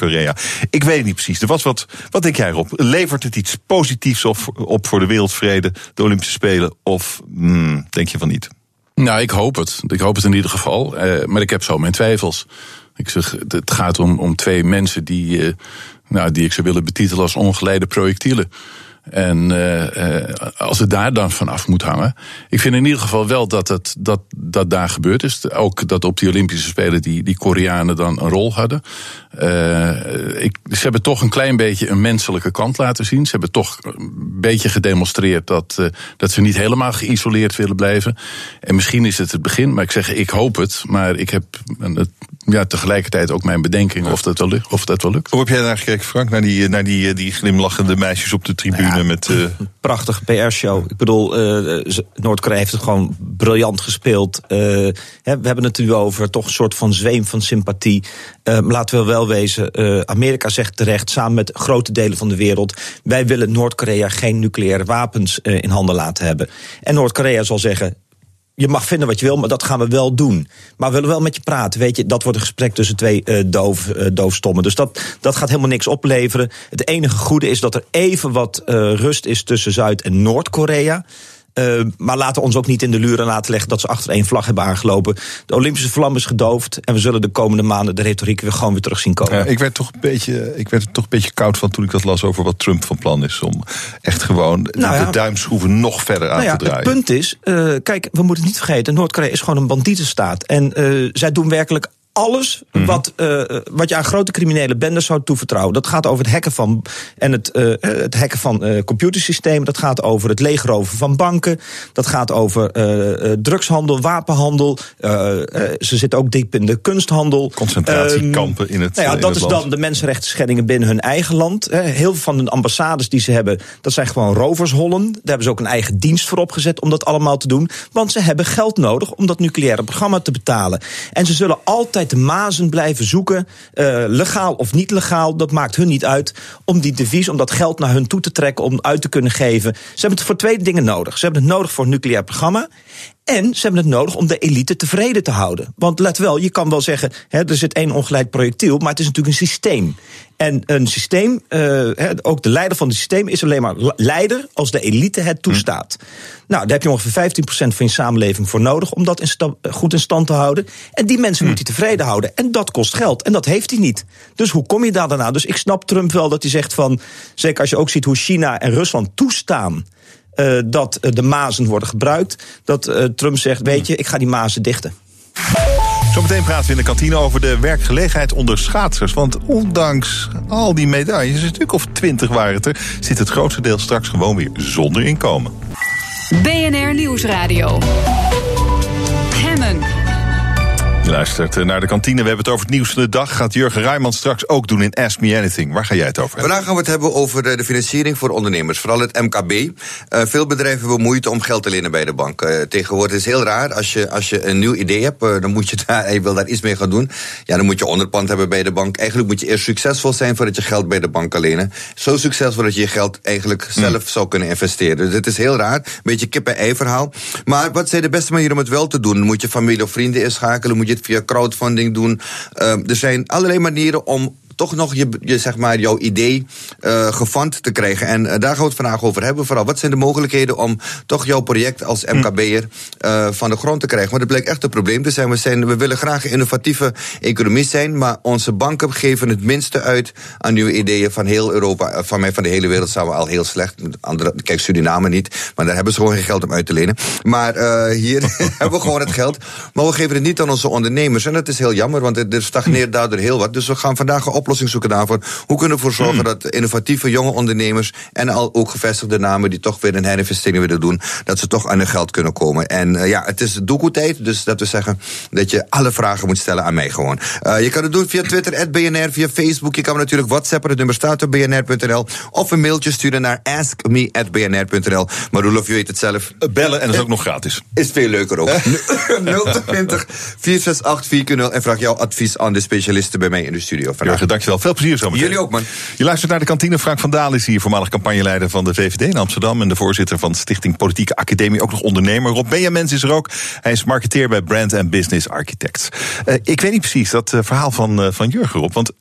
B: Ik weet niet precies. Er was wat, wat denk jij Rob? Levert het iets positiefs op, op voor de wereldvrede, de Olympische Spelen? Of hmm, denk je van niet?
K: Nou, ik hoop het. Ik hoop het in ieder geval. Eh, maar ik heb zo mijn twijfels. Ik zeg, het gaat om, om twee mensen die, eh, nou, die ik zou willen betitelen als ongeleide projectielen. En eh, als het daar dan vanaf moet hangen. Ik vind in ieder geval wel dat het, dat, dat daar gebeurd is. Ook dat op die Olympische Spelen die, die Koreanen dan een rol hadden. Eh, ik, ze hebben toch een klein beetje een menselijke kant laten zien. Ze hebben toch een beetje gedemonstreerd dat, dat ze niet helemaal geïsoleerd willen blijven. En misschien is het het begin, maar ik zeg, ik hoop het. Maar ik heb het, ja, tegelijkertijd ook mijn bedenkingen of dat wel lukt. Of dat wel lukt.
B: Hoe heb jij naar gekeken, Frank? Naar die, naar die, eh, die glimlachende meisjes op de tribune met. eh,
J: prachtige PR-show. Ik bedoel, eh, Noord-Korea heeft het gewoon briljant gespeeld. Eh, hè, we hebben het nu over toch een soort van zweem van sympathie. Eh, laten we wel wezen, eh, Amerika zegt terecht, samen met grote delen van de wereld... wij willen Noord-Korea geen nucleaire wapens in handen laten hebben. En Noord-Korea zal zeggen... Je mag vinden wat je wil, maar dat gaan we wel doen. Maar we willen wel met je praten. Weet je, dat wordt een gesprek tussen twee eh, doof, eh, doofstommen. Dus dat, dat gaat helemaal niks opleveren. Het enige goede is dat er even wat eh, rust is tussen Zuid- en Noord-Korea. Eh, maar laten we ons ook niet in de luren laten leggen dat ze achter één vlag hebben aangelopen. De Olympische vlam is gedoofd. En we zullen de komende maanden de retoriek weer gewoon weer terug zien komen.
B: Ja, ik werd toch een beetje, ik werd er toch een beetje koud van toen ik dat las over wat Trump van plan is om echt gewoon de-
J: Nou ja.
B: de duimschroeven nog verder aan
J: Nou ja,
B: te draaien.
J: het punt is, eh, kijk, we moeten het niet vergeten, Noord-Korea is gewoon een bandietenstaat. En eh, zij doen werkelijk alles
B: Mhm.
J: wat, eh, wat je aan grote criminele bendes zou toevertrouwen. Dat gaat over het hacken van, en het, eh, het hacken van eh, computersystemen. Dat gaat over het leegroven van banken. Dat gaat over eh, eh, drugshandel, wapenhandel. Eh, eh, ze zitten ook diep in de kunsthandel.
B: Concentratiekampen in het,
J: Nou ja, dat
B: het
J: is
B: land.
J: dan de mensenrechten schendingen binnen hun eigen land. Heel veel van de ambassades die ze hebben, dat zijn gewoon rovershollen. Daar hebben ze ook een eigen dienst voor opgezet om dat allemaal te doen. Want ze hebben geld nodig om dat nucleaire programma te betalen. En ze zullen altijd de mazen blijven zoeken, eh, legaal of niet legaal, dat maakt hun niet uit. Om die devies, om dat geld naar hun toe te trekken, om uit te kunnen geven. Ze hebben het voor twee dingen nodig. Ze hebben het nodig voor een nucleair programma. En ze hebben het nodig om de elite tevreden te houden. Want let wel, je kan wel zeggen, hè, er zit één ongeleid projectiel, maar het is natuurlijk een systeem. En een systeem, hè, ook de leider van het systeem is alleen maar le- leider als de elite het toestaat. Nou, daar heb je ongeveer 15% van je samenleving voor nodig om dat in sta- goed in stand te houden. En die mensen moet hij tevreden houden. En dat kost geld. En dat heeft hij niet. Dus hoe kom je daar daarna? Dus ik snap Trump wel dat hij zegt van, zeker als je ook ziet hoe China en Rusland toestaan eh, dat eh, de mazen worden gebruikt. Dat eh, Trump zegt, weet je, ik ga die mazen dichten.
B: Zometeen praten we in de kantine over de werkgelegenheid onder schaatsers. Want ondanks al die medailles, een stuk of twintig waren het er, zit het grootste deel straks gewoon weer zonder inkomen.
A: BNR Nieuwsradio.
B: Luistert naar de kantine. We hebben het over het nieuws van de dag. Gaat Jurgen Rijman straks ook doen in Ask Me Anything. Waar ga jij het over hebben?
L: Vandaag gaan we het hebben over eh, de financiering voor ondernemers. Vooral het MKB. Uh, veel bedrijven hebben moeite om geld te lenen bij de bank. Uh, tegenwoordig is het heel raar. Als je, als je een nieuw idee hebt, uh, dan moet je daar, je wil daar iets mee gaan doen. Ja, dan moet je onderpand hebben bij de bank. Eigenlijk moet je eerst succesvol zijn voordat je geld bij de bank kan lenen. Zo succesvol dat je je geld eigenlijk zelf mm. zou kunnen investeren. Dus het is heel raar. Een beetje kip-en-ei verhaal. Maar wat zijn de beste manieren om het wel te doen? Moet je familie of vrienden inschakelen. Moet je het via crowdfunding doen. Uh, er zijn allerlei manieren om toch nog je, je, zeg maar, jouw idee uh, gefund te krijgen. En uh, daar gaan we het vandaag over hebben. Vooral, wat zijn de mogelijkheden om toch jouw project als MKB'er uh, van de grond te krijgen? Want het blijkt echt een probleem te zijn. We, zijn. we willen graag een innovatieve economie zijn, maar onze banken geven het minste uit aan nieuwe ideeën van heel Europa. Van mij, van de hele wereld zijn we al heel slecht. Andere, kijk, Suriname niet, maar daar hebben ze gewoon geen geld om uit te lenen. Maar hier hebben we gewoon het geld. Maar we geven het niet aan onze ondernemers. En dat is heel jammer, want er stagneert daardoor heel wat. Dus we gaan vandaag op oplossing zoeken daarvoor. Hoe kunnen we ervoor zorgen hmm. dat innovatieve jonge ondernemers en al ook gevestigde namen die toch weer een herinvestering willen doen, dat ze toch aan hun geld kunnen komen. En uh, ja, het is doekoe-tijd, dus dat we zeggen dat je alle vragen moet stellen aan mij gewoon. Uh, je kan het doen via Twitter, BNR, via Facebook. Je kan me natuurlijk WhatsAppen, het nummer staat op bnr.nl. Of een mailtje sturen naar askme.bnr.nl. Maar Roelof, je weet het zelf.
B: Eh, bellen en dat is ook nog gratis.
L: Is veel leuker ook. 020 468 4 en vraag jouw advies aan de specialisten bij mij in de studio.
B: Vandaag. Dankjewel. Veel plezier zo
L: Jullie ook, man.
B: Je luistert naar de kantine. Frank van Daal is hier, voormalig campagneleider van de VVD in Amsterdam. En de voorzitter van Stichting Politieke Academie, ook nog ondernemer. Rob Benjamins is er ook. Hij is marketeer bij Brand and Business Architects. Uh, ik weet niet precies dat uh, verhaal van, uh, van Jurgen, Rob. Want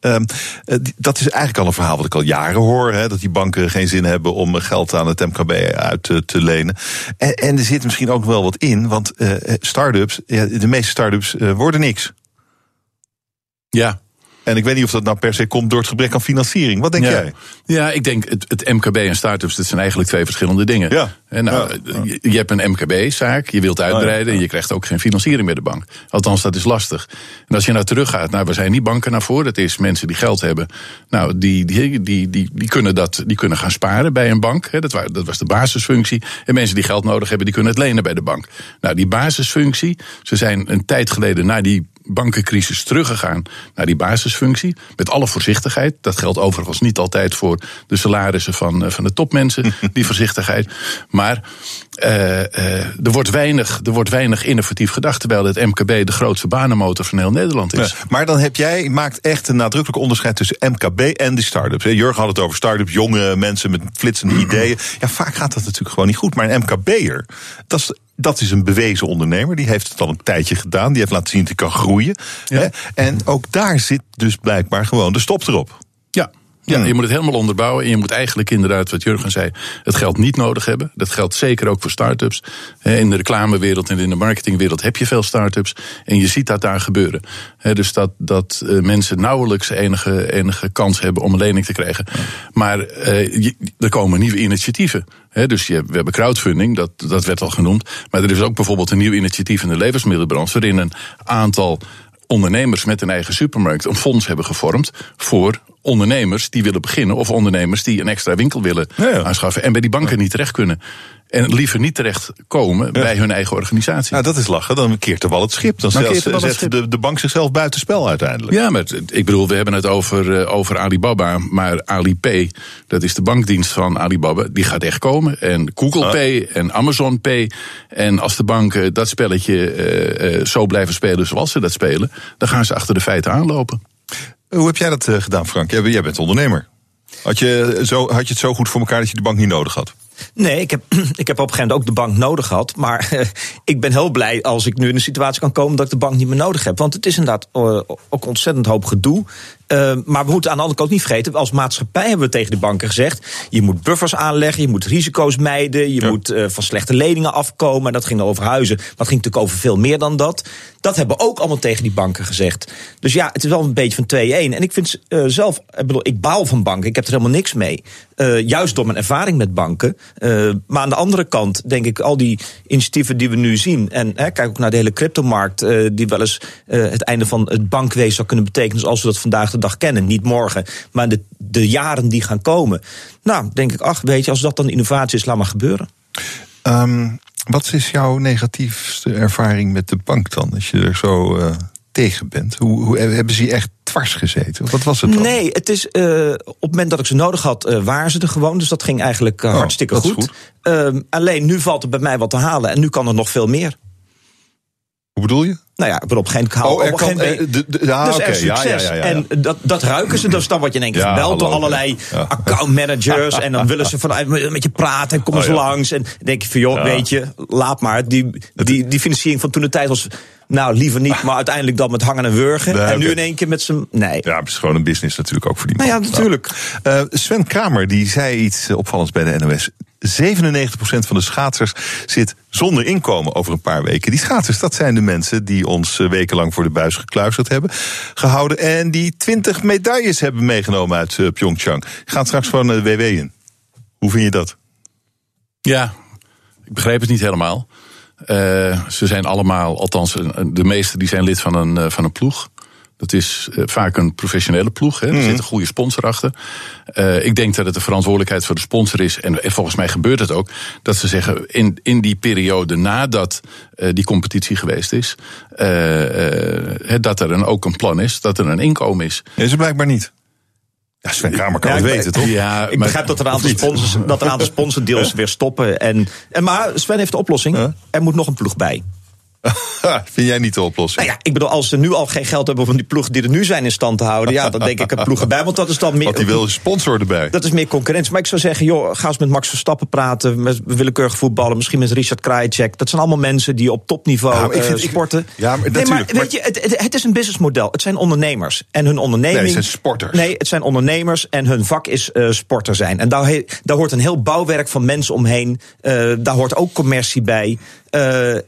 B: dat is eigenlijk al een verhaal wat ik al jaren hoor. Hè, dat die banken geen zin hebben om geld aan het MKB uit te lenen. En, en, er zit misschien ook wel wat in, want start-ups, de meeste start-ups worden niks.
K: Ja,
B: en ik weet niet of dat nou per se komt door het gebrek aan financiering. Wat denk jij?
K: Ja, ik denk het, het MKB en start-ups, dat zijn eigenlijk twee verschillende dingen. Ja. En nou, ja. Je, hebt een MKB-zaak, je wilt uitbreiden, en je krijgt ook geen financiering bij de bank. Althans, dat is lastig. En als je nou teruggaat, nou, we zijn niet banken naar voren. Dat is mensen die geld hebben. Nou, die, die, die, die, die, kunnen, dat, die kunnen gaan sparen bij een bank. Dat, dat was de basisfunctie. En mensen die geld nodig hebben, die kunnen het lenen bij de bank. Nou, die basisfunctie, ze zijn een tijd geleden naar die bankencrisis teruggegaan naar die basisfunctie. Met alle voorzichtigheid. Dat geldt overigens niet altijd voor de salarissen van, eh, van de topmensen, die voorzichtigheid. Maar uh, uh, er, wordt weinig, er wordt weinig innovatief gedacht. Terwijl het MKB de grootste banenmotor van heel Nederland is. Ja,
B: maar dan heb jij, maakt echt een nadrukkelijk onderscheid tussen MKB en de start-ups. Jurgen had het over start-ups, jonge mensen met flitsende ideeën. Ja, vaak gaat dat natuurlijk gewoon niet goed. Maar een MKB'er, dat is dat is een bewezen ondernemer. Die heeft het al een tijdje gedaan. Die heeft laten zien dat hij kan groeien. Ja. En ook daar zit dus blijkbaar gewoon de stop erop.
K: Ja, je moet het helemaal onderbouwen. En je moet eigenlijk inderdaad, wat Jurgen zei, het geld niet nodig hebben. Dat geldt zeker ook voor start-ups. In de reclamewereld en in de marketingwereld heb je veel start-ups. En je ziet dat daar gebeuren. Dus dat, dat eh, mensen nauwelijks enige, enige kans hebben om een lening te krijgen. Maar eh, er komen nieuwe initiatieven. dus je, we hebben crowdfunding, dat, dat werd al genoemd. Maar er is ook bijvoorbeeld een nieuw initiatief in de levensmiddelenbranche. waarin een aantal ondernemers met een eigen supermarkt een fonds hebben gevormd voor ondernemers die willen beginnen of ondernemers die een extra winkel willen aanschaffen en bij die banken niet terecht kunnen. En liever niet terechtkomen bij hun eigen organisatie.
B: Nou, dat is lachen. Dan keert de wel het schip. Dan, dan zet de, de bank zichzelf buitenspel uiteindelijk.
K: Ja, maar ik bedoel, we hebben het over, uh, over Alibaba. Maar Alipay, dat is de bankdienst van Alibaba, die gaat echt komen. En Google ah. Pay en Amazon Pay. En als de banken dat spelletje uh, uh, zo blijven spelen zoals ze dat spelen, dan gaan ze achter de feiten aanlopen.
B: Hoe heb jij dat gedaan, Frank? Jij bent ondernemer. Had je, zo, had je het zo goed voor elkaar dat je de bank niet nodig had?
J: Nee, ik heb, ik heb op een gegeven moment ook de bank nodig gehad. Maar uh, ik ben heel blij als ik nu in een situatie kan komen dat ik de bank niet meer nodig heb. Want het is inderdaad uh, ook ontzettend hoop gedoe. Uh, maar we moeten aan de andere kant niet vergeten, als maatschappij hebben we tegen de banken gezegd: je moet buffers aanleggen, je moet risico's mijden, je moet uh, van slechte leningen afkomen. En dat ging over huizen, maar het ging natuurlijk over veel meer dan dat. Dat hebben we ook allemaal tegen die banken gezegd. Dus ja, het is wel een beetje van 2-1. En ik vind uh, zelf, ik bedoel, ik baal van banken, ik heb er helemaal niks mee. juist door mijn ervaring met banken. maar aan de andere kant denk ik, al die initiatieven die we nu zien. En kijk ook naar de hele cryptomarkt, die wel eens het einde van het bankwezen zou kunnen betekenen, zoals we dat vandaag de dag kennen. Niet morgen, maar de, de jaren die gaan komen. Nou, denk ik, ach, weet je, als dat dan innovatie is, laat maar gebeuren.
B: Um, wat is jouw negatiefste ervaring met de bank dan? Als je er zo uh, tegen bent. Hoe, hoe hebben ze je echt dwars gezeten? Wat was het dan?
J: Nee, het is uh, op het moment dat ik ze nodig had, uh, waren ze er gewoon. Dus dat ging eigenlijk oh, hartstikke goed. goed. Uh, alleen nu valt er bij mij wat te halen en nu kan er nog veel meer.
B: Hoe bedoel je?
J: Nou ja, op geen
B: oh, er ja,
J: dus er succes.
B: Ja, ja, ja,
J: en dat, dat ruiken ze. Dus dan word je in één keer gebeld door allerlei accountmanagers. En dan willen ze vanuit met je praten en kom eens langs. En denk je van, joh, weet je, laat maar. Die, die, die financiering van toen de tijd was... Nou, liever niet, maar uiteindelijk dan met hangen en wurgen. Nee, en nu okay. in één keer met zijn. Nee.
B: Ja, het is gewoon een business natuurlijk ook voor die
J: man. Nou ja, natuurlijk.
B: Nou, uh, Sven Kramer die zei iets opvallends bij de NOS. 97% van de schaatsers zit zonder inkomen over een paar weken. Die schaatsers, dat zijn de mensen die ons wekenlang voor de buis gekluisterd hebben gehouden. En die 20 medailles hebben meegenomen uit uh, Pyeongchang. Gaan straks gewoon de WW in. Hoe vind je dat?
K: Ja, ik begreep het niet helemaal. Ze zijn allemaal, althans de meeste, die zijn lid van een, van een ploeg. Dat is uh, vaak een professionele ploeg. Hè. Er mm. zit een goede sponsor achter. Uh, ik denk dat het de verantwoordelijkheid voor de sponsor is. En, en volgens mij gebeurt het ook. Dat ze zeggen in, in die periode nadat uh, die competitie geweest is. dat er een, ook een plan is. Dat er een inkomen is.
B: Is er blijkbaar niet. Ja, Sven Kramer kan ja, het weten, toch?
J: Ja, ik begrijp dat er een aantal, sponsors, dat er een aantal sponsordeals weer stoppen. En, en, maar Sven heeft de oplossing. Huh? Er moet nog een ploeg bij.
B: Vind jij niet de oplossing?
J: Nou ja, ik bedoel, als ze nu al geen geld hebben van die ploegen die er nu zijn in stand te houden, ja, dan denk ik een ploeg erbij. Want dat is dan meer.
B: Want die wil sponsor erbij.
J: Dat is meer concurrentie. Maar ik zou zeggen, joh, ga eens met Max Verstappen praten, met willekeurige voetballen, misschien met Richard Krajicek. Dat zijn allemaal mensen die op topniveau ja, ik vind, uh, sporten.
B: Ja, maar,
J: nee, maar weet je, het, het, het, is een businessmodel. Het zijn ondernemers en hun onderneming. Nee,
B: het zijn sporters.
J: Nee, het zijn ondernemers en hun vak is uh, sporter zijn. En daar, he, daar hoort een heel bouwwerk van mensen omheen. Uh, daar hoort ook commercie bij.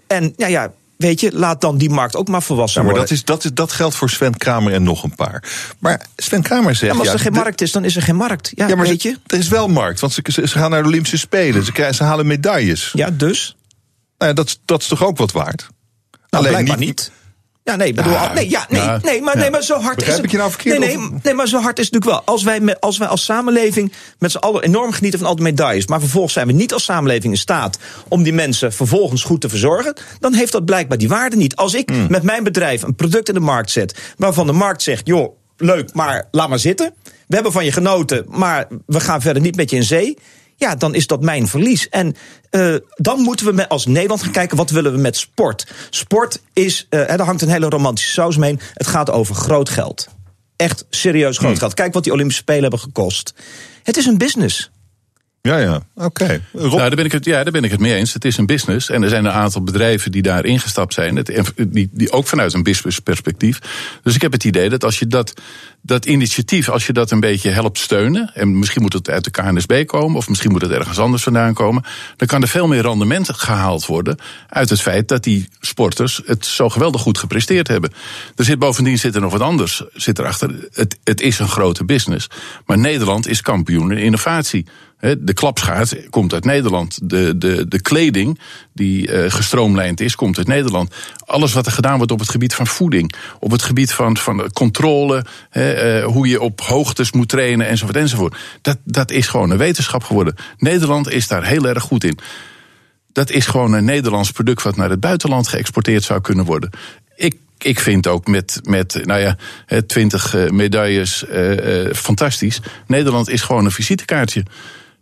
J: en ja, ja Weet je, laat dan die markt ook maar volwassen
B: ja, maar
J: worden.
B: Dat, is, dat, is, dat geldt voor Sven Kramer en nog een paar. Maar Sven Kramer zegt...
J: Ja, maar als er geen markt is, dan is er geen markt. Ja, ja maar weet je?
B: Er is wel markt, want ze, ze, gaan naar de Olympische Spelen. Ze, krijgen, ze halen medailles.
J: Ja, dus?
B: Nou ja, dat, dat is toch ook wat waard?
J: Nou, Alleen niet, niet. Ja, nee, bedoel, ja, nee, ja, nee, ja, nee, maar, ja. nee, maar zo hard
B: Begrijp
J: is het.
B: ik je nou verkeerd?
J: Nee, nee, nee, maar zo hard is het natuurlijk wel. Als wij, met, als wij als samenleving met z'n allen enorm genieten van al die medailles, maar vervolgens zijn we niet als samenleving in staat om die mensen vervolgens goed te verzorgen, dan heeft dat blijkbaar die waarde niet. Als ik mm. met mijn bedrijf een product in de markt zet, waarvan de markt zegt, joh, leuk, maar laat maar zitten. We hebben van je genoten, maar we gaan verder niet met je in zee ja, dan is dat mijn verlies. En uh, dan moeten we met, als Nederland gaan kijken, wat willen we met sport? Sport is, uh, er hangt een hele romantische saus mee. Het gaat over groot geld. Echt serieus groot hmm. geld. Kijk wat die Olympische Spelen hebben gekost. Het is een business.
B: Ja, ja, oké. Okay.
K: Nou, daar, ben ik het, ja, daar ben ik het mee eens. Het is een business. En er zijn een aantal bedrijven die daar ingestapt zijn. Het, die, die ook vanuit een business perspectief. Dus ik heb het idee dat als je dat, dat initiatief, als je dat een beetje helpt steunen. En misschien moet het uit de KNSB komen. Of misschien moet het ergens anders vandaan komen. Dan kan er veel meer rendement gehaald worden. Uit het feit dat die sporters het zo geweldig goed gepresteerd hebben. Er zit bovendien zit er nog wat anders zit erachter. Het, het is een grote business. Maar Nederland is kampioen in innovatie. De klapschaats komt uit Nederland. De, de, de kleding die uh, gestroomlijnd is, komt uit Nederland. Alles wat er gedaan wordt op het gebied van voeding, op het gebied van, van controle, he, uh, hoe je op hoogtes moet trainen enzovoort enzovoort. Dat, dat is gewoon een wetenschap geworden. Nederland is daar heel erg goed in. Dat is gewoon een Nederlands product wat naar het buitenland geëxporteerd zou kunnen worden. Ik ik vind ook met, met nou ja, twintig medailles uh, uh, fantastisch. Nederland is gewoon een visitekaartje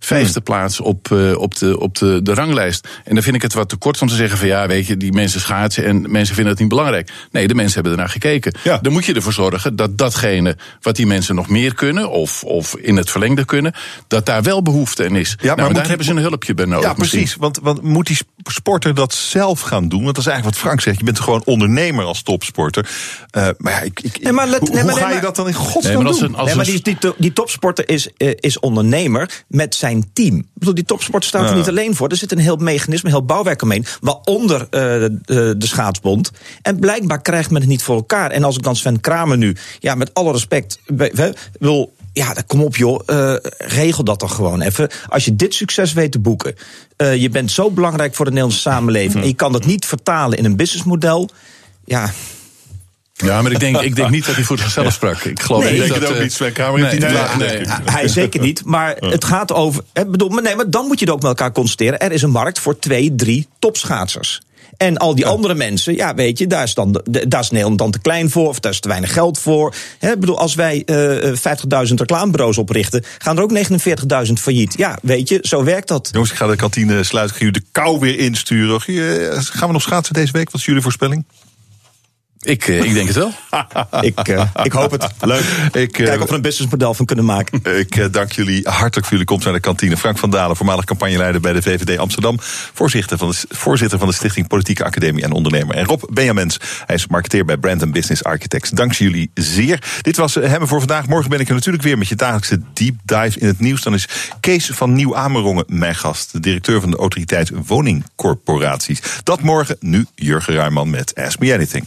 K: vijfde hmm. plaats op, uh, op, de, op de, de ranglijst. En dan vind ik het wat te kort om te zeggen van ja, weet je, die mensen schaatsen en mensen vinden het niet belangrijk. Nee, de mensen hebben ernaar gekeken. Ja. Dan moet je ervoor zorgen dat datgene wat die mensen nog meer kunnen, of, of in het verlengde kunnen, dat daar wel behoefte in is. Ja, nou, maar daar hebben ze een hulpje bij nodig.
B: Ja, precies. Want, want moet die sporter dat zelf gaan doen? Want dat is eigenlijk wat Frank zegt. Je bent gewoon ondernemer als topsporter. Uh, maar ja, ik, ik,
J: nee, maar let,
B: hoe,
J: nee, maar,
B: hoe ga
J: nee,
B: je dat dan in godsnaam
J: nee,
B: doen?
J: Een, nee, maar die, die, die topsporter is, uh, is ondernemer met zijn team. Ik bedoel, die topsport staat er ja. niet alleen voor. Er zit een heel mechanisme, een heel bouwwerk omheen. Waaronder uh, de, de schaatsbond. En blijkbaar krijgt men het niet voor elkaar. En als ik dan Sven Kramer nu, ja, met alle respect, wil ja, kom op joh, uh, regel dat toch gewoon even. Als je dit succes weet te boeken, uh, je bent zo belangrijk voor de Nederlandse samenleving... en je kan dat niet vertalen in een businessmodel... ja,
K: ja, maar ik denk, ik denk niet dat hij voor zichzelf sprak. Ik geloof
B: nee,
K: niet
B: ik
K: dat
B: denk het ook niet. Sven Kamer heeft
K: nee, nee.
J: Hij zeker niet. Maar het gaat over. Bedoel, maar nee, maar dan moet je het ook met elkaar constateren. Er is een markt voor twee, drie topschaatsers. En al die andere mensen, ja, weet je, daar is, dan de, daar is Nederland dan te klein voor, of daar is te weinig geld voor. Ik bedoel, als wij uh, 50.000 reclamebureaus oprichten, gaan er ook 49.000 failliet. Ja, weet je, zo werkt dat.
B: Jongens, ik ga de kantine sluiten. Ik ga jullie de kou weer insturen. Gaan we nog schaatsen deze week? Wat is jullie voorspelling?
K: Ik, uh, ik denk het wel.
J: ik, uh, ik hoop het. Leuk. Ik, uh, Kijk of we een businessmodel van kunnen maken.
B: Ik dank jullie hartelijk voor jullie komst naar de kantine. Frank van Dalen, voormalig campagneleider bij de VVD Amsterdam. Voorzitter van de, voorzitter van de Stichting Politieke Academie en Ondernemer. En Rob Benjamins, hij is marketeer bij Brand Business Architects. Dank jullie zeer. Dit was Hemmen voor vandaag. Morgen ben ik er natuurlijk weer met je dagelijkse deep dive in het nieuws. Dan is Kees van Nieuw-Amerongen mijn gast. De directeur van de autoriteit woningcorporaties. Dat morgen. Nu Jurgen Ruijman met Ask Me Anything.